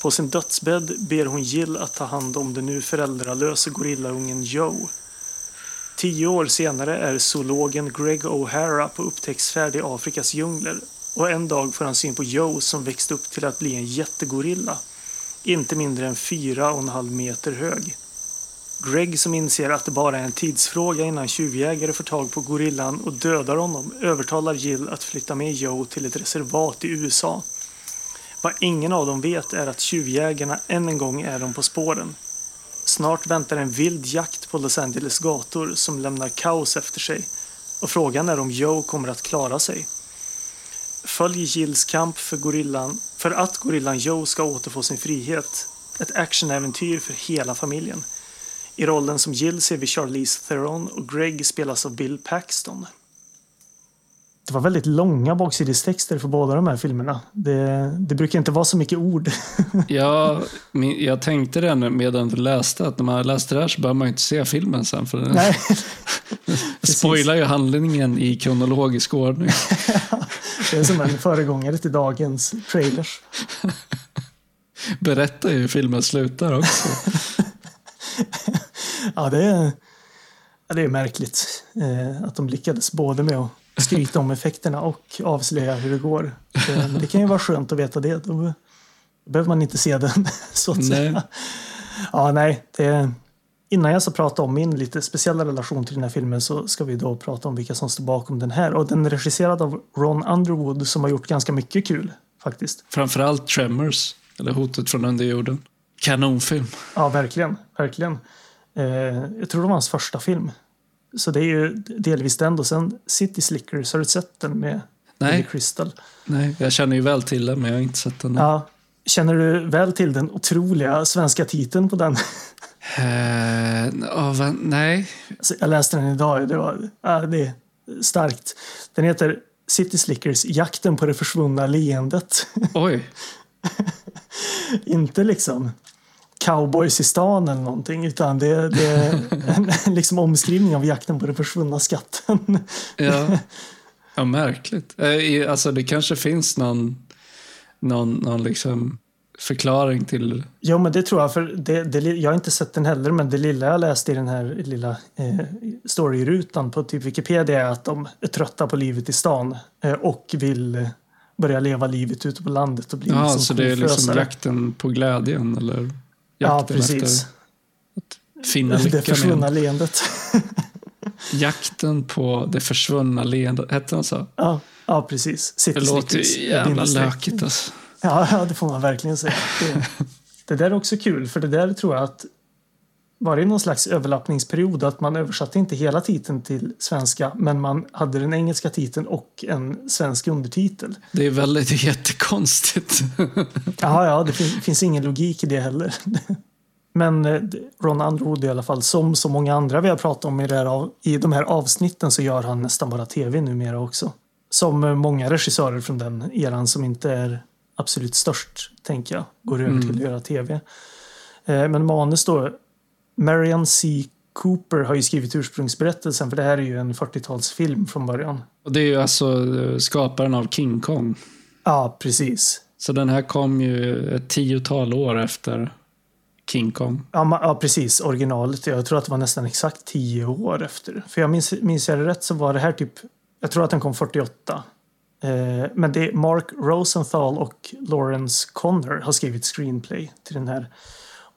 På sin dödsbädd ber hon Jill att ta hand om den nu föräldralöse gorillaungen Joe. Tio år senare är zoologen Greg O'Hara på upptäcktsfärd i Afrikas djungler och en dag får han syn på Joe som växt upp till att bli en jättegorilla. Inte mindre än fyra och en halv meter hög. Greg som inser att det bara är en tidsfråga innan tjuvjägare får tag på gorillan och dödar honom övertalar Jill att flytta med Joe till ett reservat i USA. Vad ingen av dem vet är att tjuvjägarna än en gång är dem på spåren. Snart väntar en vild jakt på Los Angeles gator som lämnar kaos efter sig och frågan är om Joe kommer att klara sig. Följ Jills kamp för, gorillan, för att gorillan Joe ska återfå sin frihet. Ett actionäventyr för hela familjen. I rollen som Jill ser vi Charlize Theron och Greg spelas av Bill Paxton. Det var väldigt långa baksidestexter för båda de här filmerna. Det, det brukar inte vara så mycket ord. ja, jag tänkte det medan du läste, att när man läste det här så behöver man inte se filmen sen. För den Nej. spoilar ju handlingen i kronologisk ordning. det är som en föregångare till dagens trailers. Berättar ju hur filmen slutar också. ja, det är, det är märkligt eh, att de lyckades både med att skryta om effekterna och avslöja hur det går. Eh, det kan ju vara skönt att veta det. Då behöver man inte se den, så att nej. säga. Ja, nej, det är innan jag ska prata om min lite speciella relation till den här filmen så ska vi då prata om vilka som står bakom den här. Och den är regisserad av Ron Underwood som har gjort ganska mycket kul faktiskt. Framförallt Tremors, eller Hotet från underjorden. Kanonfilm. Ja, verkligen. verkligen. Eh, jag tror det var hans första film. Så det är ju delvis den. Och sen City Slickers, har du sett den med Nej. Billy Crystal? Nej, jag känner ju väl till den, men jag har inte sett den. Ja. Känner du väl till den otroliga svenska titeln på den? Eh, oh, va, nej. Alltså, jag läste den idag. Det, var, ja, det är starkt. Den heter City Slickers, jakten på det försvunna leendet. Oj. Inte liksom cowboys i stan eller någonting, utan det, det är en liksom omskrivning av jakten på den försvunna skatten. Ja, ja märkligt. Eh, Alltså det kanske finns någon, någon, någon liksom förklaring till... Jo, men det tror jag. För det, det, jag har inte sett den heller, men det lilla jag läste i den här lilla eh, storyrutan på typ Wikipedia är att de är trötta på livet i stan eh, och vill eh, börja leva livet ute på landet och bli Ja, liksom så det är liksom jakten på glädjen eller Ja, jakten precis. efter att finna Det lyckan försvunna igen. leendet. Jakten på det försvunna leendet, hette den så? ja, ja, precis. City Det låter ju jävla lökigt alltså. Ja, det får man verkligen säga. Det, det där är också kul, för det där tror jag att var det någon slags överlappningsperiod att man översatte inte hela titeln till svenska men man hade den engelska titeln och en svensk undertitel. Det är väldigt jättekonstigt. Ja, ja, det fin finns ingen logik i det heller. Men eh, Ron Underwood i alla fall, som så många andra vi har pratat om i, det här, av- i de här avsnitten så gör han nästan bara tv numera också. Som eh, många regissörer från den eran som inte är absolut störst, tänker jag, går över till att göra tv. Eh, Men manus då, Marian C. Cooper har ju skrivit ursprungsberättelsen för det här är ju en 40-talsfilm från början. Och det är ju alltså eh, skaparen av King Kong. Ja, precis. Så den här kom ju ett tiotal år efter King Kong. Ja, ja, precis. Originalet. Jag tror att det var nästan exakt tio år efter. För jag minns, minns jag det rätt så var det här typ... Jag tror att den kom 48. Eh, men det är Mark Rosenthal och Lawrence Connor har skrivit screenplay till den här.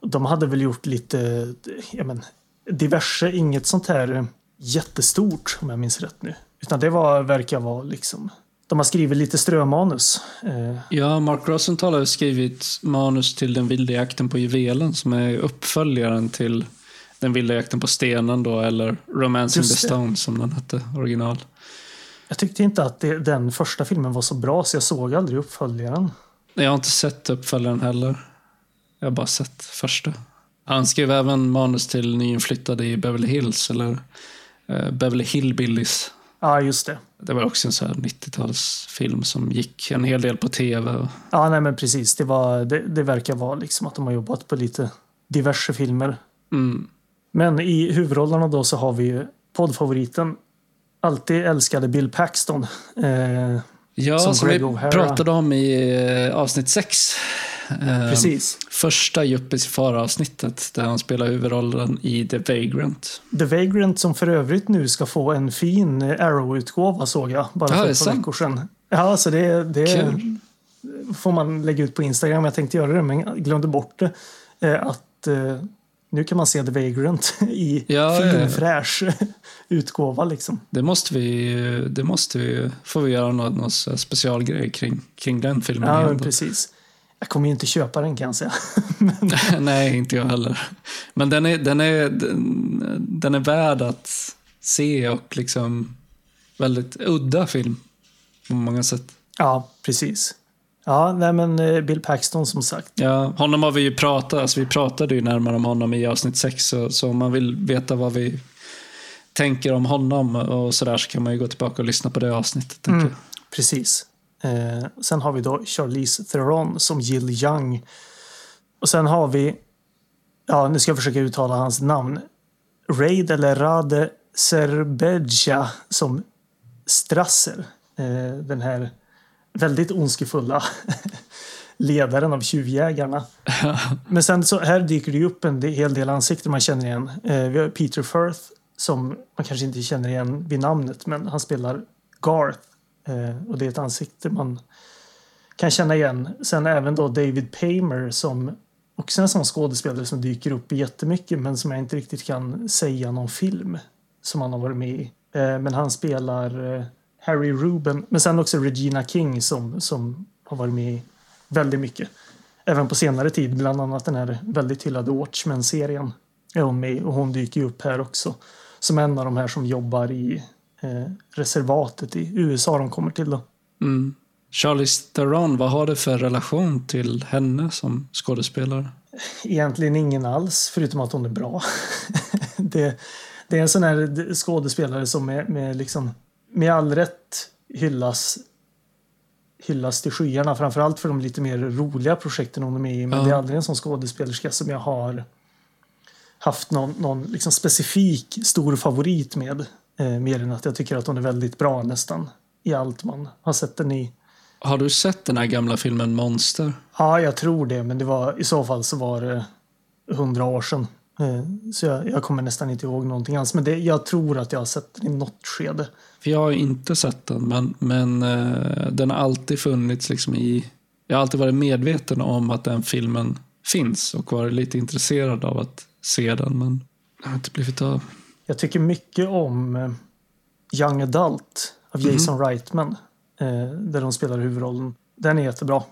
De hade väl gjort lite ja, men, diverse, inget sånt här eh, jättestort om jag minns rätt nu. Utan det var, verkar vara liksom... De har skrivit lite strömanus. Eh, Ja, Mark Rosenthal har skrivit manus till Den vilda jakten på juvelen som är uppföljaren till Den vilda jakten på stenen då, eller Romancing Just the. Stone som den hette original. Jag tyckte inte att det, den första filmen var så bra så jag såg aldrig uppföljaren. Jag har inte sett uppföljaren heller. Jag har bara sett första. Han skrev även manus till Nyinflyttade i Beverly Hills, eller eh, Beverly Hillbillies. Ja, just det. Det var också en sån här 90-talsfilm som gick en hel del på tv. Ja, nej men precis. Det, var, det, det verkar vara liksom att de har jobbat på lite diverse filmer. Mm. Men i huvudrollerna då så har vi poddfavoriten, alltid älskade Bill Paxton. Eh, Ja, Som som, vi pratade om i eh, avsnitt 6. Eh, precis. Första Juppis far-avsnittet där han spelar huvudrollen i The Vagrant. The Vagrant som för övrigt nu ska få en fin eh, Arrow-utgåva såg jag bara Ja, för är ett par veckor sedan. Ja, så det, det Kul. får man lägga ut på Instagram. Jag tänkte göra det men glömde bort det. Eh, att eh, nu kan man se The Vagrant i Ja, fin ja, fräsch utgåva liksom. Det måste vi, det måste vi, får vi göra någon, någon specialgrej kring, kring den filmen. Ja, men precis. Jag kommer ju inte köpa den kan jag säga. Nej, inte jag heller. Men den är, den, är, den, den är värd att se och liksom väldigt udda film på många sätt. ja, precis. Ja, nej men eh, Bill Paxton som sagt. Ja, honom har vi ju pratat, alltså vi pratade ju närmare om honom i avsnitt 6, så, så om man vill veta vad vi tänker om honom och sådär så kan man ju gå tillbaka och lyssna på det avsnittet. Mm. Precis. Eh, sen har vi då Charlize Theron som Jill Young. Och sen har vi, ja nu ska jag försöka uttala hans namn. Raid eller Rade Serbeja som Strasser. Eh, den här väldigt ondskefulla ledaren av tjuvjägarna. Men sen så här dyker det upp en hel del ansikten man känner igen. Eh, vi har Peter Firth som man kanske inte känner igen vid namnet men han spelar Garth. Eh, och det är ett ansikte man kan känna igen. Sen även då David Paymer som också en sån skådespelare som dyker upp jättemycket men som jag inte riktigt kan säga någon film som han har varit med i. Eh, men han spelar Harry Ruben, men sen också Regina King som, som har varit med i väldigt mycket. Även på senare tid, bland annat den här väldigt hyllade Watchmen-serien är hon med och hon dyker upp här också. Som en av de här som jobbar i eh, reservatet i USA de kommer till då. Mm. Charlie Theron, vad har du för relation till henne som skådespelare? Egentligen ingen alls, förutom att hon är bra. det, det är en sån här skådespelare som med, med, liksom, med all rätt hyllas hyllas till skyarna, framförallt för de lite mer roliga projekten hon är med i. Men ja. det är aldrig en sån skådespelerska som jag har haft någon, någon liksom specifik stor favorit med. Eh, mer än att jag tycker att hon är väldigt bra nästan i allt man har sett den i. Har du sett den här gamla filmen Monster? Ja, jag tror det, men det var, i så fall så var det hundra år sedan. Eh, så jag, jag, kommer nästan inte ihåg någonting alls. Men det, jag tror att jag har sett den i något skede. För jag har inte sett den, men, men uh, den har alltid funnits liksom i... Jag har alltid varit medveten om att den filmen finns och varit lite intresserad av att se den, men det har inte blivit av. Jag tycker mycket om uh, Young Adult av mhm. Jason mm. Reitman. där de spelar huvudrollen. Den är jättebra.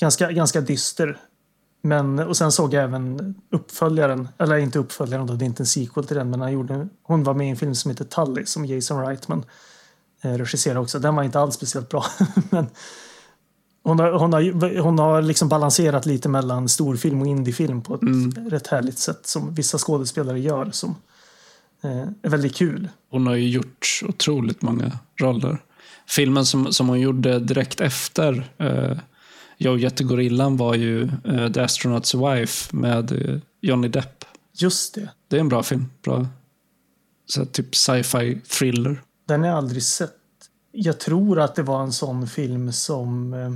Ganska, ganska dyster men, och sen såg jag även uppföljaren, eller inte uppföljaren då, det är inte en sequel till den, men han gjorde, hon var med i en film som heter Tully som Jason Reitman eh, regisserade också. Den var inte alls speciellt bra. men hon har, hon, har, hon har liksom balanserat lite mellan storfilm och indiefilm på ett mm. rätt härligt sätt som vissa skådespelare gör som eh, är väldigt kul. Hon har ju gjort otroligt många roller. Filmen som, som hon gjorde direkt efter eh, jag och Jättegorillan var ju uh, The Astronaut's Wife med uh, Johnny Depp. Just det. Det är en bra film. Bra så typ sci-fi thriller. Den har jag aldrig sett. Jag tror att det var en sån film som eh,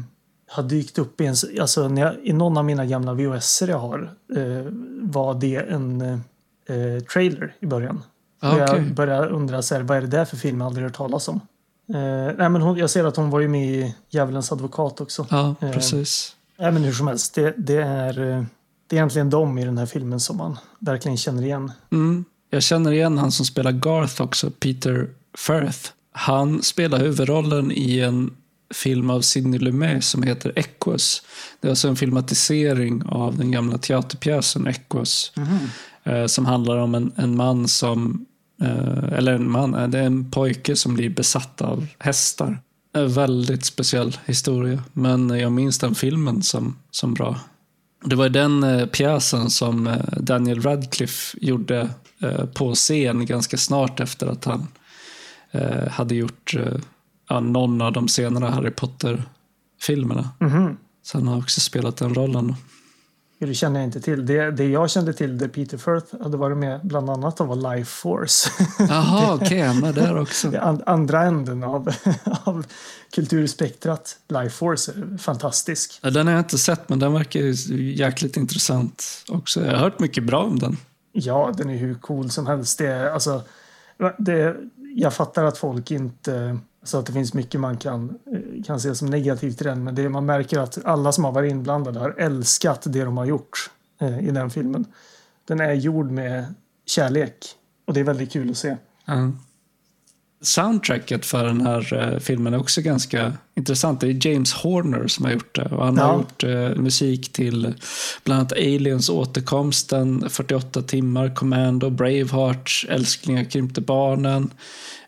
har dykt upp i, en, alltså, när jag, i någon av mina gamla VHS jag har. Eh, var det en eh, trailer i början. Ah, okay. Jag började undra så här, vad är det där för film jag aldrig hört talas om. Eh, nej, men hon, jag ser att hon var ju med i Djävulens advokat också. Ja, eh, precis. Nej, men hur som helst, det, det, är, eh, det är egentligen de i den här filmen som man verkligen känner igen. Mm. Jag känner igen han som spelar Garth också, Peter Firth. Han spelar huvudrollen i en film av Sidney Lumet som heter Equus. Det är alltså en filmatisering av den gamla teaterpjäsen Equus. Mm. som handlar om en, en man som Eh, eller en man, eh, det är en pojke som blir besatt av hästar. En väldigt speciell historia, men jag minns den filmen som, som bra. Det var den eh, pjäsen som Daniel Radcliffe gjorde på scen ganska snart efter att han hade gjort någon av de senare Harry Potter-filmerna. Mm -hmm. Så han har också spelat den rollen. Det känner jag inte till. Det, det jag kände till där Peter Firth hade varit med bland annat var Life Force. Jaha, okej, okay, han var där också. And, andra änden av, av kulturspektrat. Life Force är fantastisk. Ja, den har jag inte sett, men den verkar jäkligt intressant också. Jag har hört mycket bra om den. Ja, den är hur cool som helst. Det, alltså, det, jag fattar att folk inte så att det finns mycket man kan, eh, kan se som negativt i den. Men det, man märker att alla som har varit inblandade har älskat det de har gjort eh, i den filmen. Den är gjord med kärlek. Och det är väldigt kul att se. Mm. Soundtracket för den här eh, filmen är också ganska intressant. Det är James Horner som har gjort det. Och han ja. har gjort eh, musik till bland annat Aliens återkomsten, 48 timmar, Commando, Braveheart, Älsklingar krympte barnen.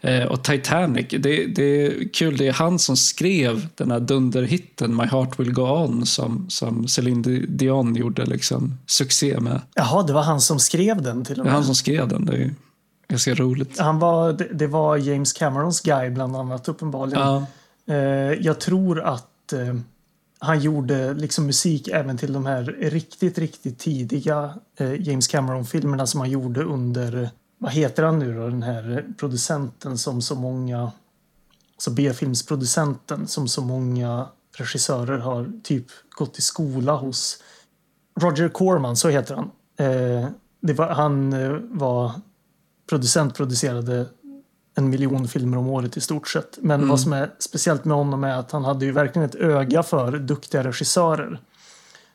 Eh, och Titanic, det, det, är kul, det är han som skrev den här dunderhitten My Heart Will Go On som, som Celine Dion gjorde liksom succé med. Jaha, det var han som skrev den till och med? Det är han som skrev den. Det är ganska roligt. Han var, det, det var James Camerons guy bland annat uppenbarligen. Ja. Eh, jag tror att eh, han gjorde liksom musik även till de här riktigt, riktigt tidiga James Cameron-filmerna som han gjorde under vad heter han nu då, den här producenten som så många, alltså B-filmsproducenten som så många regissörer har typ gått i skola hos. Roger Corman, så heter han. Eh, var, han eh, var producent, producerade en miljon filmer om året i stort sett. Men mm. vad som är speciellt med honom är att han hade ju verkligen ett öga för duktiga regissörer.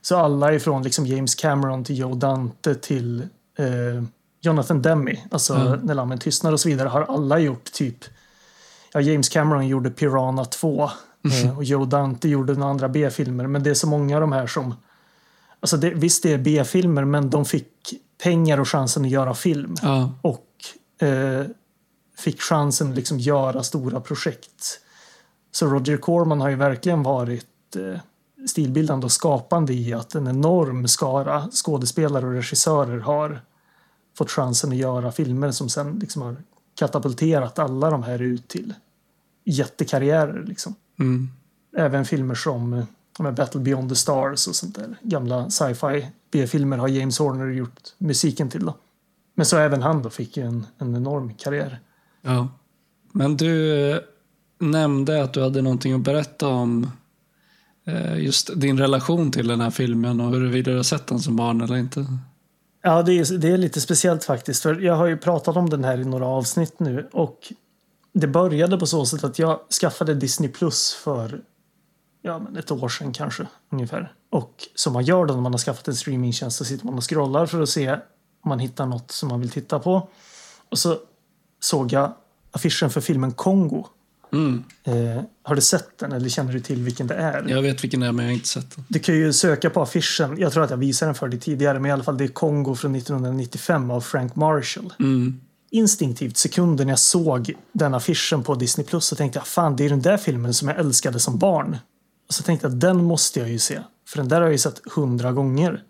Så alla ifrån liksom James Cameron till Joe Dante till eh, Jonathan Demme, alltså Mm. När lammen tystnar och så vidare, har alla gjort typ Ja, James Cameron gjorde Piranha 2 eh, och Joe Dante gjorde några andra B-filmer. Men det är så många av de här som... Alltså det, visst, det är B-filmer, men de fick pengar och chansen att göra film. Ja. Och eh, fick chansen att liksom göra stora projekt. Så Roger Corman har ju verkligen varit eh, stilbildande och skapande i att en enorm skara skådespelare och regissörer har fått chansen att göra filmer som sen liksom har katapulterat alla de här ut till jättekarriärer. Liksom. Mm. Även filmer som eh, Battle Beyond the Stars och sånt där. Gamla sci-fi B-filmer har James Horner gjort musiken till. Då. Men så även han då fick ju en, en enorm karriär. Ja. Men du eh, nämnde att du hade någonting att berätta om eh, just din relation till den här filmen och huruvida du har sett den som barn eller inte. Ja, det är, det är lite speciellt faktiskt. För jag har ju pratat om den här i några avsnitt nu. Och det började på så sätt att jag skaffade Disney Plus för ja, men ett år sedan kanske ungefär. Och som man gör då när man har skaffat en streamingtjänst så sitter man och scrollar för att se om man hittar något som man vill titta på. Och så såg jag affischen för filmen Kongo. Mm. Eh, har du sett den eller känner du till vilken det är? Jag vet vilken det är men jag har inte sett den. Du kan ju söka på affischen. Jag tror att jag visade den för dig tidigare, men i alla fall det är Kongo från 1995 av Frank Marshall. Mm. Instinktivt, sekunden jag såg den affischen på Disney Plus så tänkte jag fan, det är den där filmen som jag älskade som barn. Och så tänkte jag den måste jag ju se, för den där har jag ju sett hundra gånger.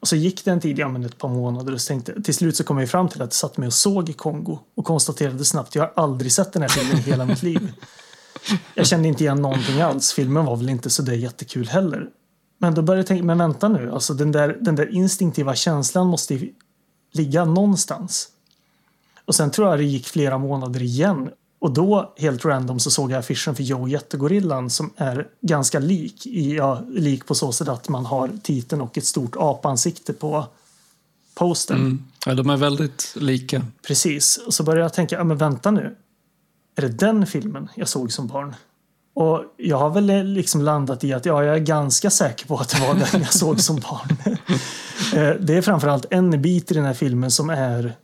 Och så gick det en tid, ja men ett par månader, och så tänkte, till slut så kom jag fram till att jag satt med och såg i Kongo och konstaterade snabbt, jag har aldrig sett den här filmen i hela mitt liv. Jag kände inte igen någonting alls. Filmen var väl inte så där jättekul heller. Men då började jag tänka, men vänta nu, alltså den där, den där instinktiva känslan måste ju ligga någonstans. Och sen tror jag det gick flera månader igen. Och då, helt random, så såg jag affischen för Joe Jättegorillan som är ganska lik. I, ja, lik på så sätt att man har titeln och ett stort apansikte på postern. Mm. Ja, de är väldigt lika. Precis. Och så började jag tänka, ja men vänta nu. Är det den filmen jag såg som barn? Och jag har väl liksom landat i att ja, jag är ganska säker på att det var den jag såg som barn. Eh, det är framförallt en bit i den här filmen som är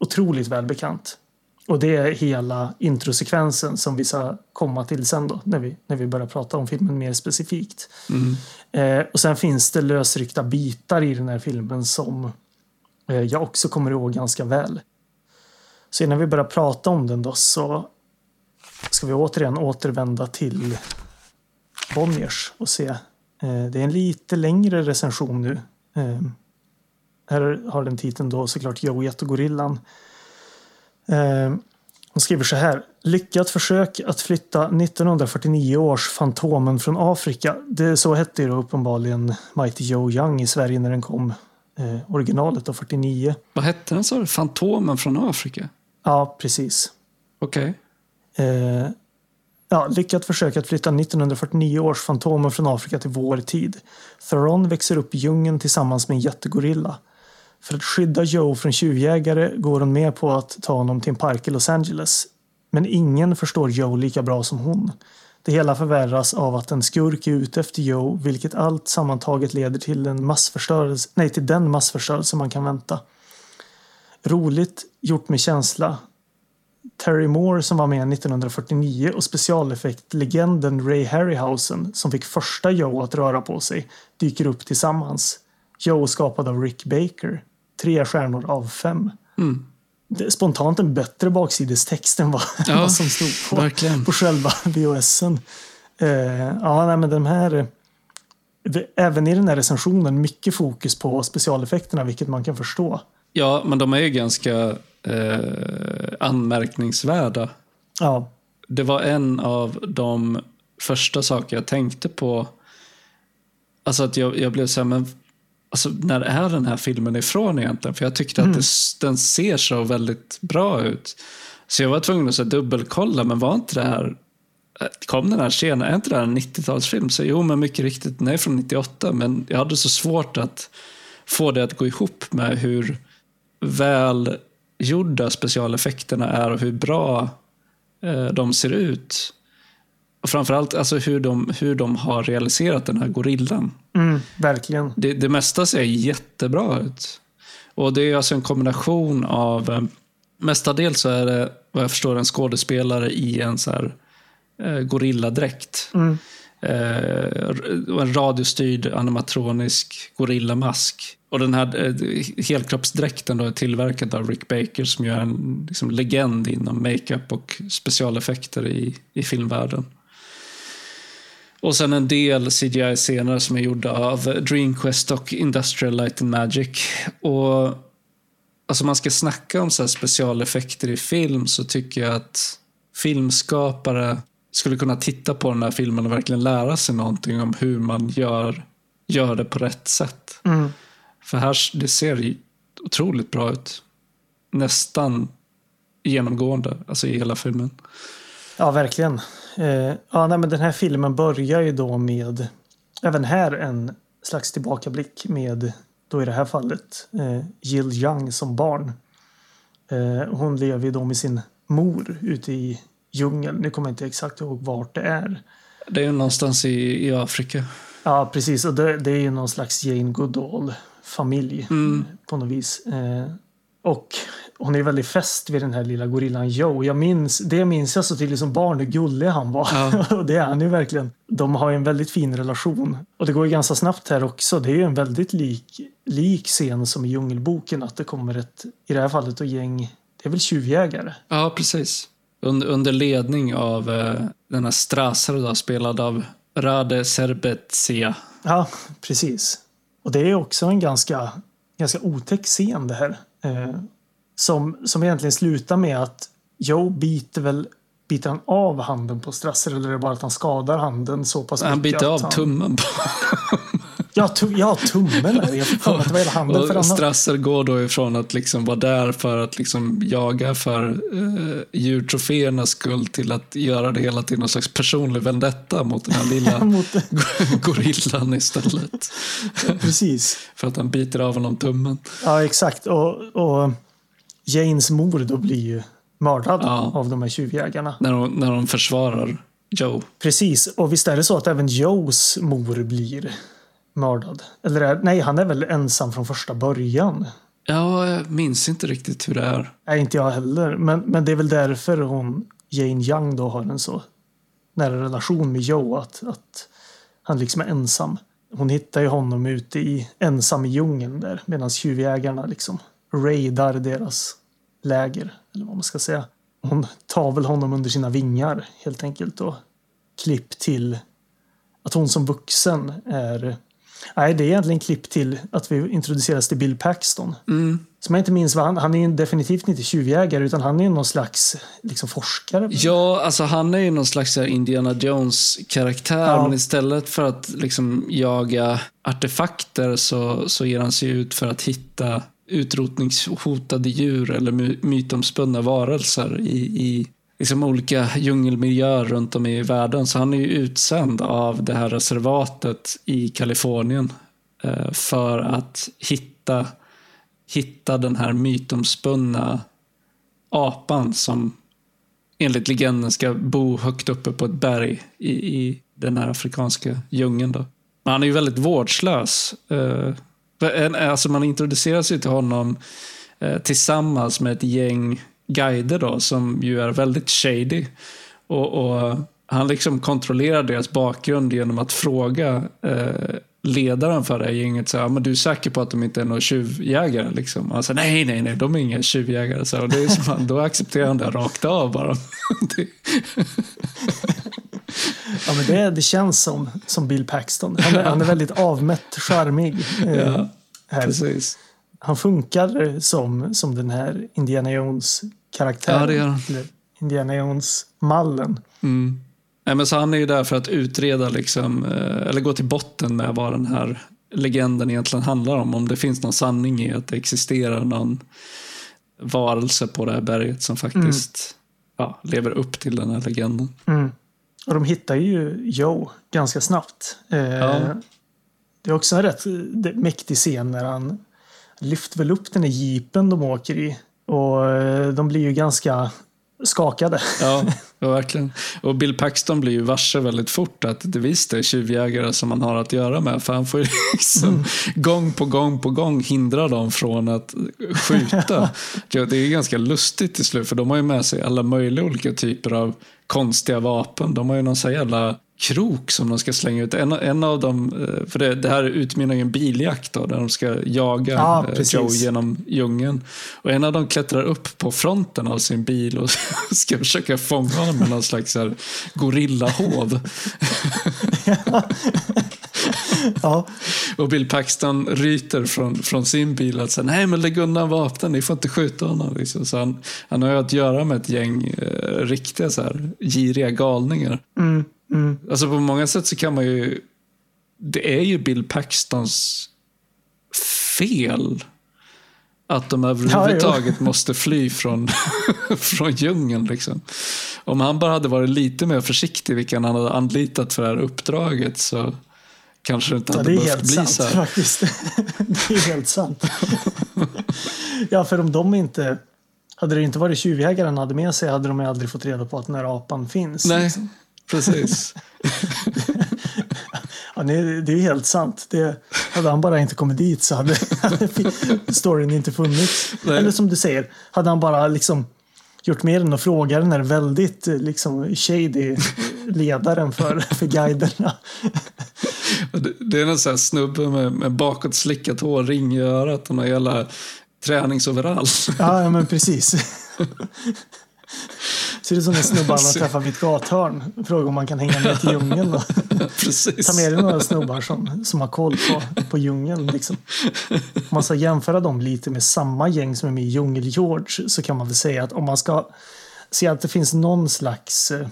otroligt välbekant. Och det är hela introsekvensen som vi ska komma till sen då, när vi, när vi börjar prata om filmen mer specifikt. Mm. Eh, och sen finns det lösryckta bitar i den här filmen som eh, jag också kommer ihåg ganska väl. Så innan vi börjar prata om den då så ska vi återigen återvända till Bonniers och se. Eh, det är en lite längre recension nu. Eh, här har den titeln då såklart Joe Jättegorillan. Eh, hon skriver så här. Lyckat försök att flytta 1949 års Fantomen från Afrika. Det så hette ju uppenbarligen Mighty Joe Young i Sverige när den kom. Eh, originalet då 49. Vad hette den sa du? Fantomen från Afrika? Ja, precis. Okej. Eh, ja, lyckat försök att flytta 1949 års Fantomen från Afrika till vår tid. Theron växer upp i djungeln tillsammans med en jättegorilla. För att skydda Joe från tjuvjägare går hon med på att ta honom till en park i Los Angeles. Men ingen förstår Joe lika bra som hon. Det hela förvärras av att en skurk är ute efter Joe, vilket allt sammantaget leder till en massförstörelse, nej, till den massförstörelse man kan vänta. Roligt, gjort med känsla. Terry Moore som var med 1949 och specialeffektlegenden Ray Harryhausen som fick första Joe att röra på sig dyker upp tillsammans. Joe skapad av Rick Baker. Tre stjärnor av fem. Mm. Spontant en bättre baksidestext än vad, Ja, vad som stod på, verkligen. på själva VHSen. Eh, ja, nej, men de här... eh, Även i den här recensionen mycket fokus på specialeffekterna, vilket man kan förstå. Ja, men de är ju ganska eh, anmärkningsvärda. Ja, Det var en av de första saker jag tänkte på. Alltså att jag, jag blev så här, men alltså, när är den här filmen ifrån egentligen? För jag tyckte att det, den ser så väldigt bra ut. Så jag var tvungen att så dubbelkolla, men var inte det här eh, Kom den här scenen, är inte det här en 90-talsfilm? Så jo, men mycket riktigt, den är från 98, men jag hade så svårt att få det att gå ihop med hur väl gjorda specialeffekterna är och hur bra eh, de ser ut. Och framförallt alltså hur, de, hur de har realiserat den här gorillan. Mm, verkligen. Det, det mesta ser jättebra ut. Och det är alltså en kombination av, eh, mestadels så är det vad jag förstår en skådespelare i en så här eh, gorilladräkt. Mm. Eh, en radiostyrd animatronisk gorillamask. Och den här eh, helkroppsdräkten då är tillverkad av Rick Baker som ju är en liksom, legend inom makeup och specialeffekter i, i filmvärlden. Och sen en del CGI-scener som är gjorda av Dreamquest och Industrial Light and Magic. Och alltså man ska snacka om så här specialeffekter i film så tycker jag att filmskapare skulle kunna titta på den här filmen och verkligen lära sig någonting om hur man gör, gör det på rätt sätt. Mm. För här, det ser otroligt bra ut. Nästan genomgående, alltså i hela filmen. Ja, verkligen. Eh, ja, nej, men den här filmen börjar ju då med, även här en slags tillbakablick med, då i det här fallet, eh, Jill Young som barn. Eh, hon lever ju då med sin mor ute i djungeln. Nu kommer jag inte exakt ihåg vart det är. Det är ju någonstans i, i Afrika. Ja, precis. Och det, det är ju någon slags Jane Goodall-familj Mm. på något vis. Eh, och hon är väldigt fäst vid den här lilla gorillan Joe. Jag minns, det minns jag så tydligt som barn hur gullig han var. Ja. och det är han ju verkligen. De har ju en väldigt fin relation. Och det går ju ganska snabbt här också. Det är ju en väldigt lik, lik scen som i Djungelboken. Att det kommer ett, i det här fallet, ett gäng, det är väl tjuvjägare? Ja, precis. Under, under ledning av eh, den här Strasser då, spelad av Rade Serbetsia. Ja, precis. Och det är också en ganska, ganska otäck scen det här. Eh, som, som egentligen slutar med att Joe biter väl Biter han av handen på Strasser eller är det bara att han skadar handen så pass Han mycket biter att av han... tummen på Ja, tu ja tummen är. Jag för att det var hela handen. För Och han... Strasser går då ifrån att liksom vara där för att liksom jaga för eh, djurtroféernas skull till att göra det hela till någon slags personlig vendetta mot den här lilla Mot... gorillan istället. Precis. För att han biter av honom tummen. Ja, exakt. Och, och Janes mor då blir ju mördad Ja. av de här tjuvjägarna. När de, när de försvarar Joe. Precis, och visst är det så att även Joes mor blir mördad? Eller är, nej, han är väl ensam från första början? Ja, jag minns inte riktigt hur det är. Nej, inte jag heller. Men, men det är väl därför hon, Jane Young då har en så nära relation med Joe. Att, att han liksom är ensam. Hon hittar ju honom ute i ensam i djungeln där. Medan tjuvjägarna liksom raidar deras läger. Eller vad man ska säga. Hon tar väl honom under sina vingar helt enkelt. Och klipp till att hon som vuxen är... Nej, det är egentligen klipp till att vi introduceras till Bill Paxton. Mm. Som jag inte minns vad han, han är definitivt inte tjuvjägare utan han är någon slags liksom, forskare. Ja, alltså han är ju någon slags Indiana Jones-karaktär. Ja. Men istället för att liksom jaga artefakter så, så ger han sig ut för att hitta utrotningshotade djur eller my- mytomspunna varelser i, i liksom olika djungelmiljöer runt om i världen. Så han är ju utsänd av det här reservatet i Kalifornien eh, för att hitta, hitta den här mytomspunna apan som enligt legenden ska bo högt uppe på ett berg i, i den här afrikanska djungeln. Då. Men han är ju väldigt vårdslös. Eh, alltså man introduceras ju till honom eh, tillsammans med ett gäng guider då, som ju är väldigt shady. Och, och Han liksom kontrollerar deras bakgrund genom att fråga eh, ledaren för det här gänget. Så här, men du är säker på att de inte är några tjuvjägare? Liksom. Han säger nej, nej, nej, de är inga tjuvjägare. Så, här, och det är som, då accepterar han det rakt av bara. Ja, men det, det känns som, som Bill Paxton. Han är, han är väldigt avmätt, charmig. eh, ja, här. precis. Han funkar som, som den här Indiana Jones-karaktären. Ja, Indiana Jones-mallen. Mm. Nej, men så han är ju där för att utreda, liksom, eh, eller gå till botten med vad den här legenden egentligen handlar om. Om det finns någon sanning i att det existerar någon varelse på det här berget som faktiskt ja, lever upp till den här legenden. Mm. Och de hittar ju Joe ganska snabbt. Eh, Ja. Det är också en rätt mäktig scen när han lyfter väl upp den här jeepen de åker i. Och eh, de blir ju ganska skakade. Ja, verkligen. Och Bill Paxton blir ju varse väldigt fort att det visst är tjuvjägare som man har att göra med. För han får ju liksom mm. gång på gång på gång hindra dem från att skjuta. det är ganska lustigt till slut, för de har ju med sig alla möjliga olika typer av konstiga vapen. De har ju någon sån jävla krok som de ska slänga ut. En, en av dem, eh, för det, det här utmynnar i en biljakt då, där de ska jaga ja, eh, Joe genom djungeln. Och en av dem klättrar upp på fronten av sin bil och ska försöka fånga honom med någon slags gorillahov. ja. Och Bill Paxton ryter från, från sin bil att säga nej men lägg undan vapnen, ni får inte skjuta honom. Liksom. Så han, han har ju att göra med ett gäng eh, riktiga så här, giriga galningar. Mm. Mm. Alltså på många sätt så kan man ju... Det är ju Bill Paxtons fel att de överhuvudtaget ja, måste fly från, från djungeln. Liksom. Om han bara hade varit lite mer försiktig vilka han hade anlitat för det här uppdraget så kanske det inte hade ja, behövt bli sant, så här. Faktiskt. det är helt sant. ja, för om de inte... Hade det inte varit tjuvjägaren hade med sig hade de aldrig fått reda på att den här apan finns. Nej, liksom. Precis. ja, det är helt sant. Det, hade han bara inte kommit dit så hade, storyn inte funnits. Nej. Eller som du säger, hade han bara liksom gjort mer än att fråga den här väldigt liksom shady ledaren för, för guiderna. Det är en sån här snubbe med, med bakåtslickat hår, ring i örat och någon jävla träningsoverall. Ja, ja, men precis. Ser ut som en snubbe man träffar vid ett gathörn. Frågar om man kan hänga med till djungeln. Och Ta med dig några snubbar som, som har koll på, på djungeln. Liksom. Om man ska jämföra dem lite med samma gäng som är med i Djungel-George så kan man väl säga att om man ska se att det finns någon slags eh,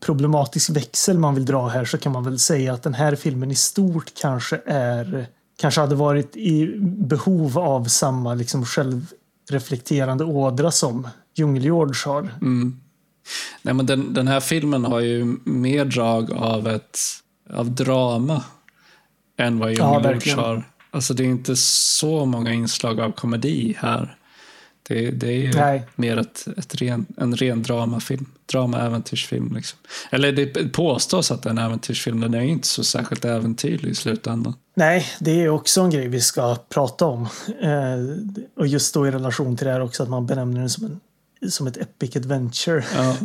problematisk växel man vill dra här så kan man väl säga att den här filmen i stort kanske är kanske hade varit i behov av samma liksom självreflekterande ådra som Djungel-George har. Mm. Nej, men den, den här filmen har ju mer drag av ett av drama än vad Djungel-George ja, har. Alltså det är inte så många inslag av komedi här. Det, det är ju Nej. mer ett, ett ren, en ren dramafilm. Drama-äventyrsfilm. Liksom. Eller det påstås att det är en äventyrsfilm. Den är ju inte så särskilt äventyrlig i slutändan. Nej, det är också en grej vi ska prata om. Eh, och just då i relation till det här också att man benämner den som en som ett epic adventure. Ja.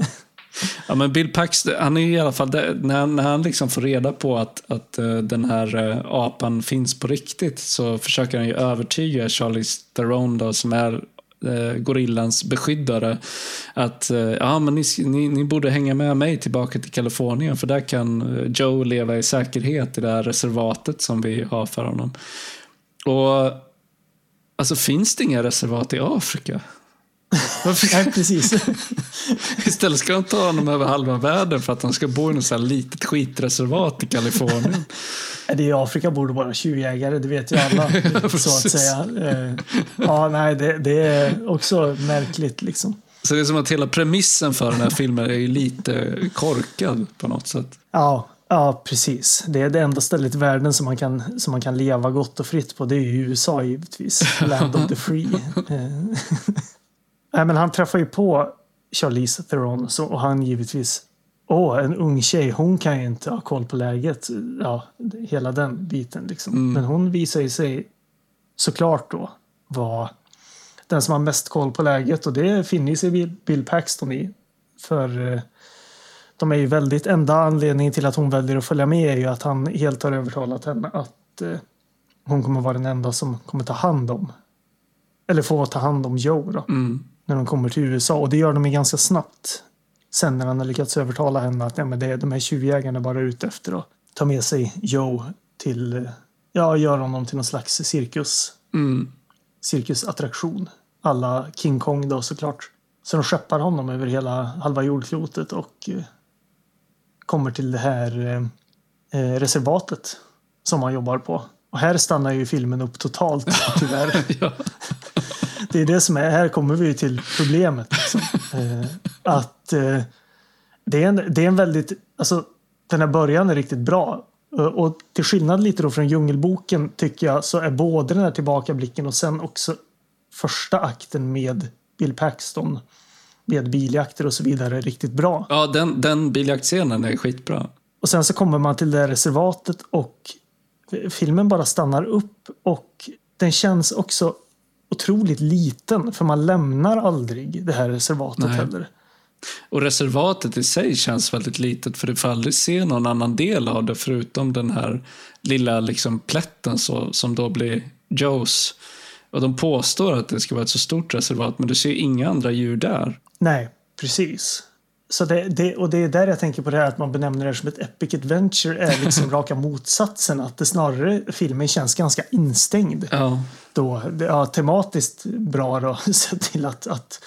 Ja, men Bill Pax, han är i alla fall, när, när han liksom får reda på att, att uh, den här uh, apan finns på riktigt så försöker han ju övertyga Charlie Theron då, som är Eh, gorillans beskyddare att eh, ja, men ni, ni, ni, borde hänga med mig tillbaka till Kalifornien för där kan eh, Joe leva i säkerhet i det här reservatet som vi har för honom. Och alltså finns det inga reservat i Afrika? Nej, precis. Istället ska de ta honom över halva världen för att han ska bo i något så här litet skitreservat i Kalifornien. Det I Afrika bor det bara tjuvjägare, det vet ju alla. så att säga. Eh, ja, nej, det, det, är också märkligt liksom. Så det är som att hela premissen för den här filmen är lite korkad på något sätt. Ja, ja precis. Det är det enda stället i världen som man kan, som man kan leva gott och fritt på. Det är ju USA givetvis. Land of the free. Nej, men han träffar ju på Charlize Theron så, och han givetvis Åh, en ung tjej, hon kan ju inte ha koll på läget. Ja, hela den biten liksom. Mm. Men hon visar ju sig såklart då vara den som har mest koll på läget och det finner sig Bill Paxton i. För eh, de är ju väldigt, enda anledningen till att hon väljer att följa med är ju att han helt har övertalat henne att eh, hon kommer vara den enda som kommer ta hand om, eller få ta hand om Joe då. Mm när de kommer till USA. Och det gör de ganska snabbt. Sen när han har lyckats övertala henne att ja, men det är de här tjuvjägarna bara ute efter att ta med sig Joe till, ja, göra honom till någon slags cirkus. Mm. Cirkusattraktion. Alla King Kong då såklart. Så de skeppar honom över hela halva jordklotet och eh, kommer till det här eh, eh reservatet som han jobbar på. Och här stannar ju filmen upp totalt tyvärr. ja det är det som är, här kommer vi till problemet. Liksom. Eh, att eh, det, är en, det är en väldigt, alltså den här början är riktigt bra. Eh, och till skillnad lite då från Djungelboken tycker jag så är både den här tillbakablicken och sen också första akten med Bill Paxton med biljakter och så vidare riktigt bra. Ja, den, den biljaktscenen är skitbra. Och sen så kommer man till det här reservatet och filmen bara stannar upp och den känns också otroligt liten för man lämnar aldrig det här reservatet Nej. heller. Och reservatet i sig känns väldigt litet för du får aldrig se någon annan del av det förutom den här lilla liksom plätten så, som då blir Joes. Och de påstår att det ska vara ett så stort reservat men du ser inga andra djur där. Nej, precis. Så det, det, och det är där jag tänker på det här att man benämner det som ett epic adventure är liksom raka motsatsen. Att det snarare filmen känns ganska instängd. Ja. Då, ja, tematiskt bra då, sett till att, att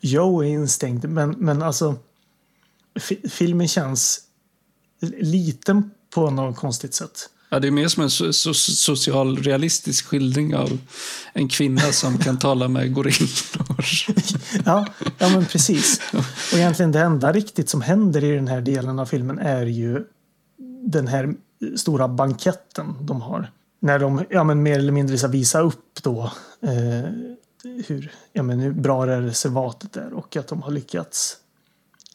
Joe är instängd. Men, men alltså fi, filmen känns liten på något konstigt sätt. Ja, det är mer som en so so skildring av en kvinna som kan tala med gorillor. ja, ja, men precis. Och egentligen det enda riktigt som händer i den här delen av filmen är ju den här stora banketten de har. När de ja, men mer eller mindre ska visa upp då eh, hur, ja, men hur bra det här reservatet är och att de har lyckats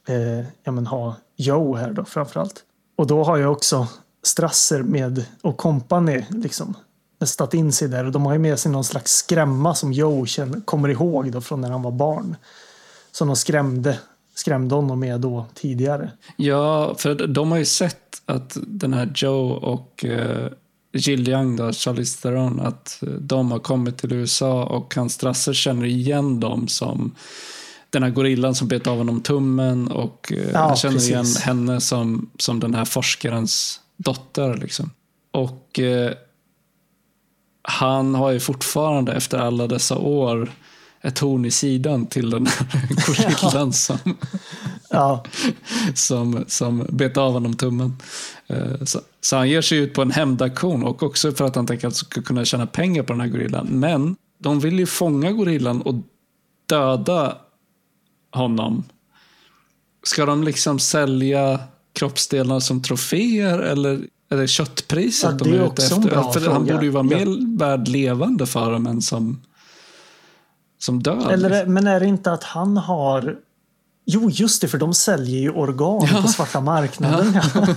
eh, ja, men ha Joe här då framförallt. Och då har jag också Strasser med och kompani liksom nästat in sig där och de har ju med sig någon slags skrämma som Joe känner, kommer ihåg då från när han var barn. Som de skrämde, skrämde honom med då tidigare. Ja, för de har ju sett att den här Joe och uh, Jill Young, då, Charlize Theron, att de har kommit till USA och hans Strasser känner igen dem som den här gorillan som bet av honom tummen och uh, Ja, han känner precis. igen henne som, som den här forskarens dotter. Liksom. Och eh, han har ju fortfarande efter alla dessa år ett horn i sidan till den här gorillan som, Ja, som, som bet av honom tummen. Eh, så, så han ger sig ut på en hämndaktion och också för att han tänker att han ska kunna tjäna pengar på den här gorillan. Men de vill ju fånga gorillan och döda honom. Ska de liksom sälja kroppsdelarna som troféer eller är det köttpriset Ja, de det är är ute efter? bra För han fråga. borde ju vara Ja. mer värd levande för dem än som, som död. eller, men är det inte att han har Jo, just det, för de säljer ju organ Ja. på svarta marknaden. Ja.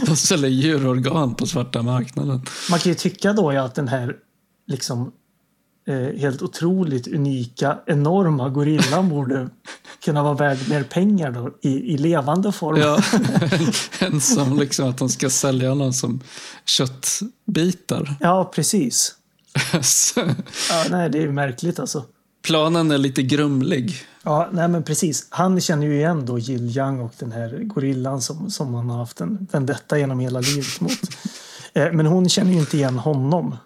de säljer djurorgan på svarta marknaden. Man kan ju tycka då ja, att den här liksom helt otroligt unika, enorma gorillan borde kunna vara värd mer pengar då i, i levande form. Ja, en som liksom att de ska sälja honom som köttbitar. Ja, precis. Så Ja, nej, det är ju märkligt alltså. Planen är lite grumlig. Ja, nej men precis. Han känner ju igen då Jill Young och den här gorillan som, som han har haft en vendetta genom hela livet mot. Eh, men hon känner ju inte igen honom.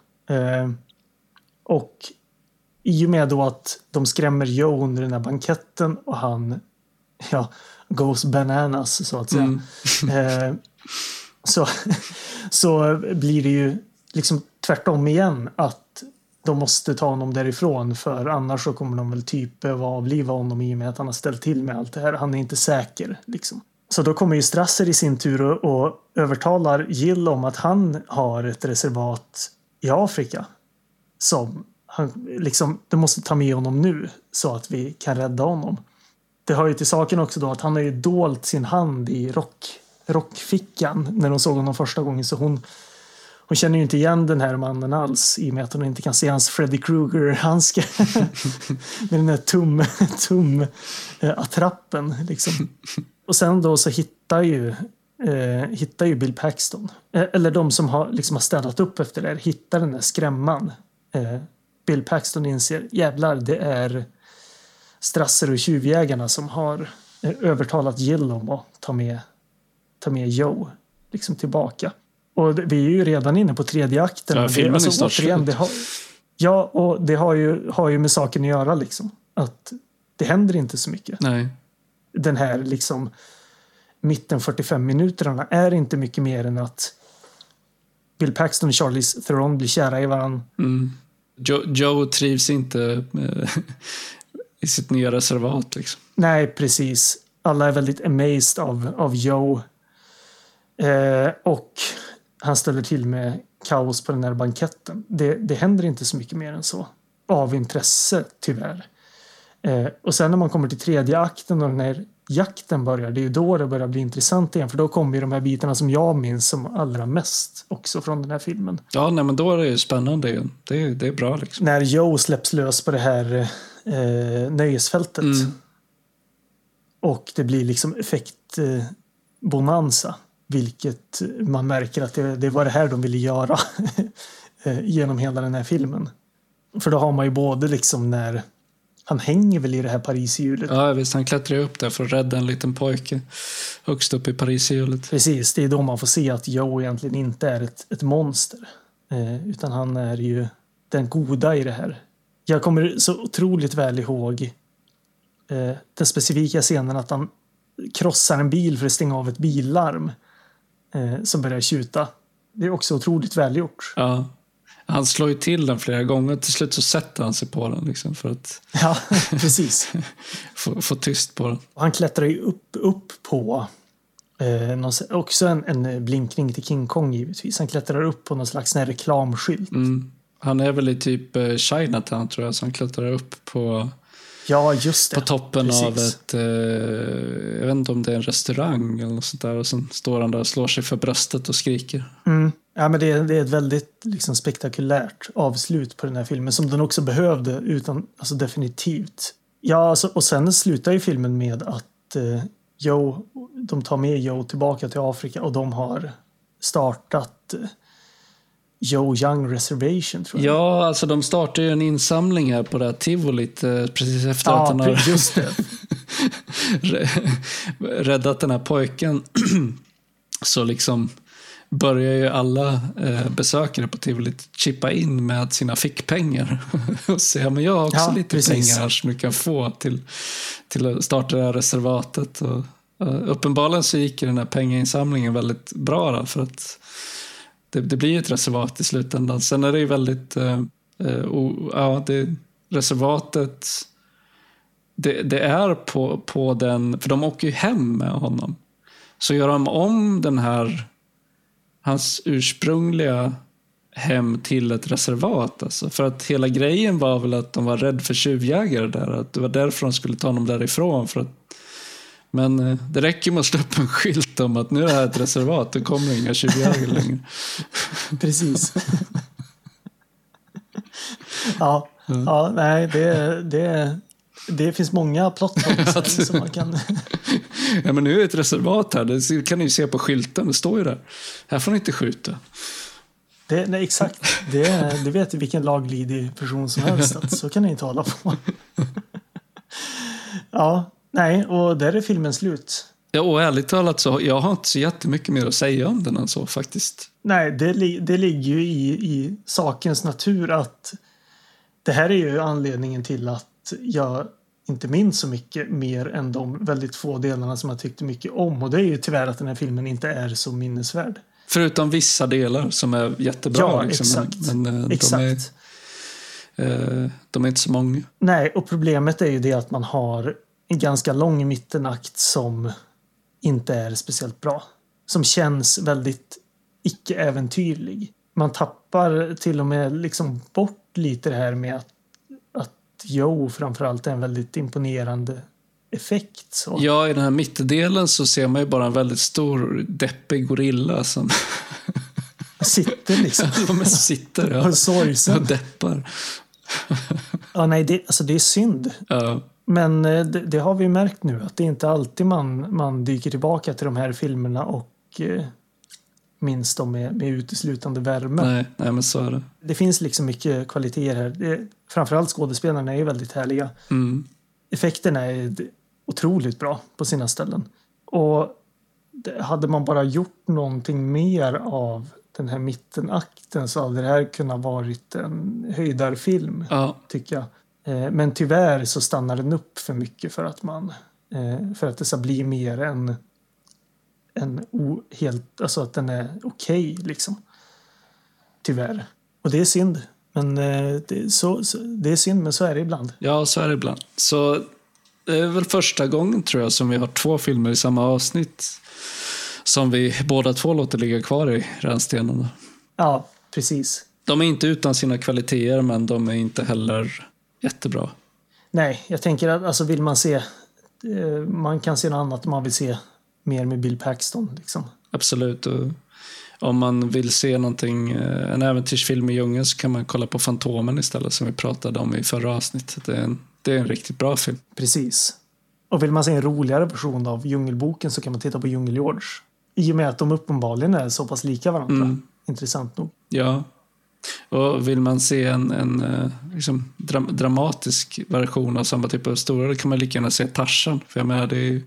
Och i och med då att de skrämmer Joe under den här banketten och han ja, goes bananas så att säga. Eh, så, så blir det ju liksom tvärtom igen att de måste ta honom därifrån för annars så kommer de väl typ behöva avliva honom i och med att han har ställt till med allt det här. Han är inte säker liksom. Så då kommer ju Strasser i sin tur och, och övertalar Jill om att han har ett reservat i Afrika som han liksom, du måste ta med honom nu så att vi kan rädda honom. Det hör ju till saken också då att han har ju dolt sin hand i rock, rockfickan när de såg honom första gången så hon hon känner ju inte igen den här mannen alls i och med att hon inte kan se hans Freddy Krueger-handske. med den där tum, tum eh, liksom. Och sen då så hittar ju, eh, hittar ju Bill Paxton, eh, eller de som har, liksom har städat upp efter det här, hittar den där skrämman. Eh, Bill Paxton inser, jävlar det är Strasser och tjuvjägarna som har eh, övertalat Jill om att ta med, ta med Joe liksom tillbaka. Och vi är ju redan inne på tredje akten. Ja, men det- filmen är alltså, snart återigen, det har, Ja, och det har ju, har ju med saken att göra liksom. Att det händer inte så mycket. Nej. Den här liksom mitten 45 minuterna är inte mycket mer än att Bill Paxton och Charlize Theron blir kära i varandra. Mm. Joe, Joe trivs inte eh, i sitt nya reservat. Liksom. Nej, precis. Alla är väldigt amazed av, av Joe. Eh, och han ställer till med kaos på den här banketten. Det, det händer inte så mycket mer än så. Av intresse, tyvärr. Eh, och sen när man kommer till tredje akten och den här jakten börjar, det är ju då det börjar bli intressant igen. För då kommer ju de här bitarna som jag minns som allra mest också från den här filmen. Ja, nej, men då är det ju spännande igen. Det, är, det är bra liksom. När Joe släpps lös på det här eh, nöjesfältet. Mm. Och det blir liksom effektbonanza. Vilket man märker att det, det var det här de ville göra eh, genom hela den här filmen. För då har man ju både liksom när han hänger väl i det här Parishjulet. Ja visst, han klättrar upp där för att rädda en liten pojke högst upp i Parishjulet. Precis, det är då man får se att Joe egentligen inte är ett, ett monster. Eh, utan han är ju den goda i det här. Jag kommer så otroligt väl ihåg eh, den specifika scenen att han krossar en bil för att stänga av ett billarm eh, som börjar tjuta. Det är också otroligt välgjort. Ja. Han slår ju till den flera gånger. Till slut så sätter han sig på den liksom, för att Ja, precis. få, få tyst på den. Han klättrar ju upp, upp på eh, någon, också en, en blinkning till King Kong givetvis. Han klättrar upp på någon slags här reklamskylt. Mm. Han är väl i typ eh, Chinatown tror jag, så han klättrar upp på, Ja, just det. på toppen Precis. av ett, eh, jag vet inte om det är en restaurang eller något sånt där. Och sen står han där och slår sig för bröstet och skriker. Mm. Ja, men det, är- det är ett väldigt liksom, spektakulärt avslut på den här filmen som den också behövde, utan, alltså definitivt. Ja, alltså, och sen slutar ju filmen med att eh, Joe, de tar med Joe tillbaka till Afrika och de har startat eh, Joe Young Reservation, tror jag. Ja, alltså de startar ju en insamling här på det här tivolit eh, precis efter att ja han har just räddat den här pojken. Så liksom börjar ju alla eh, besökare på tivolit chippa in med sina fickpengar. och säga, men jag har också Ja, lite precis. pengar här som du kan få till, till att starta det här reservatet. Och, eh, uppenbarligen så gick den här pengainsamlingen väldigt bra då, för att det, det blir ett reservat i slutändan. Sen är det ju väldigt, eh, o, ja, det, reservatet, det, det är på, på den, för de åker ju hem med honom. Så gör de om den här, hans ursprungliga hem till ett reservat. Alltså. För att hela grejen var väl att de var rädda för tjuvjägare där. Att det var därför de skulle ta honom därifrån. För att, men eh, det räcker med att slå upp en skylt om att nu är det här ett reservat, det kommer inga tjuvjägare längre. Precis. ja, ja, nej, det, det, det finns många plot som man kan... Ja, men nu är det ett reservat här, det kan ni se på skylten, det står ju där. Här får ni inte skjuta. Det, nej, exakt. Det, det vet ju vilken laglydig person som helst att så kan ni inte hålla på. ja, nej, och där är filmen slut. Ja, och ärligt talat så jag har inte så jättemycket mer att säga om den än så faktiskt. Nej, det, det ligger ju i, i sakens natur att det här är ju anledningen till att jag inte minns så mycket mer än de väldigt få delarna som jag tyckte mycket om. Och det är ju tyvärr att den här filmen inte är så minnesvärd. Förutom vissa delar som är jättebra. Ja, liksom, exakt. Men, men eh, de, Exakt. är, eh, de är inte så många. Nej, och problemet är ju det att man har en ganska lång mittenakt som inte är speciellt bra. Som känns väldigt icke-äventyrlig. Man tappar till och med liksom bort lite det här med att Joe framförallt är en väldigt imponerande effekt. Så. Ja, i den här mittdelen så ser man ju bara en väldigt stor deppig gorilla som Sitter liksom som sitter ja, och sorgsen. och deppar. Ja, nej, det, alltså det är synd. Ja, Men eh, det, det har vi märkt nu att det är inte alltid man, man dyker tillbaka till de här filmerna och eh, minns dem med, med uteslutande värme. nej, nej, men så är det. Det finns liksom mycket kvaliteter här. Det, framförallt skådespelarna är ju väldigt härliga. Mm. Effekterna är otroligt bra på sina ställen. Och hade man bara gjort någonting mer av den här mittenakten så hade det här kunnat varit en höjdarfilm Ja, tycker jag. Eh, Men tyvärr så stannar den upp för mycket för att man eh, för att det ska bli mer än en o, helt, alltså att den är okej liksom. Tyvärr. Och det är synd. Men eh, det, är så, så, det är synd, men så är det ibland. ja, så är det ibland. Så det är väl första gången tror jag som vi har två filmer i samma avsnitt. Som vi båda två låter ligga kvar i rännstenarna. Ja, precis. De är inte utan sina kvaliteter, men de är inte heller jättebra. Nej, jag tänker att alltså vill man se... Eh, man kan se något annat om man vill se mer med Bill Paxton. Liksom. Absolut. Och om man vill se någonting, eh, en äventyrsfilm i djungeln så kan man kolla på Fantomen istället som vi pratade om i förra avsnittet. Det är en, det är en riktigt bra film. Precis. Och vill man se en roligare version av Djungelboken så kan man titta på Djungel-George. I och med att de uppenbarligen är så pass lika varandra. Mm. Intressant nog. Ja. Och vill man se en, en eh, liksom, dra dramatisk version av samma typ av historia då kan man lika gärna se Tarzan. För jag menar, det är ju,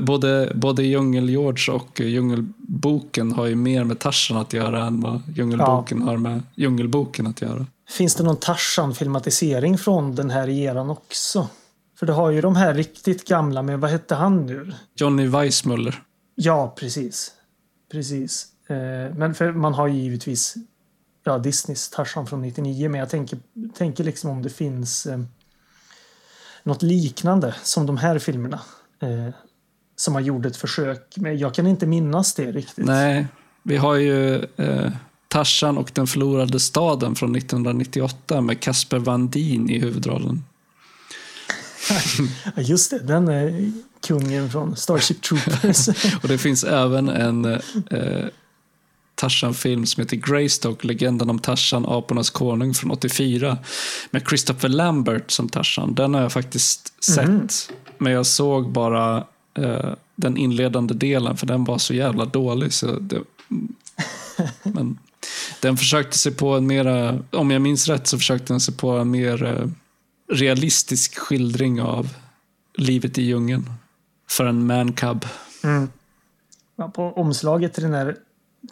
både, både Djungel-George och Djungelboken har ju mer med Tarzan att göra än vad Djungelboken ja. har med Djungelboken att göra. Finns det någon Tarzan-filmatisering från den här eran också? För det har ju de här riktigt gamla med, vad hette han nu? Johnny Weissmuller. Ja, precis. Precis. Eh, men för man har ju givetvis ja, Disneys Tarzan från 99, men jag tänker, tänker liksom om det finns eh, något liknande som de här filmerna. Eh, som har gjort ett försök. Men jag kan inte minnas det riktigt. Nej, vi har ju eh, Tarzan och den förlorade staden från 1998 med Casper Van Dien i huvudrollen. Just det, den är kungen från Starship Troopers. och det finns även en eh, Tarzan-film som heter Greystock, legenden om Tarzan, apornas konung från 84 med Christopher Lambert som Tarzan. Den har jag faktiskt sett, mm. men jag såg bara eh, den inledande delen för den var så jävla dålig. Så det, men den försökte sig på en mera, om jag minns rätt så försökte den sig på en mer eh, realistisk skildring av livet i djungeln för en mancub. Mm. Ja, på omslaget till den här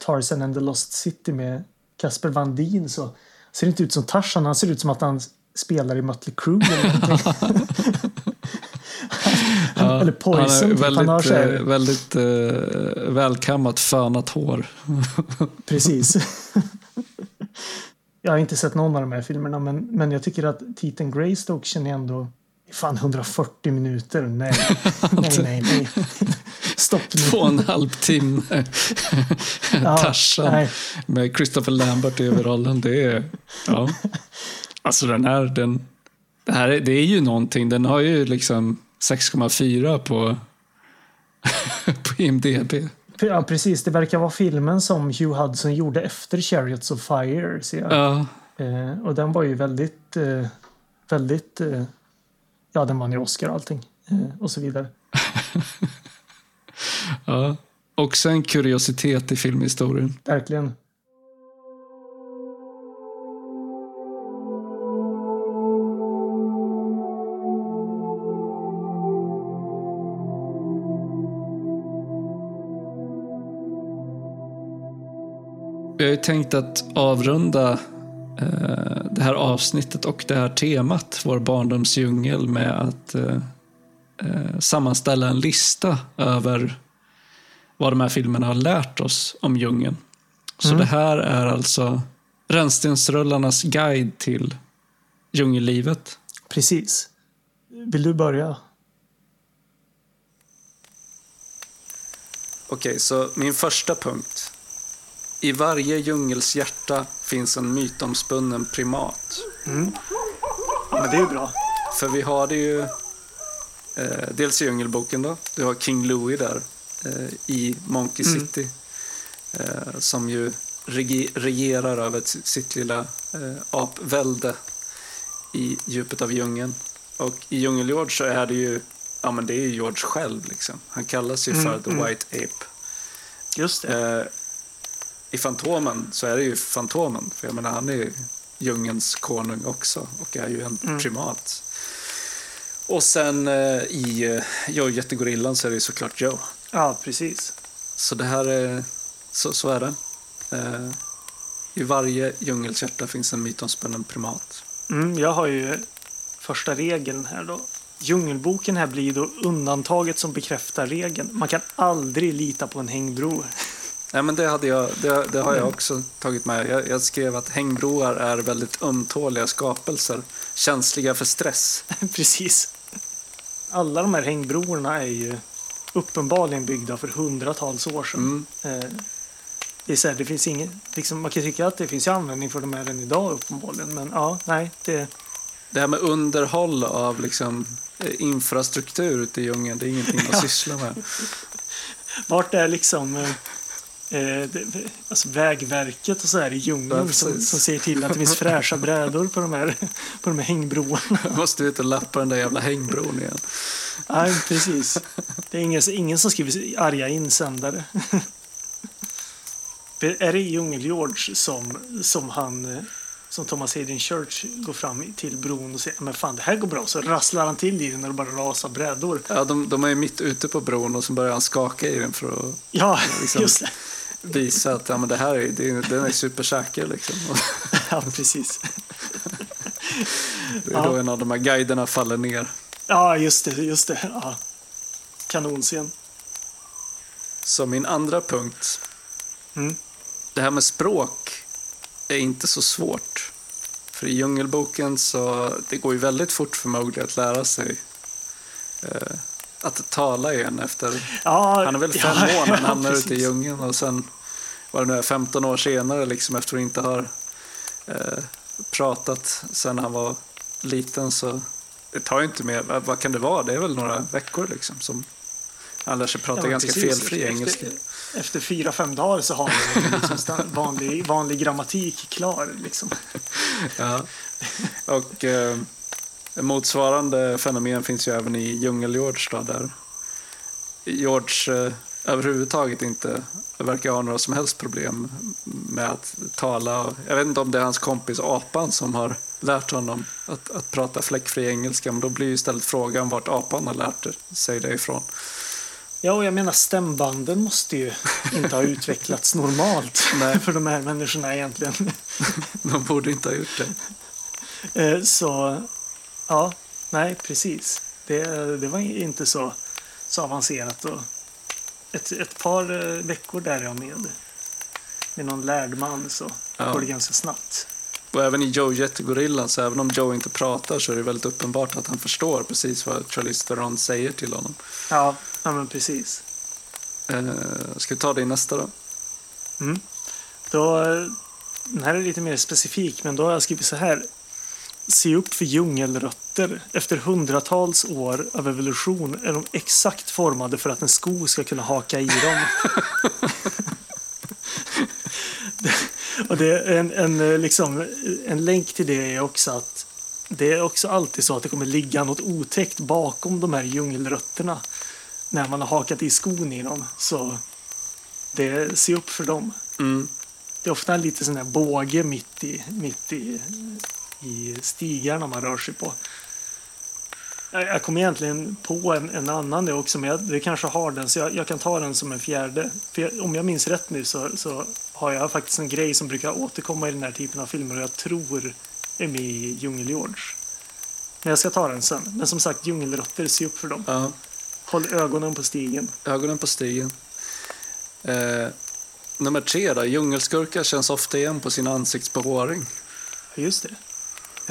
Tarzan and the Lost City med Casper Van Dien så ser det inte ut som Tarzan. Han ser ut som att han spelar i Mötley Crüe ja, eller Poison. Han, typ. väldigt, han har så här... väldigt uh, välkammat fönat hår. Precis. jag har inte sett någon av de här filmerna men, men jag tycker att titeln Greystoke känner jag ändå Fan 140 minuter, nej. nej, nej, nej. Stopp nu. Två och en halv timme. ja, Tarzan med Christopher Lambert i huvudrollen. Det är, ja. Alltså den här, den, det här det är ju någonting. Den har ju liksom 6,4 på, på IMDB. Ja, precis. Det verkar vara filmen som Hugh Hudson gjorde efter Chariots of Fire. Ser jag. Ja. Eh, och den var ju väldigt, eh, väldigt eh, ja, den vann ju Oscar och allting. Eh, och så vidare. ja, också en kuriositet i filmhistorien. Verkligen. Vi har ju tänkt att avrunda Eh, det här avsnittet och det här temat, vår barndomsdjungel, med att eh, eh, sammanställa en lista över vad de här filmerna har lärt oss om djungeln. Så mm. det här är alltså Rännstensrullarnas guide till djungellivet. Precis. Vill du börja? Okej, så min första punkt i varje djungels hjärta finns en mytomspunnen primat. Mm. Ja, men det är ju bra. För vi har det ju eh, dels i Djungelboken då. Du har King Louie där eh, i Monkey mm. City. Eh, som ju regerar över sitt lilla eh, apvälde i djupet av djungeln. Och i Djungel-George så är det ju, ja men det är ju George själv liksom. Han kallas ju mm. för The mm. White Ape. Just det. Eh, i Fantomen så är det ju Fantomen. För jag menar, han är ju djungelns konung också och är ju en mm. primat. Och sen eh, i eh, Joe Jättegorillan så är det ju såklart Joe. Ja, precis. Så det här är, så, så är det. Eh, I varje djungelshjärta finns en mytomspunnen primat. Mm, jag har ju första regeln här då. Djungelboken här blir då undantaget som bekräftar regeln. Man kan aldrig lita på en hängbro. Nej, men det, hade jag, det, det har jag också tagit med. Jag, jag, skrev att hängbroar är väldigt ömtåliga skapelser, känsliga för stress. Precis. Alla de här hängbroarna är ju uppenbarligen byggda för hundratals år sedan. Mm. Eh, det här, det finns ingen, liksom, man kan tycka att det finns användning för dem även idag uppenbarligen, men ja, nej, det, det här med underhåll av liksom, eh, infrastruktur ute i djungeln, det är ingenting man sysslar med. Vart är liksom eh, eh, alltså Vägverket och så här i Ja, djungeln precis. som, som ser till att det finns fräscha brädor på de här, på de här hängbroarna. Jag måste ut och lappa den där jävla hängbron igen. Nej, precis. Det är ingen, ingen som skriver arga insändare. Är det Djungel-George som, som han som Thomas Hayden Church går fram till bron och säger men fan det här går bra så rasslar han till i den när det bara rasar brädor. Ja, de, de är mitt ute på bron och så börjar han skaka i den för att Ja, liksom- just det. Visa att ja, men det här är, det är, den är supersäker. Liksom. Ja, precis. det är då Ja. en av de här guiderna faller ner. Ja, just det. Just det. Ja. Kanonscen. Så min andra punkt. Mm. Det här med språk är inte så svårt. För i Djungelboken så det går ju väldigt fort för Mowgli att lära sig eh, att tala igen efter... Ja, Han är väl fem ja, år när han ja, hamnar ute i djungeln och sen vad det nu är, 15 år senare liksom efter att inte ha eh, pratat sen han var liten så det tar ju inte mer, vad, kan det vara? Det är väl några veckor liksom som han lär sig prata Ja, ganska precis. felfri Efter- engelska. Efter fyra, fem dagar så har man liksom vanlig, vanlig grammatik klar. Liksom. Ja. Och eh, motsvarande fenomen finns ju även i Djungel-George där George eh, överhuvudtaget inte verkar ha några som helst problem med att tala. Jag vet inte om det är hans kompis apan som har lärt honom att, att prata fläckfri engelska, men då blir ju istället frågan vart apan har lärt sig det ifrån. Ja, och jag menar stämbanden måste ju inte ha utvecklats normalt för de här människorna egentligen. De borde inte ha gjort det. Eh, Så, ja, nej, precis. Det, det var inte så, så avancerat. Och ett, ett par eh, veckor där är jag med. Med någon lärd man så Ja. går det ganska snabbt. Och även i Joe Jättegorillan, så även om Joe inte pratar så är det väldigt uppenbart att han förstår precis vad Charlize Theron säger till honom. Ja, ja men precis. Eh, ska vi ta det i nästa då? Mm. Då, eh, den här är lite mer specifik, men då har jag skrivit så här. Se upp för djungelrötter. Efter hundratals år av evolution är de exakt formade för att en sko ska kunna haka i dem. Och det en, en, liksom, en länk till det är också att det är också alltid så att det kommer ligga något otäckt bakom de här djungelrötterna. När man har hakat i skon i dem. Så det, se upp för dem. Mm. Det är ofta en liten sån här båge mitt i, mitt i, i stigarna man rör sig på. Jag kom egentligen på en, en annan det också, men jag, det kanske har den, så jag, jag kan ta den som en fjärde. För jag, om jag minns rätt nu så, så har jag faktiskt en grej som brukar återkomma i den här typen av filmer och jag tror är med i Djungel-George. Men jag ska ta den sen. Men som sagt, djungelråttor, se upp för dem. Ja, Håll ögonen på stigen. ögonen på stigen. Eh, nummer tre då. Djungelskurkar känns ofta igen på sin ansiktsbehåring. Just det.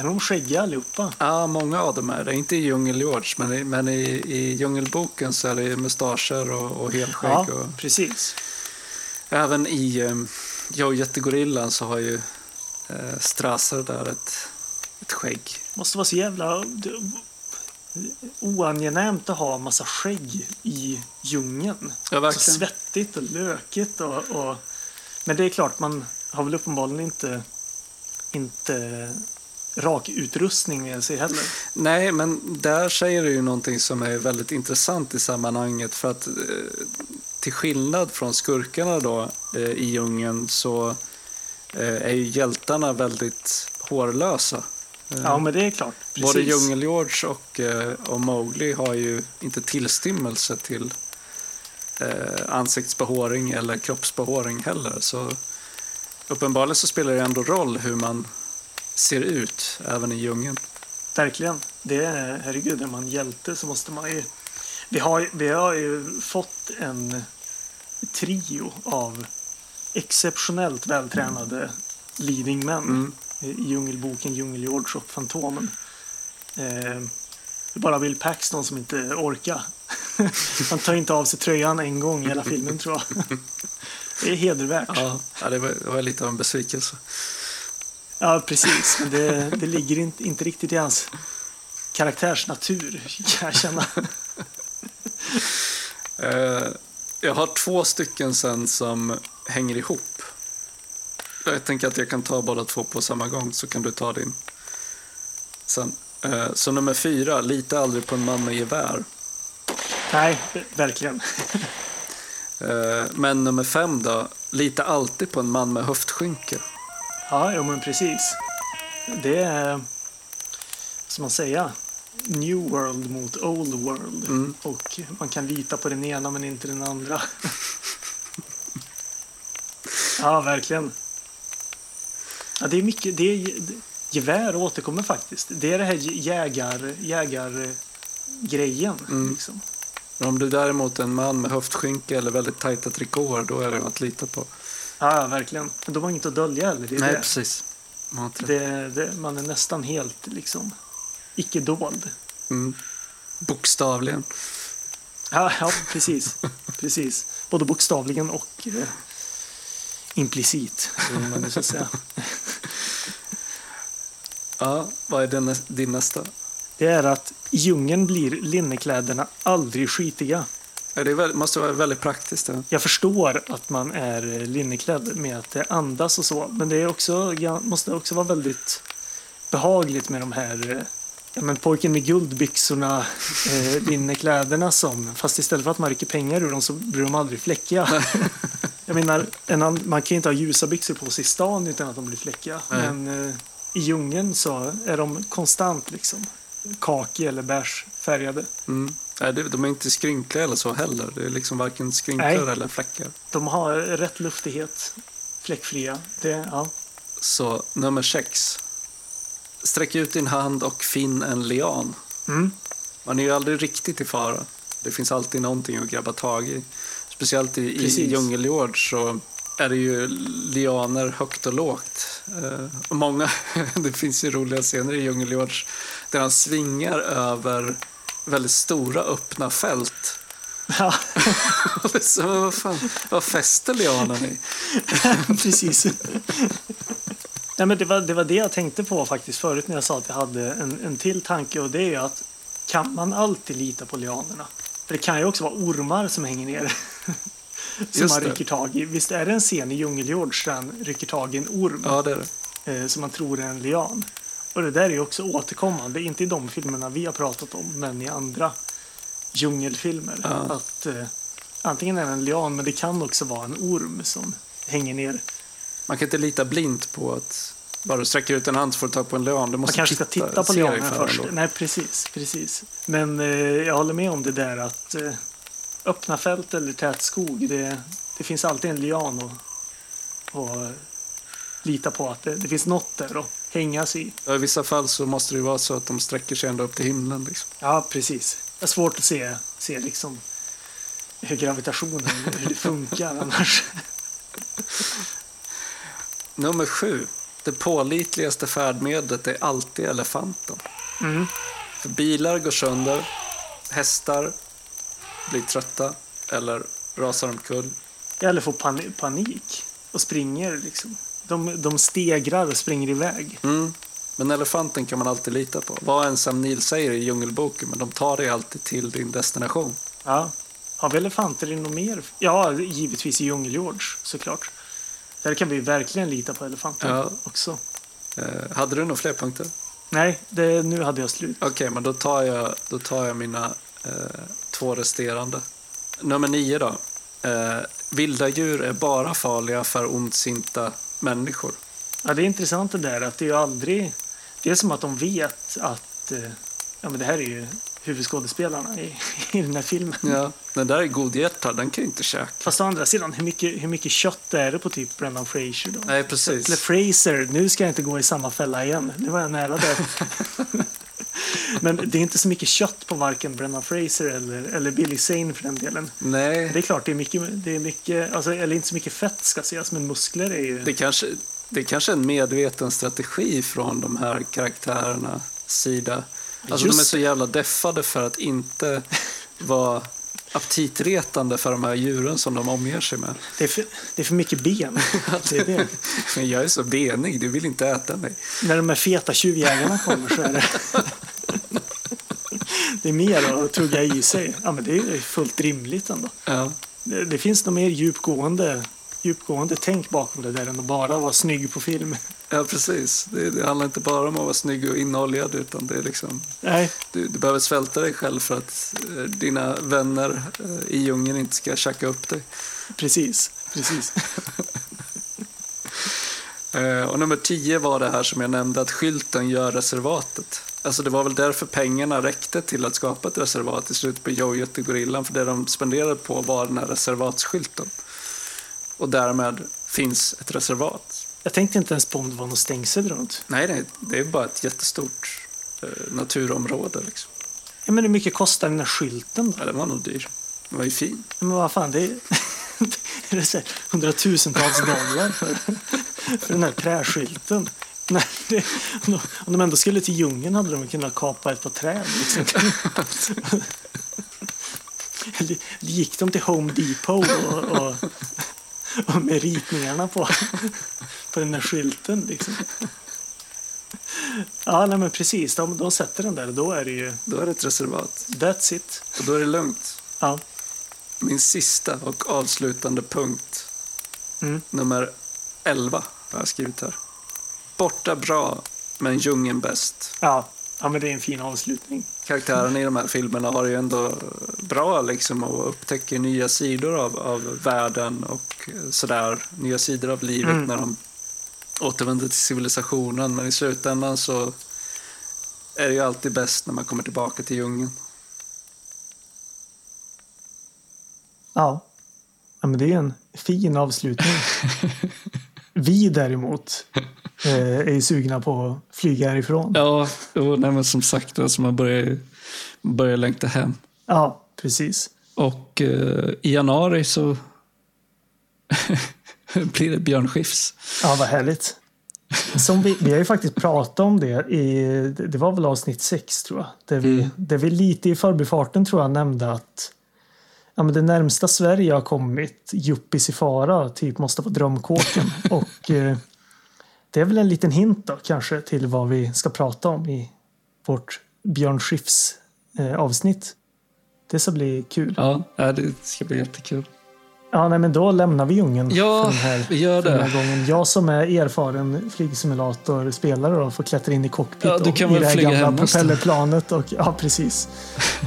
Är de skäggiga allihopa? Ja, många av dem är det. Inte i Djungel-George, men, i, men i, i Djungelboken så är det mustascher och, och helskägg. Ja, Och, precis. även i eh, Joe Jättegorillan så har ju eh, Strasser där ett, ett skägg. måste vara så jävla oangenämt att ha massa skägg i djungeln. Ja, Så svettigt och lökigt. Och, och... Men det är klart, man har väl uppenbarligen inte, inte rak utrustning med sig heller. Nej, men där säger du ju någonting som är väldigt intressant i sammanhanget. För att eh, till skillnad från skurkarna då eh, i djungeln så eh, är ju hjältarna väldigt hårlösa. Ja, men det är klart. Precis. Både Djungel-George och, och Mowgli har ju inte tillstymmelse till eh, ansiktsbehåring eller kroppsbehåring heller. Så uppenbarligen så spelar det ändå roll hur man ser ut även i djungeln. Verkligen. Det är, herregud, är man hjälte så måste man ju... Vi har, vi har ju fått en trio av exceptionellt vältränade leading men Mm. Djungelboken, Djungel-George och Fantomen. Eh, bara Will Paxton som inte orkar. Han tar inte av sig tröjan en gång i hela filmen tror jag. Det är hedervärt. Ja, ja det, var, det var lite av en besvikelse. Ja, precis. Men det, det ligger inte, inte riktigt i hans karaktärsnatur, kan jag känna. Eh, jag har två stycken sen som hänger ihop. Jag tänker att jag kan ta båda två på samma gång så kan du ta din sen. Eh, så nummer fyra, lita aldrig på en man med gevär. Nej, verkligen. Eh, men nummer fem då, lita alltid på en man med höftskynke. Ja, jo, men precis. Det är, som man säga, New World mot Old World. Mm. Och man kan lita på den ena men inte den andra. ja, verkligen. Ja, det är mycket, det är, gevär återkommer faktiskt. Det är det här jägar, jägargrejen. Mm. Liksom. Men om du däremot är en man med höftskynke eller väldigt tajta trikåer, då är det att lita på. Ja, verkligen. Men de har inget att dölja heller. Det är Nej, det. precis. Man, det. Det, man är nästan helt liksom icke-dold. Mm. Bokstavligen. Ja, ja precis. precis. Både bokstavligen och eh, implicit. man ju så säga. Ja, vad är din, din nästa? Det är att djungeln blir linnekläderna aldrig skitiga. Ja, det måste vara väldigt praktiskt. Det. Jag förstår att man är eh, linneklädd med att det andas och så. Men det är också, ja, måste också vara väldigt behagligt med de här eh, ja, men pojken med guldbyxorna, eh, linnekläderna som, fast istället för att man rycker pengar ur dem så blir de aldrig fläckiga. Jag menar, en man kan ju inte ha ljusa byxor på sig i stan utan att de blir fläckiga. Nej. Men eh, i djungeln så är de konstant liksom kaki eller bärsfärgade. Mm. Nej, de är inte skrynkliga eller så heller. Det är liksom varken skrynklar Nej. eller fläckar. De har rätt luftighet, fläckfria. Det, ja. Så nummer sex. Sträck ut din hand och finn en lian. Mm. Man är ju aldrig riktigt i fara. Det finns alltid någonting att grabba tag i. Speciellt i, i Precis. djungeljord så är det ju lianer högt och lågt. Eh, och många, det finns ju roliga scener i djungeljord där han svingar över väldigt stora öppna fält. Ja, så, vad fan, vad fäster lianen i? precis. Nej, men det, var, det var det jag tänkte på faktiskt förut när jag sa att jag hade en, en till tanke och det är att kan man alltid lita på lianerna? För det kan ju också vara ormar som hänger ner. som Just man rycker tag i. Visst är det en scen i Djungeljord där han rycker tag i en orm Ja, det är det. eh, som man tror är en lian? Och det där är också återkommande, inte i de filmerna vi har pratat om, men i andra djungelfilmer. Ja. Att eh, antingen är det en lian, men det kan också vara en orm som hänger ner. Man kan inte lita blint på att bara sträcker ut en hand så får du tag på en lian. Du Man måste kanske ska titta på lianen för först. Nej, precis, precis. Men eh, jag håller med om det där att eh, öppna fält eller tät skog, det, det finns alltid en lian och, och lita på att det, det finns något där att hängas i. Ja, I vissa fall så måste det vara så att de sträcker sig ända upp till himlen. Liksom. Ja, precis. Det är svårt att se, se liksom hur gravitationen, hur det funkar annars. Nummer sju. Det pålitligaste färdmedlet är alltid elefanten. Mm. För bilar går sönder, hästar blir trötta eller rasar omkull. Eller får pan- panik och springer liksom. De, de stegrar och springer iväg. Mm. Men elefanten kan man alltid lita på. Vad än Sam Neill säger i Djungelboken, men de tar dig alltid till din destination. Ja. Har vi elefanter i något mer? Ja, givetvis i Djungeljord såklart. Där kan vi verkligen lita på elefanten Ja. också. Eh, hade du några fler punkter? Nej, det, nu hade jag slut. Okej, men då tar jag, då tar jag mina eh, två resterande. Nummer nio då. Eh, vilda djur är bara farliga för ondsinta människor. Ja, det är intressant det där att det är aldrig... Det är som att de vet att eh, ja, men det här är ju huvudskådespelarna i, i den här filmen. Ja, den där är godhjärtad, den kan ju inte käka. Fast å andra sidan, hur mycket, hur mycket kött är det på typ Brendan Fraser då? Nej, Eller precis. Fraser, nu ska jag inte gå i samma fälla igen. Nu var jag nära där. Men det är inte så mycket kött på varken Brendan Fraser eller, eller Billy Zane för den delen. Nej, Det är klart, det är mycket, det är mycket alltså, eller inte så mycket fett ska sägas, men muskler är ju... det kanske, det kanske är en medveten strategi från de här karaktärernas sida. Alltså de är Just så jävla deffade för att inte vara aptitretande för de här djuren som de omger sig med. Det är för, det är för mycket ben. Det är det. Men jag är så benig, du vill inte äta mig. När de här feta tjuvjägarna kommer så är det... Det är mer att tugga i sig. Ja, men det är fullt rimligt ändå. Ja. Det, det finns nog mer djupgående, djupgående tänk bakom det där än att bara vara snygg på film. Ja, precis. Det, det handlar inte bara om att vara snygg och inoljad utan det är liksom... Nej, Du, du behöver svälta dig själv för att eh, dina vänner eh, i djungeln inte ska tjacka upp dig. precis. precis. Eh, och nummer 10 var det här som jag nämnde, att skylten gör reservatet. Alltså det var väl därför pengarna räckte till att skapa ett reservat i slutet på Jojet och Gorillan, för det de spenderade på var den här reservatsskylten. Och därmed finns ett reservat. Jag tänkte inte ens på om det var något stängsel runt. Nej, nej det är bara ett jättestort eh, naturområde. Liksom. Ja, men hur mycket kostar den där skylten då? Ja, den var nog dyr. Den var ju fin. Ja, Men vad fan, det är, det är så hundratusentals dollar för, för den här träskylten. Nej, det, om, de, om de ändå skulle till djungeln hade de kunnat kapa ett par träd. Liksom. Eller gick de till Home Depot och, och, och med ritningarna på, på den här skylten? Liksom. Ja, nej, men precis. De, de sätter den där och då är det ju Då är det ett reservat. that's it. Och då är det lugnt. Ja. Min sista och avslutande punkt, Mm. nummer 11, har jag skrivit här. Borta bra, men djungeln bäst. Ja. Ja, men det är en fin avslutning. Karaktärerna i de här filmerna har ju ändå bra liksom och upptäcker nya sidor av, av världen och sådär. Nya sidor av livet Mm. när de återvänder till civilisationen. Men i slutändan så är det ju alltid bäst när man kommer tillbaka till djungeln. Ja. ja men det är en fin avslutning. Vi däremot är ju sugna på att flyga härifrån. Ja, jo, nej, som sagt, alltså man börjar, börjar längta hem. Ja, precis. Och eh, i januari så blir det Björn Skifs. Ja, vad härligt. Som vi, vi har ju faktiskt pratat om det i, det var väl avsnitt sex tror jag. Där vi, Mm. där vi lite i förbifarten tror jag nämnde att ja, men det närmsta Sverige har kommit Juppis i fara typ måste vara drömkåken. Och eh, det är väl en liten hint då kanske till vad vi ska prata om i vårt Björn Skifs eh, avsnitt. Det ska bli kul. Ja, det ska bli jättekul. Ja, nej, men då lämnar vi djungeln Ja, för den här vi gör för den det. här gången. Jag som är erfaren flygsimulatorspelare då får klättra in i cockpit Ja, du och kan i väl det här flyga gamla propellerplanet. Och, ja, precis.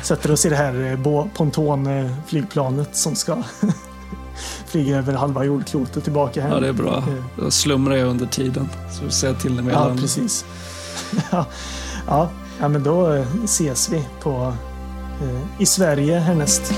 Sätter oss i det här eh, pontonflygplanet som ska flyga över halva jordklotet tillbaka hem. Ja, det är bra. Eh, Då slumrar jag under tiden. Så jag till när vi Ja, precis. ja, ja, ja, men då eh, ses vi på, eh, i Sverige härnäst.